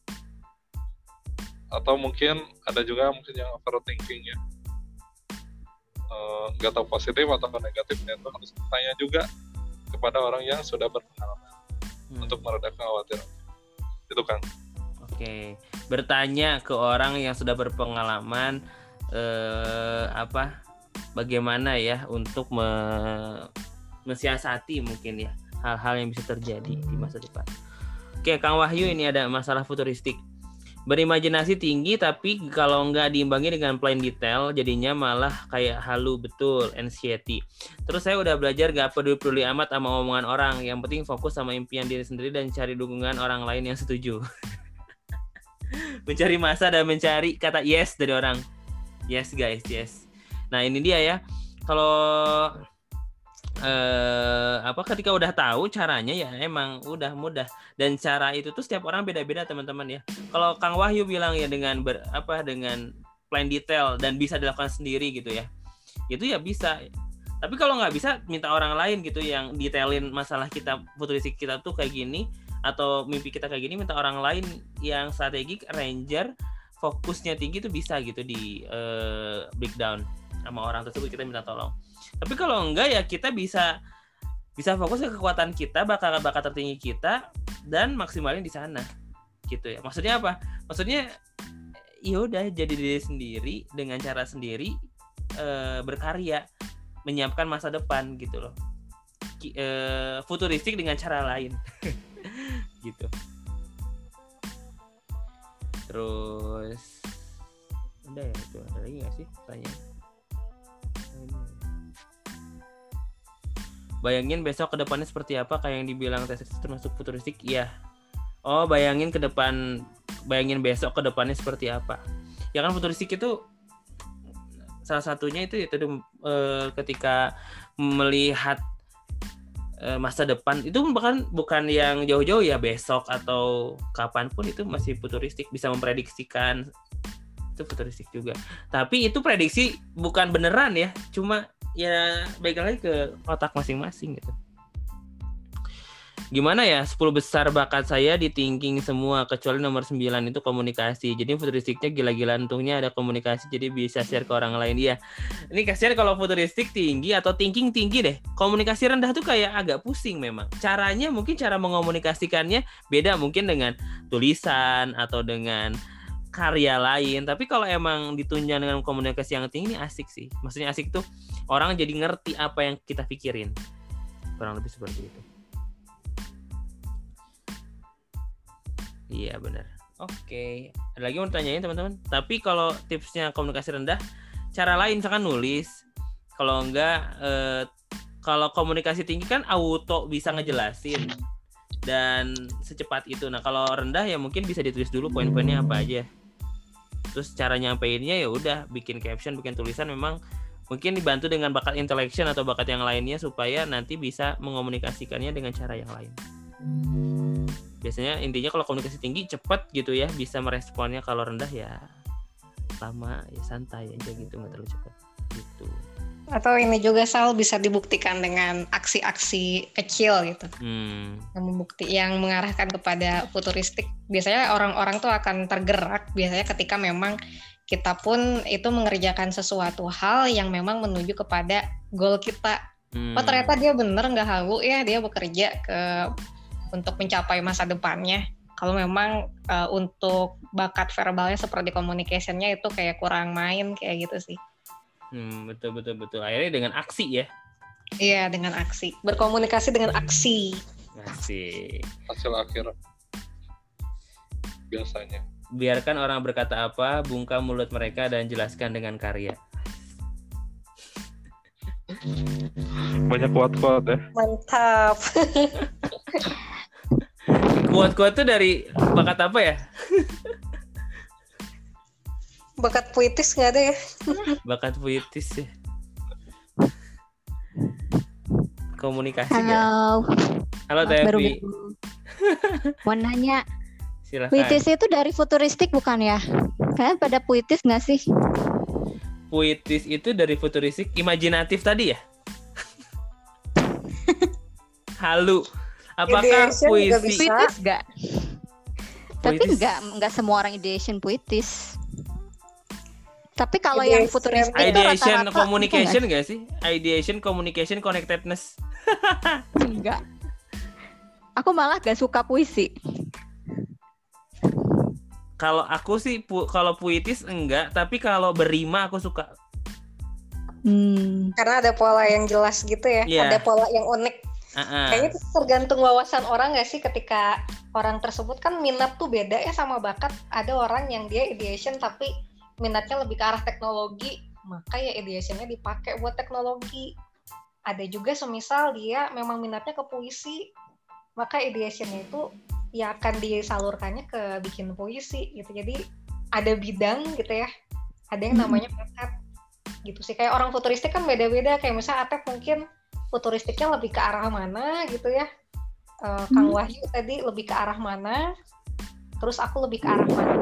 Atau mungkin ada juga mungkin yang overthinking ya Eh, nggak tahu positif atau negatifnya itu harus bertanya juga kepada orang yang sudah berpengalaman hmm. untuk meredakan kekhawatiran. Itu kan Oke, bertanya ke orang yang sudah berpengalaman eh, apa? Bagaimana ya untuk me- mensiasati mungkin ya hal-hal yang bisa terjadi di masa depan. Oke, Kang Wahyu ini ada masalah futuristik. Berimajinasi tinggi tapi kalau nggak diimbangi dengan plain detail jadinya malah kayak halu betul anxiety. Terus saya udah belajar gak peduli-peduli amat sama omongan orang. Yang penting fokus sama impian diri sendiri dan cari dukungan orang lain yang setuju mencari masa dan mencari kata yes dari orang. Yes guys, yes. Nah ini dia ya. Kalau eh apa ketika udah tahu caranya ya emang udah mudah dan cara itu tuh setiap orang beda-beda teman-teman ya. Kalau Kang Wahyu bilang ya dengan ber, apa dengan plan detail dan bisa dilakukan sendiri gitu ya. Itu ya bisa. Tapi kalau nggak bisa minta orang lain gitu yang detailin masalah kita futuristik kita tuh kayak gini atau mimpi kita kayak gini minta orang lain yang strategik ranger fokusnya tinggi tuh bisa gitu di eh, breakdown sama orang tersebut kita minta tolong tapi kalau enggak ya kita bisa bisa fokus ke kekuatan kita bakat bakat tertinggi kita dan maksimalin di sana. Gitu ya. Maksudnya apa? Maksudnya ya udah jadi diri sendiri dengan cara sendiri eh, berkarya menyiapkan masa depan gitu loh. Eh, futuristik dengan cara lain. Gitu. Terus udah ya itu ada lagi nggak sih pertanyaan bayangin besok ke depannya seperti apa kayak yang dibilang tes termasuk futuristik iya. Oh bayangin ke depan bayangin besok ke depannya seperti apa. Ya kan futuristik itu salah satunya itu itu eh, ketika melihat eh, masa depan itu bahkan bukan yang jauh-jauh ya besok atau kapan pun itu masih futuristik bisa memprediksikan. Itu futuristik juga. Tapi itu prediksi bukan beneran ya cuma ya baik lagi ke otak masing-masing gitu. Gimana ya 10 besar bakat saya di thinking semua kecuali nomor 9 itu komunikasi. Jadi futuristiknya gila-gila untungnya ada komunikasi jadi bisa share ke orang lain. Ya ini kasihan kalau futuristik tinggi atau thinking tinggi deh. Komunikasi rendah tuh kayak agak pusing memang. Caranya mungkin cara mengomunikasikannya beda mungkin dengan tulisan atau dengan karya lain. Tapi kalau emang ditunjang dengan komunikasi yang tinggi ini asik sih. Maksudnya asik tuh orang jadi ngerti apa yang kita pikirin. Kurang lebih seperti itu. Iya benar. Oke ada lagi mau tanyain teman-teman? Tapi kalau tipsnya komunikasi rendah cara lain misalkan nulis. Kalau enggak eh, kalau komunikasi tinggi kan auto bisa ngejelasin dan secepat itu. Nah kalau rendah ya mungkin bisa ditulis dulu poin-poinnya apa aja terus cara nyampeinnya ya udah bikin caption bikin tulisan memang mungkin dibantu dengan bakat intellection atau bakat yang lainnya supaya nanti bisa mengomunikasikannya dengan cara yang lain. Biasanya intinya kalau komunikasi tinggi cepat gitu ya bisa meresponnya kalau rendah ya lama ya santai aja gitu nggak terlalu cepat gitu Atau ini juga Sal bisa dibuktikan dengan aksi-aksi kecil gitu. hmm. yang membukti yang mengarahkan kepada futuristik biasanya orang-orang tuh akan tergerak biasanya ketika memang kita pun itu mengerjakan sesuatu hal yang memang menuju kepada goal kita Hmm. oh ternyata dia bener nggak halu ya dia bekerja ke untuk mencapai masa depannya kalau memang eh, untuk bakat verbalnya seperti communicationnya itu kayak kurang main kayak gitu sih Hmm, betul betul betul. Akhirnya dengan aksi ya? Iya dengan aksi. Berkomunikasi dengan aksi. Asik. hasil akhir. Biasanya. Biarkan orang berkata apa bungkam mulut mereka dan jelaskan dengan karya. Banyak kuat-kuat ya. Mantap. Kuat-kuat tuh dari bakat apa ya bakat puitis nggak ada ya bakat puitis ya komunikasi? Halo, halo baru Tevi mau nanya, silakan puitis itu dari futuristik bukan ya? Kalian pada puitis nggak sih? puitis itu dari futuristik imajinatif tadi ya halu apakah Ideation juga puisi bisa. Puitis nggak? Tapi nggak nggak semua orang ideation puitis. Tapi kalau yang Ideation. futuristik itu ideation rata-rata communication gak sih ideation communication connectedness enggak. Aku malah gak suka puisi. kalau aku sih pu- kalau puitis enggak tapi kalau berima aku suka Hmm. karena ada pola yang jelas gitu ya Iya. ada pola yang unik Ah-ah. kayaknya itu tergantung wawasan orang nggak sih ketika orang tersebut kan minat tuh beda ya sama bakat ada orang yang dia ideation tapi minatnya lebih ke arah teknologi maka ya ideationnya dipakai buat teknologi. Ada juga semisal dia memang minatnya ke puisi maka ideationnya itu ya akan disalurkannya ke bikin puisi gitu. Jadi ada bidang gitu ya ada yang namanya bakat gitu sih. Kayak orang futuristik kan beda-beda kayak misalnya Atep mungkin futuristiknya lebih ke arah mana gitu ya. Eh, Kang Hmm. Wahyu tadi lebih ke arah mana terus aku lebih ke arah mana?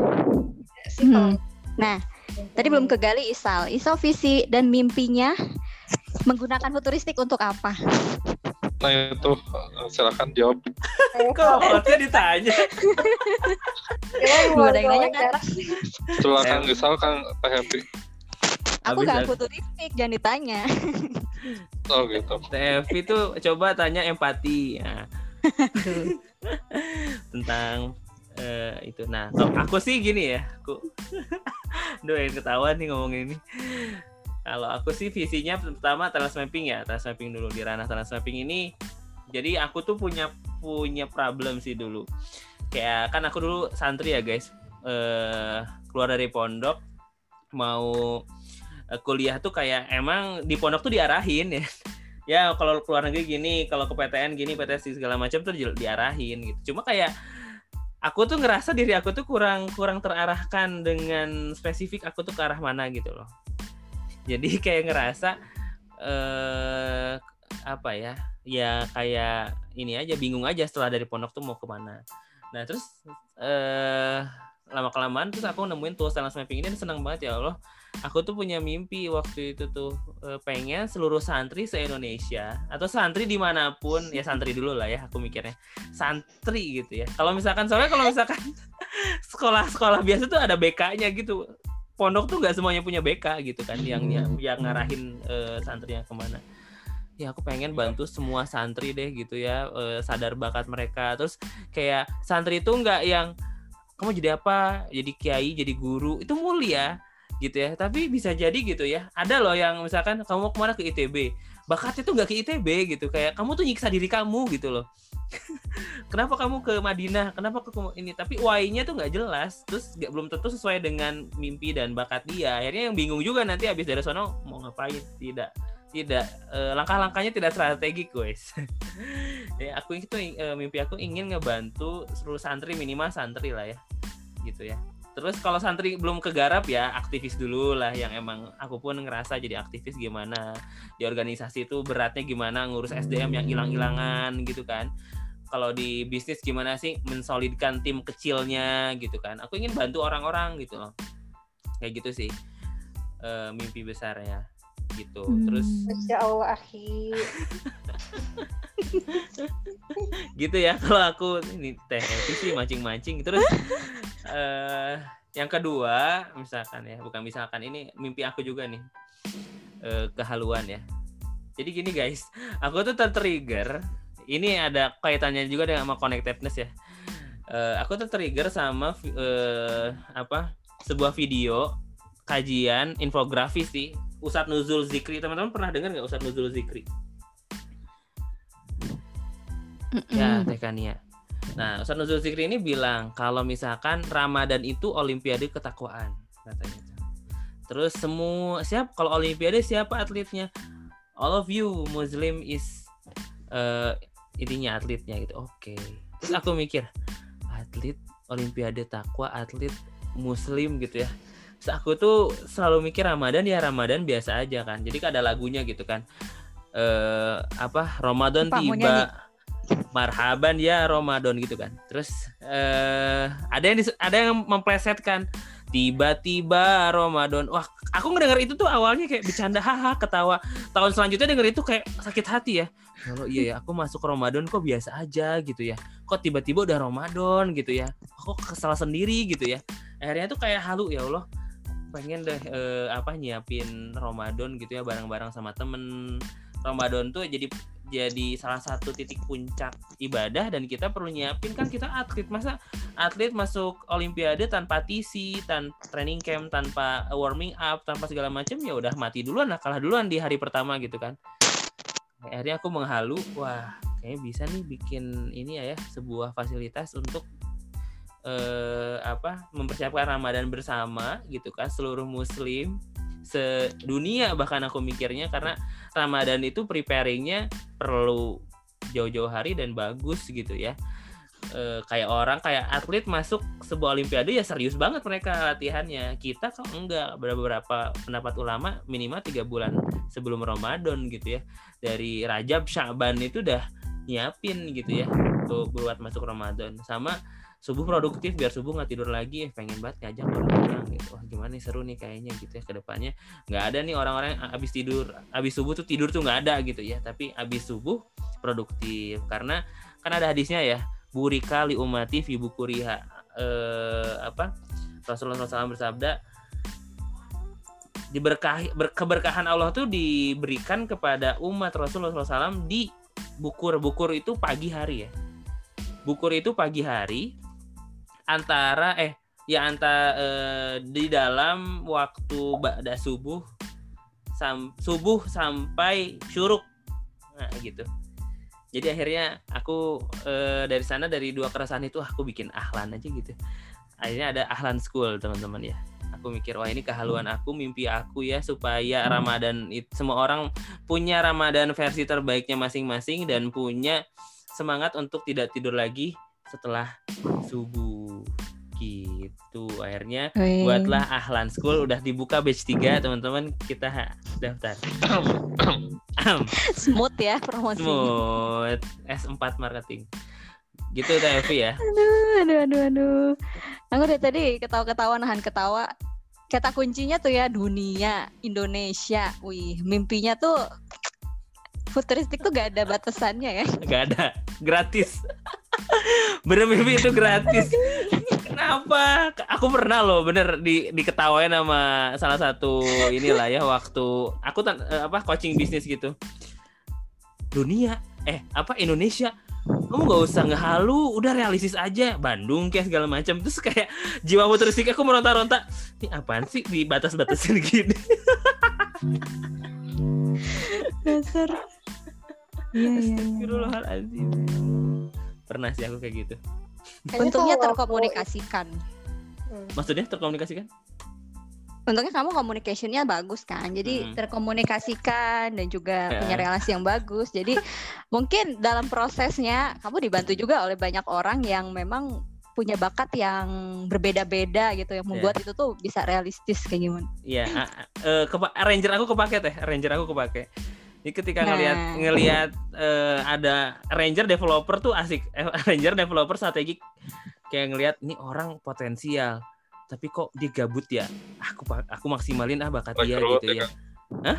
Beda sih kalau Hmm. Nah, Tadi belum kegali Isal. Isal visi dan mimpinya menggunakan futuristik untuk apa? nah itu eh, silakan jawab kok hostnya ditanya Belum ada yang nanya, kan? silakan misal kan Teh Happy Aku aku- futuristik, jangan ditanya. oh gitu tuh coba tanya empati ya. tentang eh, itu. Nah kalau aku sih gini ya aku doain ketahuan nih ngomong ini. Kalau aku sih visinya pertama talent mapping ya talent mapping dulu. Di ranah talent mapping ini jadi aku tuh punya punya problem sih dulu. Kayak kan aku dulu santri ya guys. Eh keluar dari pondok mau eh, kuliah tuh kayak emang di pondok tuh diarahin ya. Ya kalau keluar negeri gini kalau ke PTN gini PTS segala macam tuh di- diarahin gitu. Cuma kayak aku tuh ngerasa diri aku tuh kurang kurang terarahkan dengan spesifik aku tuh ke arah mana gitu loh. Jadi kayak ngerasa eh apa ya ya kayak ini aja bingung aja setelah dari pondok tuh mau ke mana nah terus eh lama kelamaan terus aku nemuin tools talent mapping ini dan seneng banget ya Allah aku tuh punya mimpi waktu itu tuh eh, pengen seluruh santri se Indonesia atau santri di mana pun ya santri dulu lah ya aku mikirnya. Santri gitu ya. Kalau misalkan soalnya kalau misalkan sekolah-sekolah biasa tuh ada BK-nya gitu. Pondok tuh nggak semuanya punya BK gitu kan yang yang, yang ngarahin eh, santrinya ke mana. Ya aku pengen bantu semua santri deh gitu ya eh, sadar bakat mereka. Terus kayak santri itu nggak yang kamu jadi apa? Jadi kiai jadi guru? Itu mulia gitu ya. Tapi bisa jadi gitu ya. Ada loh yang misalkan kamu mau ke mana ke ITB bakatnya tuh nggak ke ITB gitu. Kayak kamu tuh nyiksa diri kamu gitu loh. Kenapa kamu ke Madinah? Kenapa ke ini? Tapi why-nya tuh nggak jelas. Terus nggak belum tentu sesuai dengan mimpi dan bakat dia. Akhirnya yang bingung juga nanti habis dari sono mau ngapain? Tidak tidak eh, langkah-langkahnya tidak strategik guys. Ya aku itu eh, mimpi aku ingin ngebantu seluruh santri minimal santri lah ya. Gitu ya terus kalau santri belum kegarap ya aktivis dulu lah yang emang aku pun ngerasa jadi aktivis gimana. Di organisasi itu beratnya gimana ngurus SDM yang hilang-hilangan gitu kan. Kalau di bisnis gimana sih mensolidkan tim kecilnya gitu kan. Aku ingin bantu orang-orang gitu loh. Kayak gitu sih eh, mimpi besarnya gitu. Terus Masya Allah, akhi. gitu ya kalau aku ini teh sih mancing-mancing. Terus eh yang kedua misalkan ya bukan misalkan ini mimpi aku juga nih. Eh, kehaluan ya. Jadi gini guys aku tuh tertrigger. Ini ada kaitannya juga dengan sama connectedness ya. Eh, aku tuh trigger sama eh, apa sebuah video kajian infografis sih Ustadz Nuzul Zikri teman-teman pernah dengar nggak Ustadz Nuzul Zikri Ya, Teh Kania. Nah, Ustaz Nuzul Zikri ini bilang kalau misalkan Ramadan itu olimpiade ketakwaan katanya. Terus semua siap kalau olimpiade siapa atletnya? All of you Muslim is eh intinya atletnya gitu. Oke. Terus aku mikir atlet olimpiade takwa, atlet muslim gitu ya. Aku tuh selalu mikir Ramadan ya Ramadan biasa aja kan. Jadi kan ada lagunya gitu kan. Eh apa Ramadan mau tiba marhaban ya Ramadan gitu kan. Terus eh ada yang ada yang memplesetkan tiba-tiba Ramadan. Wah, aku ngedenger itu tuh awalnya kayak bercanda haha ketawa. Tahun selanjutnya denger itu kayak sakit hati ya. Kalau iya ya, aku masuk Ramadan kok biasa aja gitu ya. Kok tiba-tiba udah Ramadan gitu ya. Kok kesal sendiri gitu ya. Akhirnya tuh kayak halu ya Allah. Pengen deh eh, apa nyiapin Ramadan gitu ya bareng-bareng sama temen. Ramadan tuh jadi jadi salah satu titik puncak ibadah dan kita perlu nyiapin kan kita atlet masa atlet masuk olimpiade tanpa TC, tanpa training camp, tanpa warming up, tanpa segala macam ya udah mati duluan lah kalah duluan di hari pertama gitu kan. Akhirnya aku menghalu, wah kayaknya bisa nih bikin ini ya ya sebuah fasilitas untuk eh apa mempersiapkan Ramadan bersama gitu kan seluruh muslim sedunia bahkan aku mikirnya karena Ramadan itu preparingnya perlu jauh-jauh hari dan bagus gitu ya. Eh, kayak orang kayak atlet masuk sebuah olimpiade ya serius banget mereka latihannya. Kita kok enggak? Beberapa pendapat ulama minimal tiga bulan sebelum Ramadan gitu ya. Dari Rajab Syaban itu udah nyiapin gitu ya untuk buat masuk Ramadan. Sama subuh produktif biar subuh nggak tidur lagi. Eh, pengen banget ngajak orang-orang gitu. Wah gimana nih seru nih kayaknya gitu ya ke depannya nggak ada nih orang-orang yang abis tidur abis subuh tuh tidur tuh nggak ada gitu ya. Tapi abis subuh produktif. Karena kan ada hadisnya ya burika li umati fi bukuriha. Eh, apa? Rasulullah SAW bersabda diberkahi ber- keberkahan Allah tuh diberikan kepada umat Rasulullah SAW di bukur bukur itu pagi hari ya. Bukur itu pagi hari antara eh ya antara eh, di dalam waktu ba'da subuh sam, subuh sampai syuruk. Nah gitu. Jadi akhirnya aku eh, dari sana dari dua keresahan itu aku bikin ahlan aja gitu. Akhirnya ada ahlan school teman-teman ya. Aku mikir wah ini kehaluan aku mimpi aku ya supaya Ramadan it- semua orang punya Ramadan versi terbaiknya masing-masing dan punya semangat untuk tidak tidur lagi setelah subuh gitu akhirnya Wih. buatlah Ahlan School udah dibuka batch 3 teman-teman kita daftar Smooth ya promosinya. Smooth S4 marketing gitu Teh Evi ya Aduh, aduh, aduh, aduh. Aku dari tadi ketawa-ketawa nahan ketawa. Kata kuncinya tuh ya dunia, Indonesia. Wih, mimpinya tuh futuristik tuh gak ada batasannya ya. nggak ada gratis bener mimpi itu gratis kenapa? Aku pernah loh bener di diketawain sama salah satu inilah ya waktu aku tan- eh, apa coaching bisnis gitu. Dunia eh apa Indonesia? Kamu nggak usah ngehalu udah realistis aja. Bandung kayak segala macam. Terus kayak jiwa futuristik aku meronta-ronta. Ini apaan sih di batas-batasin gini? Dasar. Iya, iya, iya. Astagfirullahaladzim. pernah sih aku kayak gitu Untungnya terkomunikasikan. Hmm. maksudnya terkomunikasikan Untungnya kamu communication-nya bagus kan. Jadi Hmm. terkomunikasikan dan juga Ya. punya relasi yang bagus. Jadi mungkin dalam prosesnya kamu dibantu juga oleh banyak orang yang memang punya bakat yang berbeda-beda gitu yang membuat itu tuh bisa realistis kayak gimana Iya, a- a- eh, kepa- Ranger aku kepake teh, Ranger aku kepake. Jadi ketika Nah. ngelihat ngelihat eh, ada Ranger developer tuh asik, Eh, Ranger developer strategik kayak ngelihat ini orang potensial, tapi kok dia gabut ya. Aku aku maksimalin ah bakat dia gitu ya ya. kan?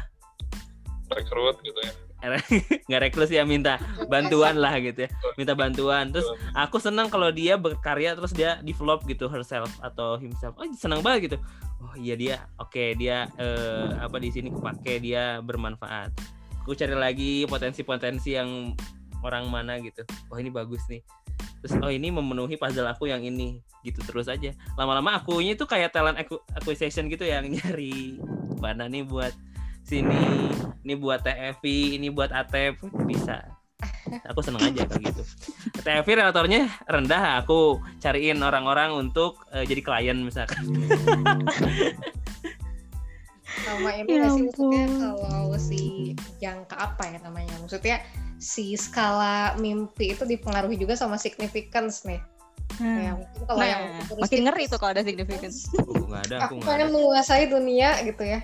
Rekrut gitu ya. Nggak rekrut ya minta bantuan lah gitu ya, minta bantuan. Terus aku senang kalau dia berkarya terus dia develop gitu herself atau himself. Oh senang banget gitu. Oh iya dia, oke dia eh, apa di sini kepake dia bermanfaat. Aku cari lagi potensi-potensi yang orang mana gitu. Oh ini bagus nih. Terus oh ini memenuhi puzzle aku yang ini gitu terus aja. Lama-lama akunya tuh kayak talent acqu- acquisition gitu yang nyari mana nih buat sini, ini buat TFI, ini buat ATEP bisa. Aku seneng aja kayak gitu. TFI relatornya rendah, aku cariin orang-orang untuk eh, jadi klien misalkan. sama ini Ya nggak sih? Maksudnya kalau si jangka apa ya namanya? Maksudnya si skala mimpi itu dipengaruhi juga sama significance nih. Ya mungkin kalau yang nah futuristik makin ngeri tuh kalau ada significance. Aku nggak ada, aku aku nggak ada. pengen menguasai dunia gitu ya.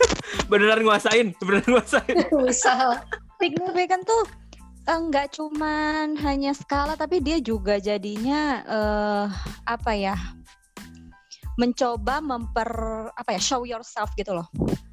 Beneran nguasain, beneran nguasain. misal signifikan tuh eh, nggak cuman hanya skala tapi dia juga jadinya eh apa ya mencoba memper apa ya show yourself gitu loh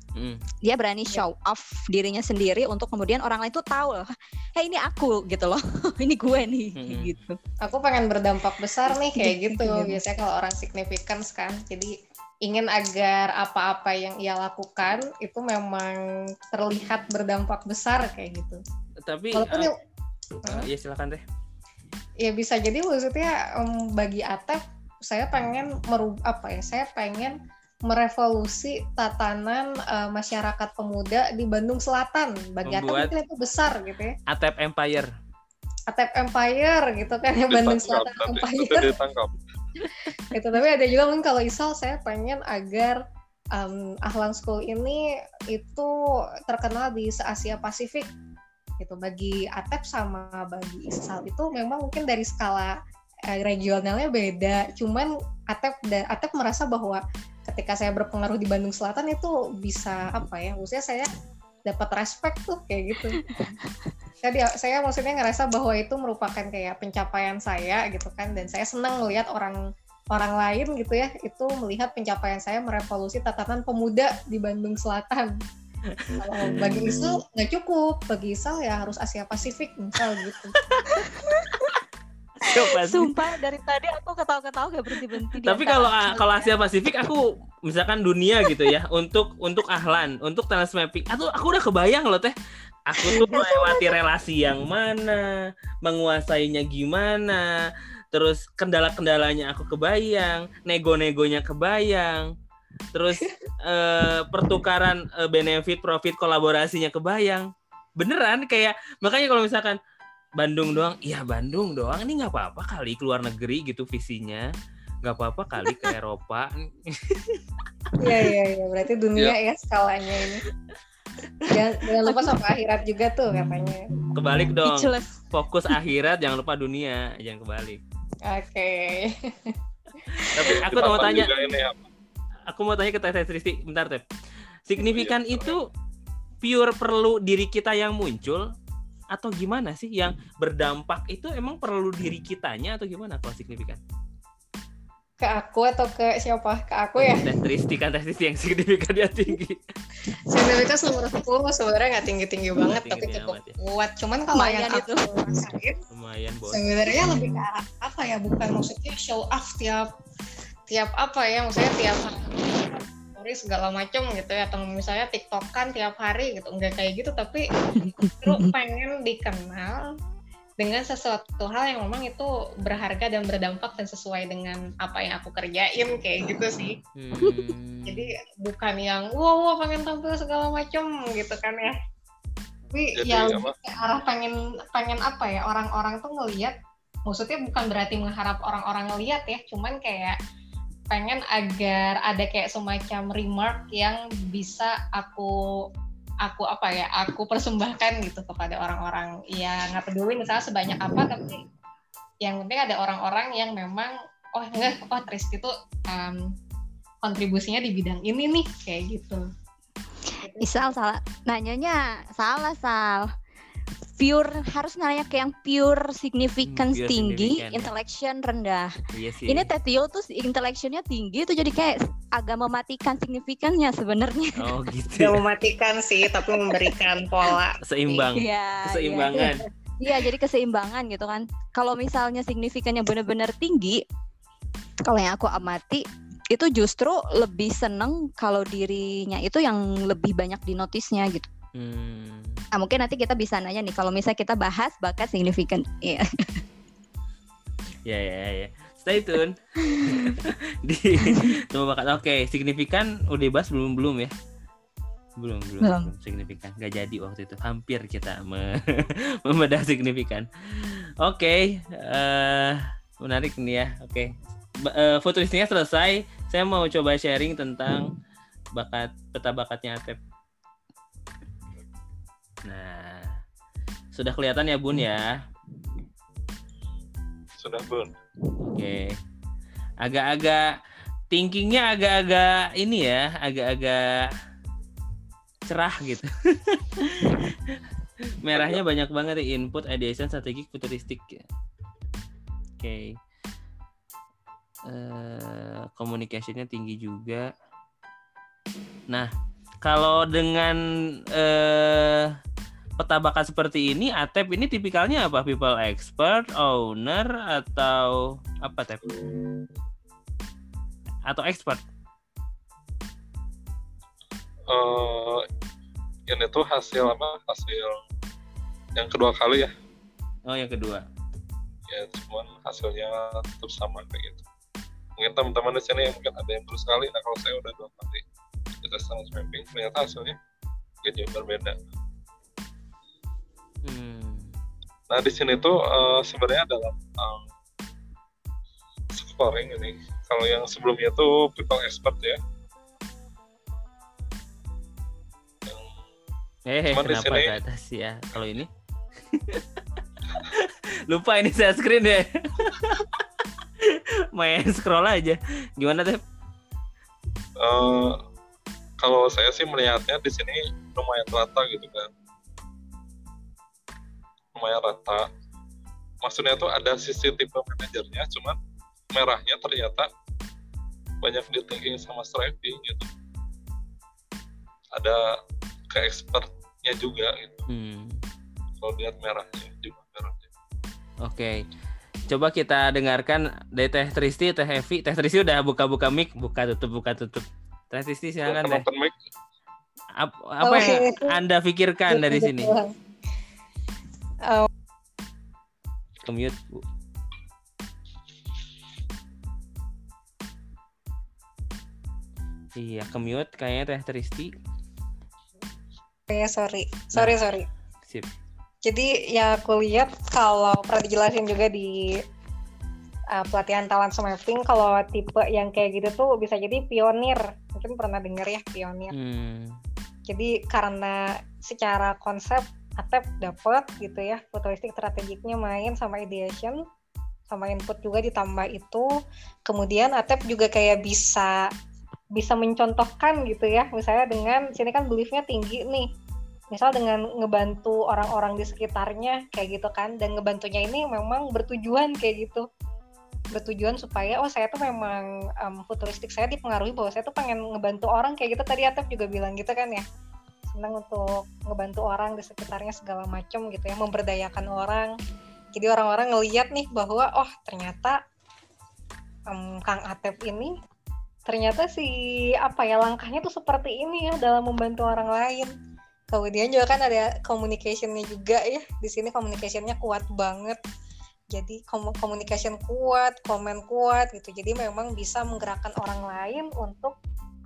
Hmm. dia berani show off dirinya sendiri untuk kemudian orang lain tuh tahu loh hey ini aku gitu loh ini gue nih Mm-mm. gitu aku pengen berdampak besar nih kayak gitu Iya. biasanya kalau orang significance kan jadi ingin agar apa-apa yang ia lakukan itu memang terlihat berdampak besar kayak gitu Tapi walaupun eh, yang- eh, ya silakan teh. ya bisa jadi maksudnya em, bagi Atep saya pengen merubah apa ya saya pengen merevolusi tatanan eh, masyarakat pemuda di Bandung Selatan bagi Atep Membuat- mungkin itu besar gitu ya Atep Empire. Atep Empire gitu kan ya Bandung Selatan nanti Empire ditangkap. gitu tapi ada juga mungkin kalau Isal saya pengen agar em, Ahlan School ini itu terkenal di se Asia Pasifik gitu bagi Atep sama bagi Isal itu memang mungkin dari skala regionalnya beda. Cuman Atep dan Atep merasa bahwa ketika saya berpengaruh di Bandung Selatan itu bisa apa ya maksudnya saya dapat respect tuh kayak gitu. Jadi saya maksudnya ngerasa bahwa itu merupakan kayak pencapaian saya gitu kan dan saya senang melihat orang orang lain gitu ya itu melihat pencapaian saya merevolusi tatanan pemuda di Bandung Selatan. Kalau bagi Isal nggak cukup. Bagi Isal ya harus Asia Pasifik misal gitu Coba sih. sumpah dari tadi aku ketawa-ketawa gak berhenti berhenti Tapi kalau kalau Asia Pasifik aku misalkan dunia gitu ya untuk untuk Ahlan, untuk talent mapping. Aku aku udah kebayang loh teh. Aku tuh melewati relasi yang mana, menguasainya gimana, terus kendala-kendalanya aku kebayang, nego-negonya kebayang. Terus eh, pertukaran eh, benefit profit kolaborasinya kebayang. Beneran kayak makanya kalau misalkan Bandung doang, iya Bandung doang. Ini nggak apa-apa kali keluar negeri gitu visinya. Nggak apa-apa kali ke Eropa. Iya iya iya. Berarti dunia ya skalanya ini. Jangan, jangan lupa sama akhirat juga tuh katanya. Kebalik dong. Fokus akhirat jangan lupa dunia. Jangan kebalik. Oke. Tapi aku mau tanya. ini ya, aku mau tanya ke Teh Tristi. Bentar Teh. Signifikan itu pure perlu diri kita yang muncul atau gimana sih yang berdampak itu emang perlu diri kitanya atau gimana kalau signifikan ke aku atau ke siapa? Ke aku ya? Teh Tristi kan? Tristi yang signifikan dia tinggi signifikas menurutku sebenarnya nggak tinggi tinggi banget tapi tinggi-tinggi cukup ya. kuat. Cuman kalau Lumayan yang aku itu. rasain lumayan bos. sebenarnya lebih ke arah apa ya? Bukan maksudnya show off tiap tiap apa ya? Maksudnya tiap story segala macam gitu ya atau misalnya tiktokan tiap hari gitu enggak kayak gitu tapi justru pengen dikenal dengan sesuatu hal yang memang itu berharga dan berdampak dan sesuai dengan apa yang aku kerjain kayak gitu sih Hmm. jadi bukan yang wow, wow pengen tampil segala macam gitu kan ya tapi Jadi ya apa? arah pengen pengen apa ya orang-orang tuh ngelihat maksudnya bukan berarti mengharap orang-orang ngelihat ya cuman kayak pengen agar ada kayak semacam remark yang bisa aku aku apa ya aku persembahkan gitu kepada orang-orang ya nggak peduli misalnya sebanyak apa tapi yang penting ada orang-orang yang memang oh enggak oh Tristi tuh em, kontribusinya di bidang ini nih kayak gitu Isal salah nanyanya salah Sal. Pure harus nanya ke yang pure significance pure tinggi, significant, ya. intellection rendah. Iya sih. Ini Tetio tuh intellectionnya tinggi tuh jadi kayak agak mematikan signifikannya sebenarnya. Oh gitu. Gak mematikan sih tapi memberikan pola Seimbang. Iya. Keseimbangan. Iya, jadi keseimbangan gitu kan. Kalau misalnya signifikannya benar-benar tinggi, kalau yang aku amati itu justru lebih seneng kalau dirinya itu yang lebih banyak di notisnya gitu. Hmm. Nah, mungkin nanti kita bisa nanya nih kalau misalnya kita bahas bakat signifikan. Iya. Ya ya ya. Stay tune. di coba bakat. Oke, signifikan udah bahas belum belum ya? Belum belum, Belum. belum signifikan. Gak jadi waktu itu. Hampir kita me- membedah signifikan. Oke, eh menarik nih ya. Oke. Ba- eh, futuristiknya selesai. Saya mau coba sharing tentang bakat peta bakatnya Atep. Nah, sudah kelihatan ya Bun ya. Sudah bun. Oke. Agak-agak thinkingnya agak-agak ini ya, agak-agak cerah gitu. Merahnya banyak banget ya input, ideation, strategik, futuristik. Oke. Eh, communication-nya tinggi juga. Nah, kalau dengan eh peta bakat seperti ini, Atep ini tipikalnya apa? People expert, owner, atau apa Tep? Atau expert? eh ini tuh hasil apa? Hasil yang kedua kali ya. Oh, yang kedua. Ya cuman hasilnya tetap sama kayak gitu. Mungkin teman-teman di sini mungkin ada yang baru sekali. Nah kalau saya udah dua kali tes talent mapping, ternyata hasilnya jadi berbeda. Hmm. Nah di sini tuh eh, sebenarnya dalam um, scoring ini, kalau yang sebelumnya tuh people expert ya, Eh, Cuman di kenapa sini- ke atas ya? Kalau ini? Lupa ini saya screen deh. Main scroll aja. Gimana Tep? eh, kalau saya sih melihatnya di sini lumayan rata gitu kan, lumayan rata. Maksudnya tuh ada sisi tipe manajernya, cuman merahnya ternyata banyak di sama striving gitu. Ada ke expertnya juga gitu. Hmm. Kalau lihat merahnya juga merahnya. Oke. Coba kita dengarkan dari Teh Tristi, Teh Evi. Teh Tristi udah buka-buka mic, buka tutup, buka tutup. Teh Tristi silakan. Open mic. Ap- Apa, yang Anda pikirkan dari sini? Kemute, Bu. Iya, kemute kayaknya Teh Tristi. ya sorry sorry sorry Sip. Jadi ya aku lihat kalau pernah dijelasin juga di uh, pelatihan talent mapping kalau tipe yang kayak gitu tuh bisa jadi pionir. Mungkin pernah dengar ya pionir. Hmm. Jadi karena secara konsep Atep dapat gitu ya futuristik strategiknya main sama ideation sama input juga ditambah itu. Kemudian Atep juga kayak bisa bisa mencontohkan gitu ya. Misalnya dengan sini kan beliefnya tinggi nih. Misal dengan ngebantu orang-orang di sekitarnya kayak gitu kan. Dan ngebantunya ini memang bertujuan kayak gitu. Bertujuan supaya oh saya tuh memang em, futuristik saya dipengaruhi bahwa saya tuh pengen ngebantu orang kayak gitu. Tadi Atep juga bilang gitu kan ya senang untuk ngebantu orang di sekitarnya segala macam gitu ya memberdayakan orang. Jadi orang-orang ngeliat nih bahwa oh ternyata em, Kang Atep ini ternyata si apa ya langkahnya tuh seperti ini ya dalam membantu orang lain. Kemudian juga kan ada communicationnya juga ya di sini communicationnya kuat banget. Jadi communication kuat komen kuat gitu. Jadi memang bisa menggerakkan orang lain untuk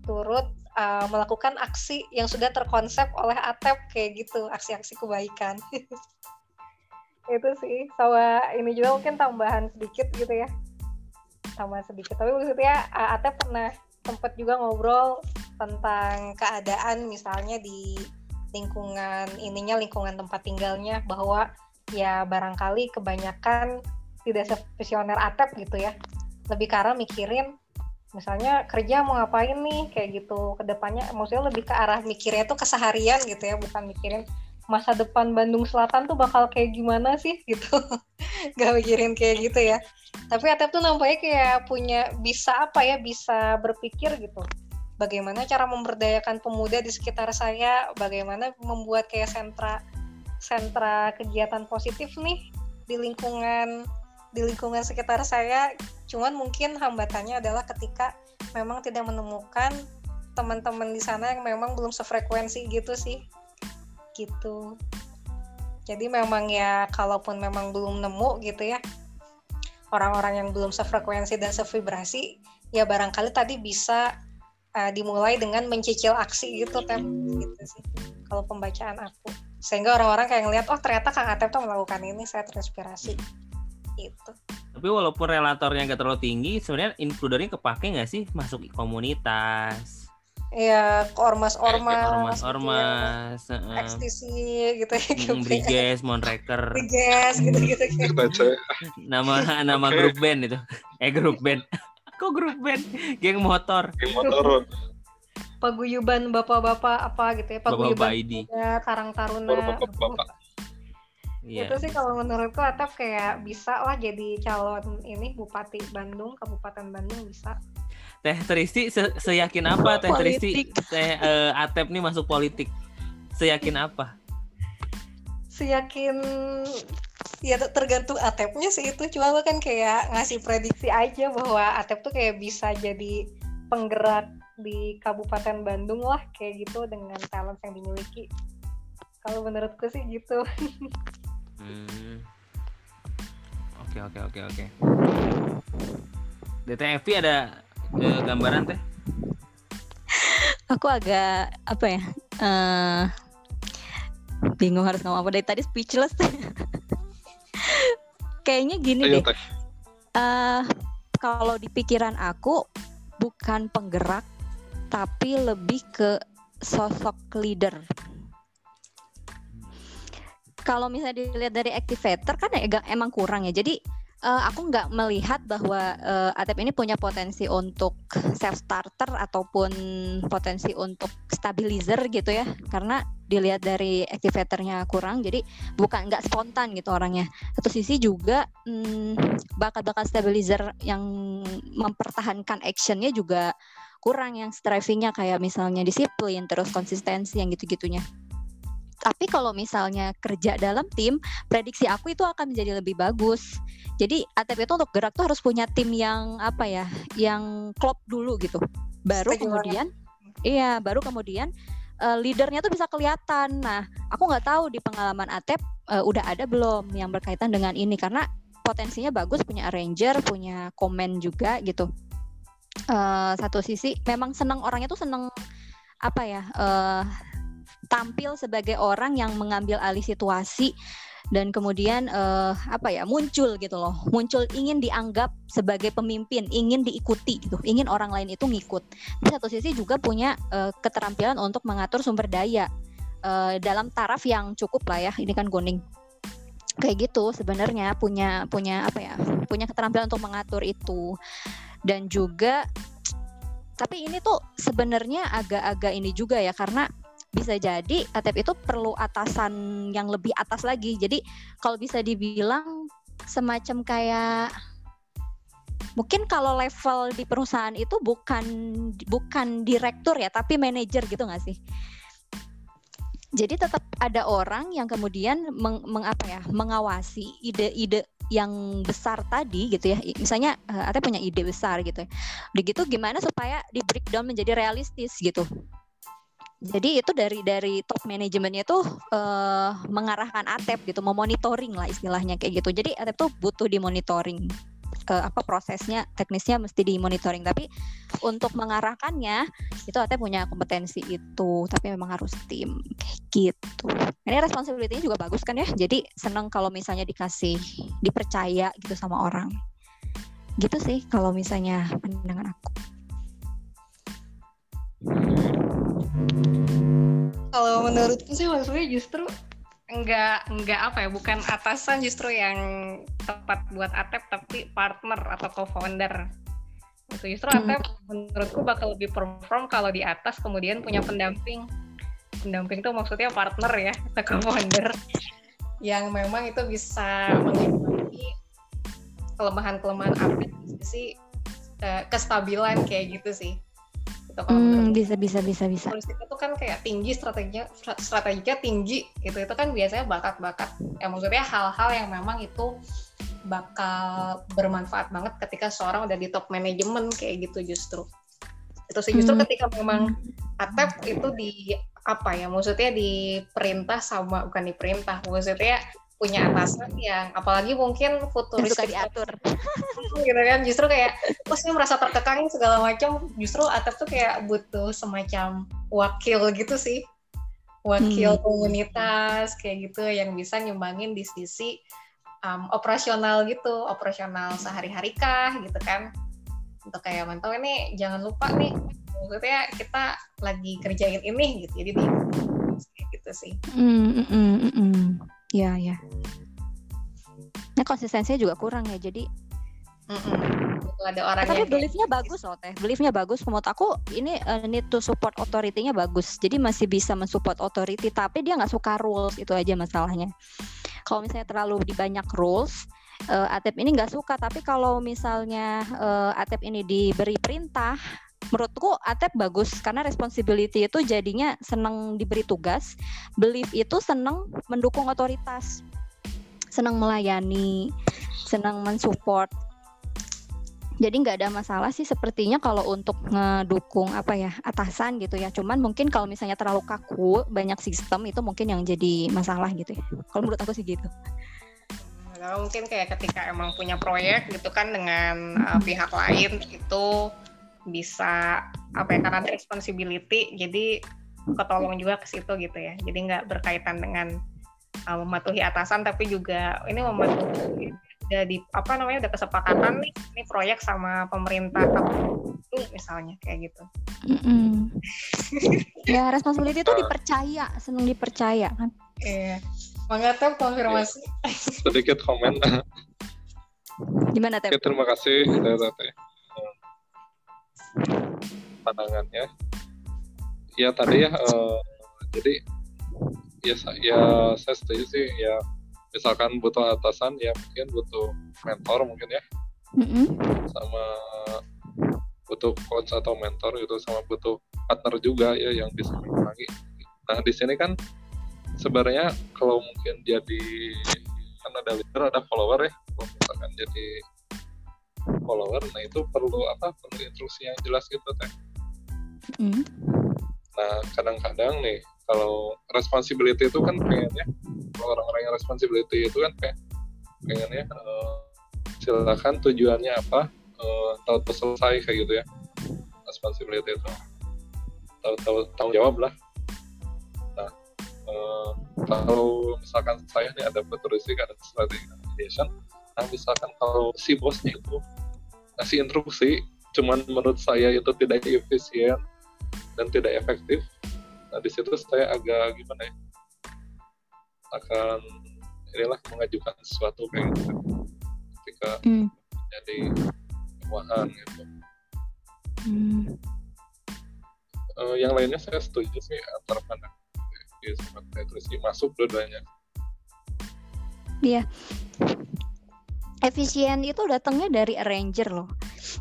turut uh, melakukan aksi yang sudah terkonsep oleh Atep kayak gitu aksi-aksi kebaikan. Itu sih sama ini juga mungkin tambahan sedikit gitu ya. Tambahan sedikit tapi maksudnya uh, Atep pernah sempat juga ngobrol tentang keadaan misalnya di lingkungan ininya lingkungan tempat tinggalnya bahwa ya barangkali kebanyakan tidak sevisioner Atep gitu ya. Lebih arah mikirin misalnya kerja mau ngapain nih kayak gitu. Ke depannya maksudnya lebih ke arah mikirnya tuh keseharian gitu ya bukan mikirin masa depan Bandung Selatan tuh bakal kayak gimana sih gitu. Nggak mikirin kayak gitu ya. Tapi Atep tuh nampaknya kayak punya bisa apa ya bisa berpikir gitu. Bagaimana cara memberdayakan pemuda di sekitar saya? Bagaimana membuat kayak sentra sentra kegiatan positif nih di lingkungan di lingkungan sekitar saya cuman mungkin hambatannya adalah ketika memang tidak menemukan teman-teman di sana yang memang belum sefrekuensi gitu sih. Gitu. Jadi memang ya kalaupun memang belum nemu gitu ya orang-orang yang belum sefrekuensi dan sevibrasi ya barangkali tadi bisa uh, dimulai dengan mencicil aksi gitu tem gitu sih kalau pembacaan aku. Sehingga orang-orang kayak ngeliat oh ternyata Kang Atep tuh melakukan ini saya terinspirasi itu tapi walaupun relatornya nggak terlalu tinggi sebenarnya includernya kepake nggak sih masuk komunitas Iya, ormas-ormas, ormas-ormas, gitu ya. ekstisi gitu ya. Hmm, Briges, Monreker, Briges gitu-gitu. nama nama grup band itu, eh grup band, kok grup band, geng motor, Geng motor. Paguyuban bapak-bapak apa gitu ya, paguyuban Bapak ID. muda, Karang Taruna. Bapak-bapak. Iya. Itu sih kalau menurutku Atap kayak bisa lah jadi calon ini Bupati Bandung, Kabupaten Bandung bisa. Teh Tristi se seyakin apa Teh Tristi. Teh eh, Atep nih masuk politik? Seyakin apa? Seyakin ya ter- tergantung Atepnya sih itu cuma kan kayak ngasih prediksi aja bahwa Atep tuh kayak bisa jadi penggerak di Kabupaten Bandung lah kayak gitu dengan talent yang dimiliki. Kalau menurutku sih gitu. Hmm. Oke oke oke oke. DTFI ada eh, gambaran teh? Aku agak apa ya? eh bingung harus ngomong apa dari tadi speechless. Kayaknya gini Ayo, deh. Eh kalau di pikiran aku bukan penggerak tapi lebih ke sosok leader. Kalau misalnya dilihat dari activator kan ya emang kurang ya. Jadi eh, aku nggak melihat bahwa eh, Atep ini punya potensi untuk self starter ataupun potensi untuk stabilizer gitu ya. Karena dilihat dari activatornya kurang, jadi bukan nggak spontan gitu orangnya. Satu sisi juga hmm, bakat-bakat stabilizer yang mempertahankan actionnya juga kurang yang strivingnya kayak misalnya disiplin terus konsistensi yang gitu-gitunya. Tapi kalau misalnya kerja dalam tim, prediksi aku itu akan menjadi lebih bagus. Jadi ATP itu untuk gerak tuh harus punya tim yang apa ya, yang klop dulu gitu. Baru Setuju kemudian, iya, baru kemudian eh, leadernya tuh bisa kelihatan. Nah, aku nggak tahu di pengalaman Atep eh, udah ada belum yang berkaitan dengan ini karena potensinya bagus punya arranger, punya komen juga gitu. Eh, satu sisi memang seneng orangnya tuh seneng apa ya eh, tampil sebagai orang yang mengambil alih situasi dan kemudian eh, apa ya muncul gitu loh. Muncul ingin dianggap sebagai pemimpin ingin diikuti gitu. Ingin orang lain itu ngikut. Di satu sisi juga punya eh, keterampilan untuk mengatur sumber daya eh, dalam taraf yang cukup lah ya. Ini kan goning kayak gitu sebenarnya punya punya apa ya punya keterampilan untuk mengatur itu. Dan juga tapi ini tuh sebenarnya agak-agak ini juga ya karena bisa jadi Atep itu perlu atasan yang lebih atas lagi. Jadi kalau bisa dibilang semacam kayak mungkin kalau level di perusahaan itu bukan bukan direktur ya, tapi manajer gitu nggak sih? Jadi tetap ada orang yang kemudian meng, meng- apa ya, mengawasi ide-ide yang besar tadi gitu ya. Misalnya eh, Atep punya ide besar gitu. ya. Udah gitu gimana supaya di breakdown menjadi realistis gitu. Jadi itu dari dari top manajemennya tuh eh, mengarahkan Atep gitu, memonitoring lah istilahnya kayak gitu. Jadi Atep tuh butuh dimonitoring Eh, apa prosesnya, teknisnya mesti dimonitoring. Tapi untuk mengarahkannya itu Atep punya kompetensi itu, tapi memang harus tim kayak gitu. Ini responsibility-nya juga bagus kan ya. Jadi seneng kalau misalnya dikasih dipercaya gitu sama orang. Gitu sih kalau misalnya pandangan aku. Kalau menurutku sih maksudnya justru enggak enggak apa ya bukan atasan justru yang tepat buat Atep tapi partner atau co-founder. Itu justru Hmm. Atep menurutku bakal lebih perform kalau di atas kemudian punya pendamping. Pendamping itu maksudnya partner ya atau co-founder. Yang memang itu bisa mengimbangi kelemahan-kelemahan Atep sisi eh, kestabilan kayak gitu sih itu kalau Hmm, bisa bisa bisa bisa. Holistik itu kan kayak tinggi strateginya strateginya tinggi gitu itu kan biasanya bakat-bakat ya maksudnya hal-hal yang memang itu bakal bermanfaat banget ketika seorang udah di top manajemen kayak gitu justru itu sih justru Hmm. ketika memang atep itu di apa ya maksudnya diperintah sama bukan diperintah maksudnya punya atasan yang apalagi mungkin futuristik diatur. gitu kan justru kayak oh saya merasa terkekang segala macam justru Atep tuh kayak butuh semacam wakil gitu sih wakil Hmm. komunitas kayak gitu yang bisa nyumbangin di sisi um, operasional gitu operasional sehari-hari kah gitu kan untuk kayak mantau ini jangan lupa nih maksudnya kita lagi kerjain ini gitu jadi di gitu sih mm, mm, mm, mm. Ya, ya. Nah, konsistensinya juga kurang ya. Jadi, Mm-mm. Gitu, ada orang tapi beliefnya bagus loh teh. Beliefnya bagus. Menurut aku ini uh, need to support authority-nya bagus. Jadi masih bisa mensupport authority, tapi dia nggak suka rules itu aja masalahnya. Kalau misalnya terlalu di banyak rules, uh, Atep ini nggak suka. Tapi kalau misalnya uh, Atep ini diberi perintah, menurutku Atep bagus karena responsibility itu jadinya senang diberi tugas, belief itu senang mendukung otoritas, senang melayani, senang mensupport. Jadi nggak ada masalah sih sepertinya kalau untuk ngedukung apa ya atasan gitu ya. Cuman mungkin kalau misalnya terlalu kaku banyak sistem itu mungkin yang jadi masalah gitu ya. Kalau menurut aku sih gitu. Kalau mungkin kayak ketika emang punya proyek gitu kan dengan uh, pihak lain itu bisa apa ya karena ada responsibility jadi ketolong juga ke situ gitu ya. Jadi nggak berkaitan dengan uh, mematuhi atasan tapi juga ini mematuhi udah di apa namanya udah kesepakatan nih ini proyek sama pemerintah itu misalnya kayak gitu. Mm-mm. ya responsibility itu dipercaya, senang dipercaya kan. Iya. Mangga Tem, konfirmasi. sedikit komen Gimana teh? Oke, terima kasih Teh Tete. Pandangannya. Ya tadi ya, eh, jadi ya, ya saya setuju sih ya misalkan butuh atasan ya mungkin butuh mentor mungkin ya Mm-mm. sama butuh coach atau mentor gitu sama butuh partner juga ya yang bisa mengurangi. Nah di sini kan sebenarnya kalau mungkin jadi kan ada leader ada follower ya kalau misalkan jadi follower nah itu perlu apa perlu instruksi yang jelas gitu teh. Mm. nah kadang-kadang nih kalau responsibility itu kan pengennya kalau orang-orang yang responsibility itu kan kayak pengennya eh, silakan tujuannya apa eh, tahu selesai kayak gitu ya responsibility itu. Tahu tahu tanggung jawab lah. Nah eh, kalau misalkan saya nih ada futuristik ada strategi ideation nah misalkan kalau si bosnya itu ngasih instruksi cuman menurut saya itu tidak efisien dan tidak efektif nah di situ saya agak gimana ya akan inilah mengajukan sesuatu kayak gitu ketika Mm. jadi keuangan gitu Mm. Eh, yang lainnya saya setuju sih antara pandangan di sama masuk dua-duanya Iya. Efisien itu datangnya dari arranger loh.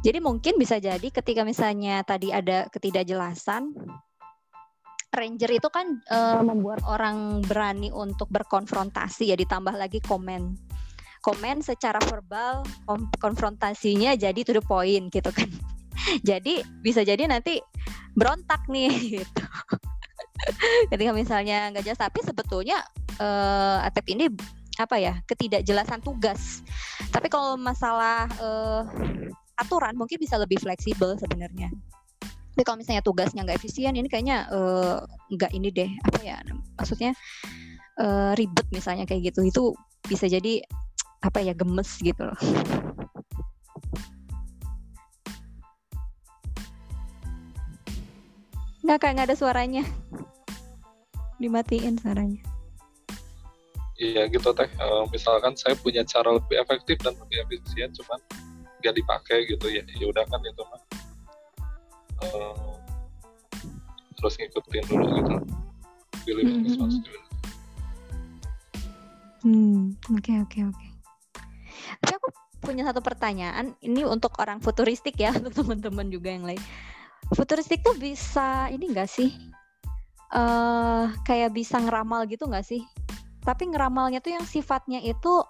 Jadi mungkin bisa jadi ketika misalnya tadi ada ketidakjelasan, arranger itu kan eh, membuat orang berani untuk berkonfrontasi ya ditambah lagi komen. Komen secara verbal, konfrontasinya jadi to the point gitu kan. jadi bisa jadi nanti berontak nih gitu. ketika misalnya nggak jelas tapi sebetulnya eh, Atep ini apa ya ketidakjelasan tugas. Tapi kalau masalah eh, aturan mungkin bisa lebih fleksibel sebenarnya. Tapi kalau misalnya tugasnya nggak efisien, ini kayaknya eh, nggak ini deh apa ya maksudnya eh, ribet misalnya kayak gitu itu bisa jadi apa ya gemes gitu loh. Nggak kayak nggak ada suaranya. Dimatiin suaranya. Iya gitu teh. Eh, misalkan saya punya cara lebih efektif dan lebih efisien, cuman nggak dipakai gitu ya. Ya udah kan itu mah. Eh, terus ngikutin dulu gitu. Pilih Mhm, mhm. responsibility. Hmm, oke oke oke. Tapi aku punya satu pertanyaan. Ini untuk orang futuristik ya, untuk teman-teman juga yang lain. Futuristik tuh bisa ini enggak sih? eh kayak bisa ngeramal gitu nggak sih? Tapi ngeramalnya tuh yang sifatnya itu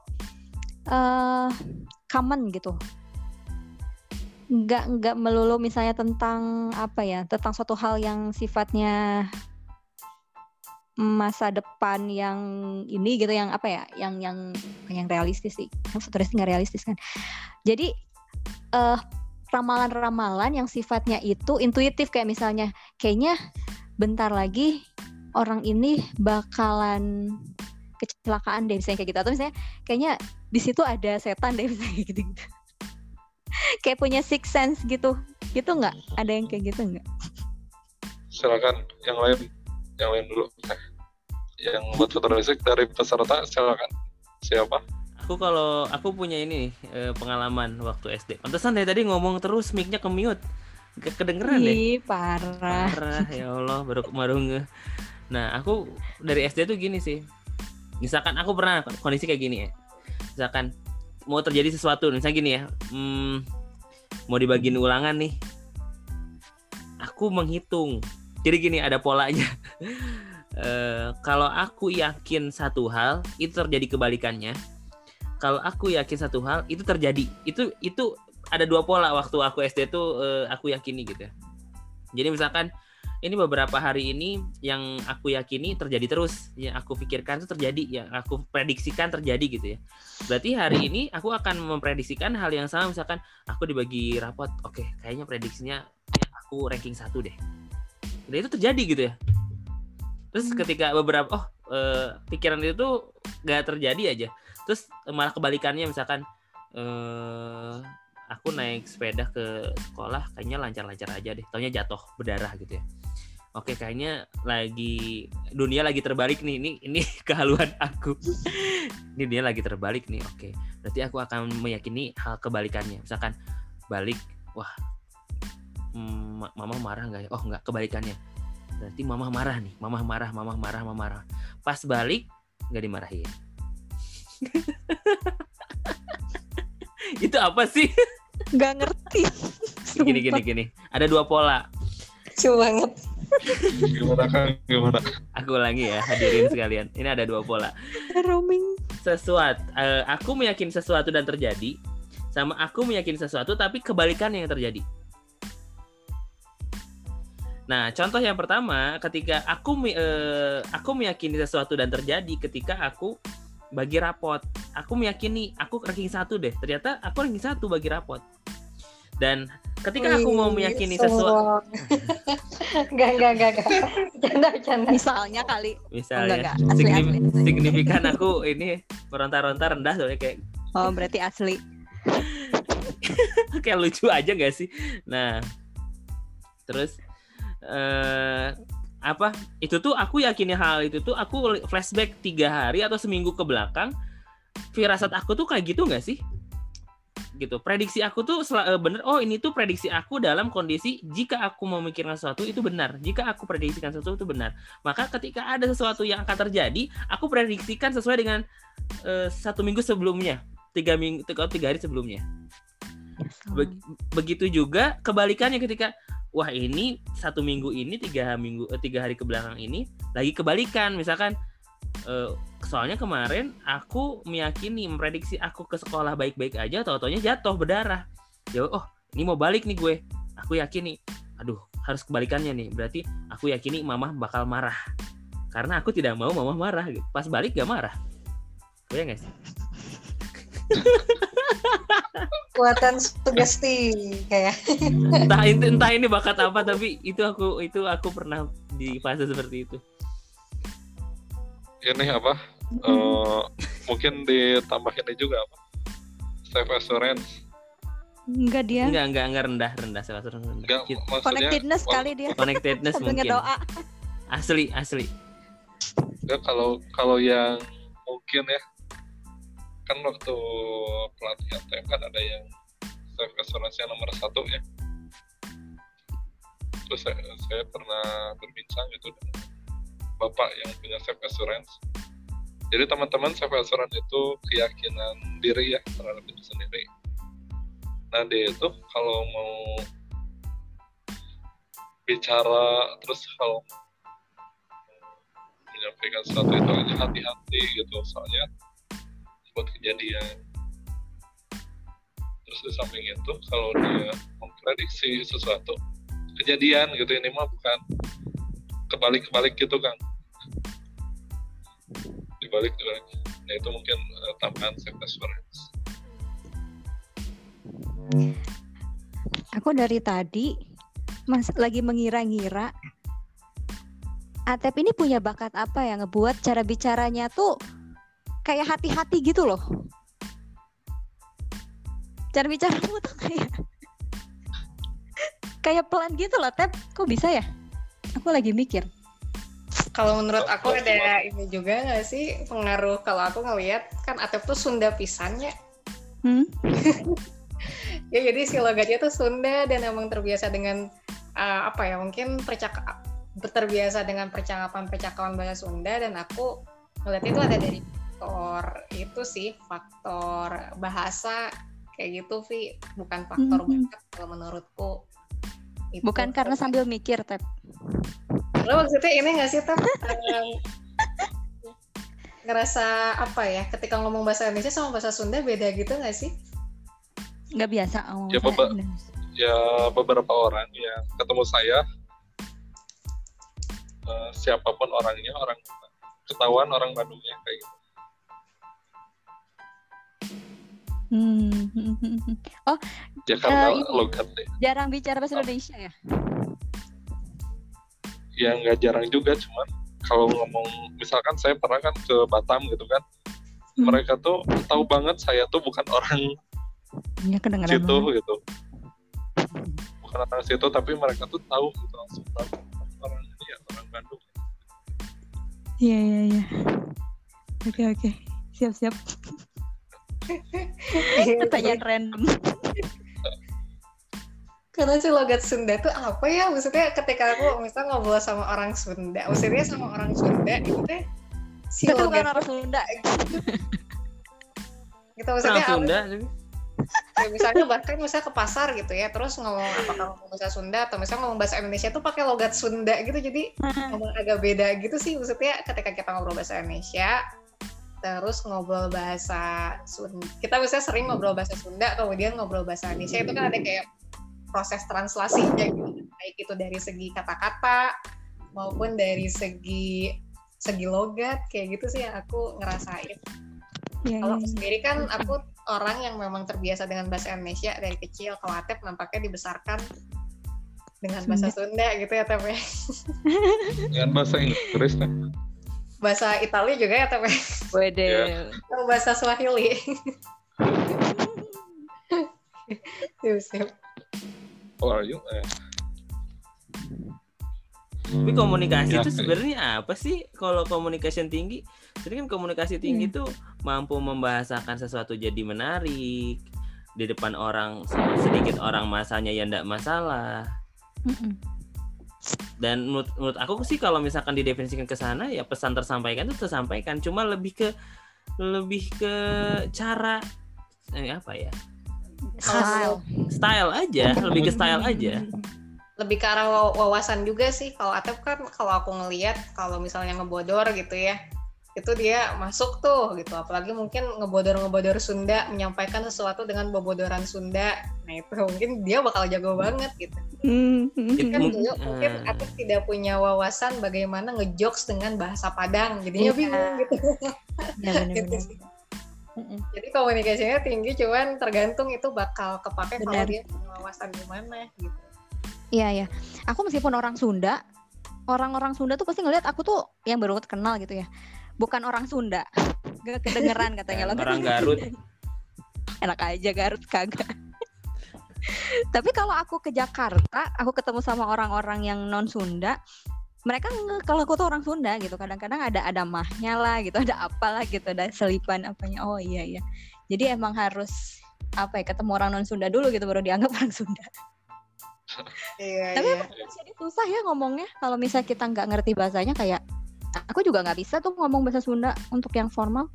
eh common gitu. Nggak nggak melulu misalnya tentang apa ya, tentang suatu hal yang sifatnya masa depan yang ini gitu yang apa ya yang yang yang realistis sih futuristik nggak realistis kan jadi eh ramalan-ramalan yang sifatnya itu intuitif kayak misalnya kayaknya bentar lagi orang ini bakalan kecelakaan deh misalnya kayak gitu atau misalnya kayaknya di situ ada setan deh misalnya gitu, gitu. kayak punya six sense gitu gitu nggak ada yang kayak gitu nggak Silakan yang lain, yang lain dulu. Yang buat futuristik dari peserta silakan. Siapa? Aku kalau aku punya ini nih, eh, pengalaman waktu SD. Pantesan dari tadi ngomong terus mic-nya ke mute. Gak kedengeran deh. Ih, parah Parah ya Allah baru baru nge. Nah, aku dari SD tuh gini sih. Misalkan aku pernah kondisi kayak gini ya. Misalkan mau terjadi sesuatu, misalnya gini ya. Hmm, mau dibagiin ulangan nih. Aku menghitung. Jadi gini ada polanya. Eh, kalau aku yakin satu hal, itu terjadi kebalikannya. Kalau aku yakin satu hal, itu terjadi. Itu itu ada dua pola waktu aku SD tuh eh, aku yakini gitu ya. Jadi misalkan ini beberapa hari ini yang aku yakini terjadi terus, yang aku pikirkan itu terjadi, yang aku prediksikan terjadi gitu ya. Berarti hari ini aku akan memprediksikan hal yang sama, misalkan aku dibagi rapot, oke, kayaknya prediksinya aku ranking satu deh. Dan itu terjadi gitu ya. Terus ketika beberapa, oh eh, pikiran itu tuh gak terjadi aja. Terus malah kebalikannya misalkan eh aku naik sepeda ke sekolah kayaknya lancar-lancar aja deh. Taunya jatuh berdarah gitu ya. Oke, kayaknya lagi dunia lagi terbalik nih. Ini ini kehaluan aku. ini dunia lagi terbalik nih. Oke. Berarti aku akan meyakini hal kebalikannya. Misalkan balik, wah mm, ma- mama marah nggak ya? Oh, nggak kebalikannya. Berarti mama marah nih. Mama marah, mama marah, mama marah. Pas balik nggak dimarahin. Itu apa sih? nggak ngerti Gini gini gini. Ada dua pola. Lucu banget. Gimana kan? Gimana? Aku ulangi ya, hadirin sekalian. Ini ada dua pola. roaming Sesuatu, eh, aku meyakini sesuatu dan terjadi, sama aku meyakini sesuatu tapi kebalikannya yang terjadi. Nah, contoh yang pertama, ketika aku me- eh, aku meyakini sesuatu dan terjadi ketika aku bagi rapot. Aku meyakini aku ranking satu deh. Ternyata aku ranking satu bagi rapot. Dan ketika aku mau meyakini sesuatu. Enggak, enggak, enggak, enggak. Bercanda, bercanda. misalnya kali misalnya enggak, enggak. Asli, signif- asli. signifikan aku ini meronta-ronta rendah soalnya kayak oh berarti asli kayak lucu aja gak sih? Nah, terus eh apa? Itu tuh aku yakini hal itu tuh aku flashback tiga hari atau seminggu ke belakang. Firasat aku tuh kayak gitu nggak sih? Gitu. Prediksi aku tuh sel- eh, bener. Oh ini tuh prediksi aku dalam kondisi jika aku memikirkan sesuatu itu benar. Jika aku prediksikan sesuatu itu benar. Maka ketika ada sesuatu yang akan terjadi, aku prediksikan sesuai dengan eh, satu minggu sebelumnya, tiga minggu, tiga, tiga hari sebelumnya. Be- begitu juga kebalikannya ketika wah ini satu minggu ini tiga minggu eh, tiga hari ke belakang ini lagi kebalikan misalkan soalnya kemarin aku meyakini memprediksi aku ke sekolah baik-baik aja atau taunya jatuh berdarah. Ya oh ini mau balik nih gue. Aku yakin nih aduh harus kebalikannya nih. Berarti aku yakini mama bakal marah. Karena aku tidak mau mama marah gitu. pas balik gak marah. Ya nggak sih? Kuatan sugesti kayak. entah itu entah ini bakat apa tapi itu aku itu aku pernah di fase seperti itu. Ini apa? Eh, mungkin ditambah ini juga apa? Self assurance. enggak dia. Enggak enggak enggak rendah rendah. Satu rendah. Enggak, maksudnya connectedness kali dia. Connectedness mungkin. ngedoa. Asli asli. Enggak kalau kalau yang mungkin ya kan waktu pelatihan TM kan ada yang self assurance yang nomor satu ya. Terus saya, saya pernah berbincang itu dengan bapak yang punya self assurance jadi teman-teman self assurance itu keyakinan diri ya terhadap itu sendiri. Nah dia itu kalau mau bicara terus kalau menyampaikan sesuatu itu aja hati-hati gitu soalnya buat kejadian. Terus di samping itu kalau dia memprediksi sesuatu kejadian gitu ini mah bukan kebalik-kebalik gitu kan dibalik nah itu mungkin uh, tambahan self assurance Aku dari tadi mas lagi mengira-ngira Atep ini punya bakat apa ya ngebuat cara bicaranya tuh kayak hati-hati gitu loh. Cara bicaramu tuh kayak kayak pelan gitu loh, Tep. Kok bisa ya? Aku lagi mikir. Kalau menurut aku Oh, ada ini juga nggak sih pengaruh kalau aku ngelihat kan Atep tuh Sunda pisannya. Hmm? Ya jadi si logatnya tuh Sunda dan emang terbiasa dengan uh, apa ya mungkin percakap terbiasa dengan percakapan-percakapan bahasa Sunda dan aku ngeliat itu ada dari faktor itu sih faktor bahasa kayak gitu Vi bukan faktor Mhm. bakat kalau menurutku Itu. Bukan karena sambil mikir, Tep. Lo maksudnya ini nggak sih Tep? Ngerasa apa ya ketika ngomong bahasa Indonesia sama bahasa Sunda beda gitu nggak sih? Nggak biasa ngomong Ya, bahasa Bapak. Indonesia. ya beberapa orang yang ketemu saya eh, siapa pun orangnya orang ketahuan orang Bandungnya kayak gitu Hmm. ya karena Eh, ini. logatnya Jarang bicara bahasa Indonesia ya? ya nggak jarang juga cuman kalau ngomong misalkan saya pernah kan ke Batam gitu kan Hmm. mereka tuh tahu banget saya tuh bukan orang Iya kedengeran situ banget. gitu bukan orang situ tapi mereka tuh tahu gitu langsung tahu orang ini ya orang Bandung Iya iya iya. Oke oke. Siap siap. Pertanyaan random. Karena si logat Sunda tuh apa ya? Maksudnya ketika aku misalnya ngobrol sama orang Sunda, maksudnya sama orang Sunda itu teh si bukan logat orang Sunda. gitu maksudnya Orang apa? Sunda Ya, misalnya bahkan misalnya ke pasar gitu ya, terus ngomong apakah ngomong bahasa Sunda atau misalnya ngomong bahasa Indonesia tuh pakai logat Sunda gitu, jadi ngomong agak beda gitu sih maksudnya ketika kita ngobrol bahasa Indonesia terus ngobrol bahasa Sunda kita misalnya sering ngobrol bahasa Sunda kemudian ngobrol bahasa Indonesia itu kan ada kayak proses translasinya gitu. Baik itu dari segi kata-kata maupun dari segi segi logat kayak gitu sih yang aku ngerasain. Iya kalau iya. aku sendiri kan aku orang yang memang terbiasa dengan bahasa Indonesia dari kecil kalau Atep nampaknya dibesarkan dengan bahasa Sunda. Gitu ya Tep ya. dengan bahasa Inggris kan bahasa Italia juga ya ya. Wede. Atau bahasa Swahili Siap, siap. how are you eh, Tapi komunikasi Ya, itu kayak- sebenarnya apa sih? Kalau communication tinggi, jadi kan komunikasi tinggi Iya. tuh mampu membahasakan sesuatu jadi menarik di depan orang sedikit orang masanya ya ndak masalah. Mm-mm. Dan menurut, menurut aku sih kalau misalkan didefinisikan ke sana ya pesan tersampaikan itu tersampaikan, cuma lebih ke lebih ke cara eh, apa ya? Style. Style aja, lebih ke style aja. lebih ke arah waw- wawasan juga sih kalau Atep kan kalau aku ngelihat kalau misalnya ngebodor gitu ya itu dia masuk tuh gitu apalagi mungkin ngebodor-ngebodor Sunda menyampaikan sesuatu dengan bobodoran Sunda nah itu mungkin dia bakal jago banget gitu Hmm. kan Mungkin- dulu mungkin ah. Atep tidak punya wawasan bagaimana ngejokes dengan bahasa Padang jadinya Iya. bingung gitu Ya, Gitu. Mm-mm. jadi komunikasinya tinggi cuman tergantung itu bakal kepake kalau Benar. dia punya wawasan gimana gitu Iya ya. Aku meskipun orang Sunda, orang-orang Sunda tuh pasti ngeliat aku tuh yang baru kenal gitu ya. Bukan orang Sunda. Gak kedengeran katanya lo. Orang Garut. Enak aja Garut kagak. Tapi kalau aku ke Jakarta, aku ketemu sama orang-orang yang non Sunda, mereka nge kalau aku tuh orang Sunda gitu kadang-kadang ada ada mahnya lah gitu ada apalah gitu ada selipan apanya oh iya iya jadi emang harus apa ya ketemu orang non Sunda dulu gitu baru dianggap orang Sunda Iya, tapi iya. emang jadi susah ya ngomongnya kalau misalnya kita nggak ngerti bahasanya kayak aku juga nggak bisa tuh ngomong bahasa Sunda untuk yang formal.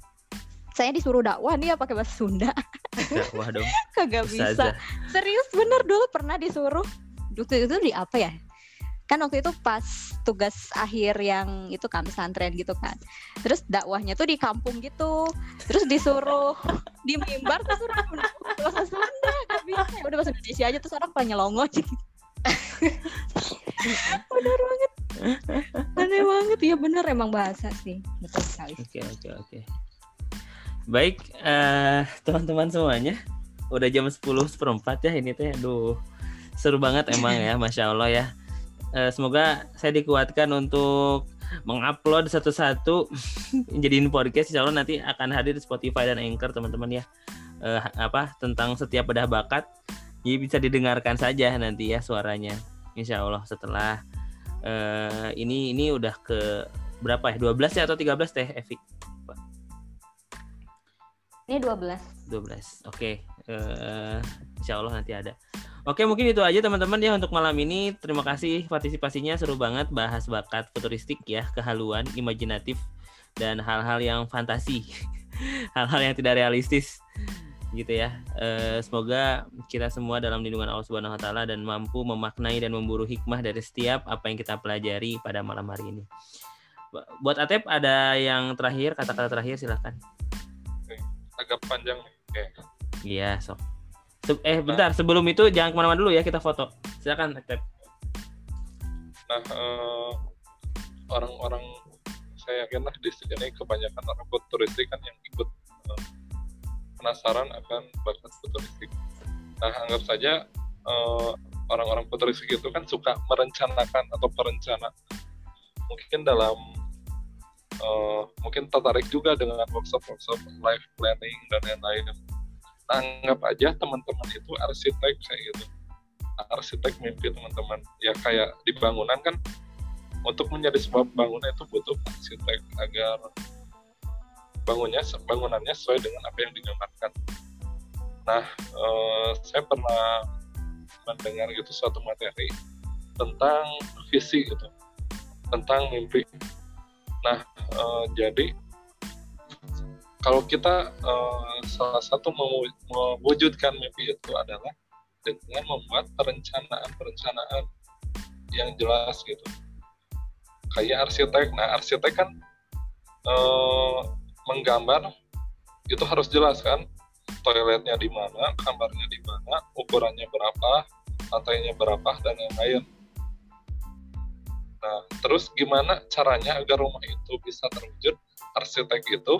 Saya disuruh dakwah nih ya pakai bahasa Sunda. Dakwah dong. kagak bisa Ustazah. serius bener dulu pernah disuruh. Waktu itu di apa ya? Kan waktu itu pas tugas akhir yang itu kan pesantren gitu kan. Terus dakwahnya tuh di kampung gitu. Terus disuruh di mimbar terus suruh bahasa Sunda gak bisa. Ya udah bahasa Indonesia aja terus orang pada nyelongo gitu bener banget aneh banget ya bener emang bahasa sih betul sekali Oke oke oke. Baik eh teman-teman semuanya, udah jam 10 seperempat ya ini teh. Aduh seru banget emang ya, masya Allah ya. Eh, semoga saya dikuatkan untuk mengupload satu-satu jadiin podcast. Insya Allah nanti akan hadir di Spotify dan Anchor teman-teman ya. Eh, apa tentang setiap bedah bakat. Jadi bisa didengarkan saja nanti ya suaranya. Insya Allah setelah eh, ini ini udah ke berapa ya? 12 ya atau 13 teh Evi? ini 12 12 oke eh insya Allah nanti ada oke mungkin itu aja teman-teman ya untuk malam ini terima kasih partisipasinya seru banget bahas bakat futuristik ya kehaluan imajinatif dan hal-hal yang fantasi hal-hal yang tidak realistis gitu ya Eh, semoga kita semua dalam lindungan Allah Subhanahu Wa Taala dan mampu memaknai dan memburu hikmah dari setiap apa yang kita pelajari pada malam hari ini Bu- buat Atep ada yang terakhir kata-kata terakhir silahkan agak panjang nih kayak Iya, sok. Eh, bentar, sebelum itu jangan ke mana-mana dulu ya, kita foto. Silakan, Tep. Nah, eh, orang-orang saya yakin lah di sini kebanyakan orang futuristik kan yang ikut eh, penasaran akan bakat futuristik. Nah, anggap saja eh, orang-orang futuristik itu kan suka merencanakan atau perencana. Mungkin dalam eh, mungkin tertarik juga dengan workshop-workshop life planning dan lain-lain. Nah, anggap aja teman-teman itu arsitek kayak gitu arsitek mimpi teman-teman ya kayak di bangunan kan untuk menjadi sebuah bangunan itu butuh arsitek agar bangunnya bangunannya sesuai dengan apa yang digambarkan. Nah, eh, saya pernah mendengar gitu suatu materi tentang visi gitu, tentang mimpi. Nah, eh, jadi kalau kita eh, salah satu mewu- mewujudkan mimpi itu adalah dengan membuat perencanaan-perencanaan yang jelas gitu. Kayak arsitek, nah arsitek kan eh, menggambar itu harus jelas kan, toiletnya di mana, kamarnya di mana, ukurannya berapa, lantainya berapa dan yang lain. Nah, terus gimana caranya agar rumah itu bisa terwujud? Arsitek itu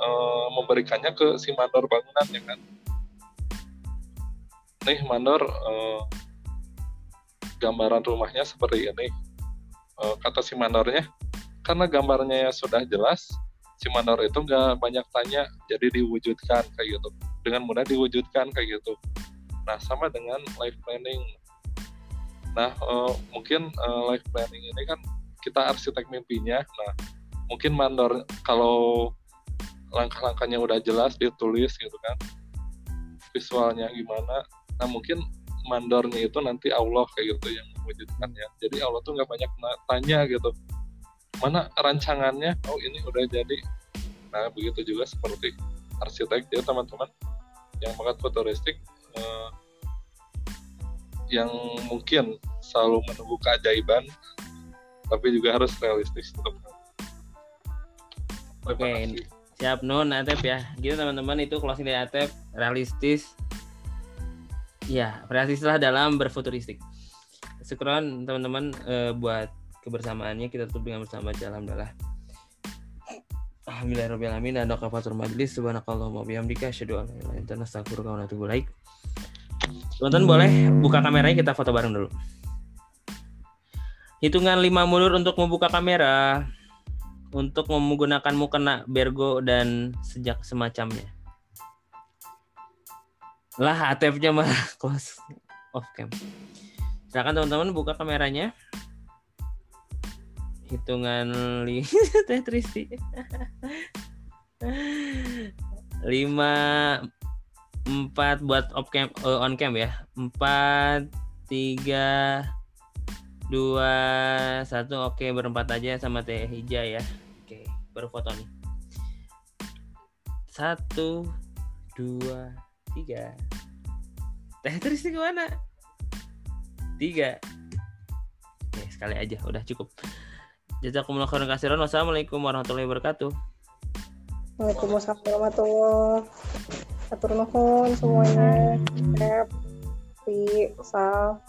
eh, memberikannya ke si mandor bangunannya kan nih mandor eh, gambaran rumahnya seperti ini Eh, kata si mandornya karena gambarnya sudah jelas si mandor itu nggak banyak tanya jadi diwujudkan kayak gitu. Dengan mudah diwujudkan kayak gitu. Nah sama dengan life planning. Nah eh, mungkin eh, life planning ini kan kita arsitek mimpinya. Nah mungkin mandor kalau langkah-langkahnya udah jelas ditulis gitu kan visualnya gimana nah mungkin mandornya itu nanti Allah kayak gitu yang mewujudkannya. Jadi Allah tuh nggak banyak tanya gitu mana rancangannya oh ini udah jadi nah begitu juga seperti arsitek ya teman-teman yang bakat futuristik eh, yang mungkin selalu menunggu keajaiban tapi juga harus realistis tetap Oke, kasih. siap Nun, Atep ya. Gitu teman-teman itu closing dari Atep, realistis. Ya, realistis lah dalam berfuturistik. Syukron teman-teman eh, buat kebersamaannya kita tutup dengan bersama baca alhamdulillah. Alhamdulillahirrahmanirrahim dan doa kafatur majlis subhanakallahumma bihamdika asyhadu an la ilaha illa anta astaghfiruka wa atubu ilaik. Teman-teman boleh buka kameranya kita foto bareng dulu. Hitungan 5 mundur untuk membuka kamera untuk menggunakan mukena bergo dan sejak semacamnya. Lah ATF-nya mah close off cam. Silakan teman-teman buka kameranya. Hitungan li teh Tristi lima empat buat off cam eh, on cam ya. Empat tiga dua satu. Oke berempat aja sama teh hija ya. Oke baru foto nih. Satu dua tiga. Teh Tristi ke mana tiga. Oke sekali aja. Udah cukup Jazakumullah khairan kasiran. Wassalamualaikum warahmatullahi wabarakatuh. Waalaikumsalam warahmatullahi Atur nuhun semuanya. Happy, Sal.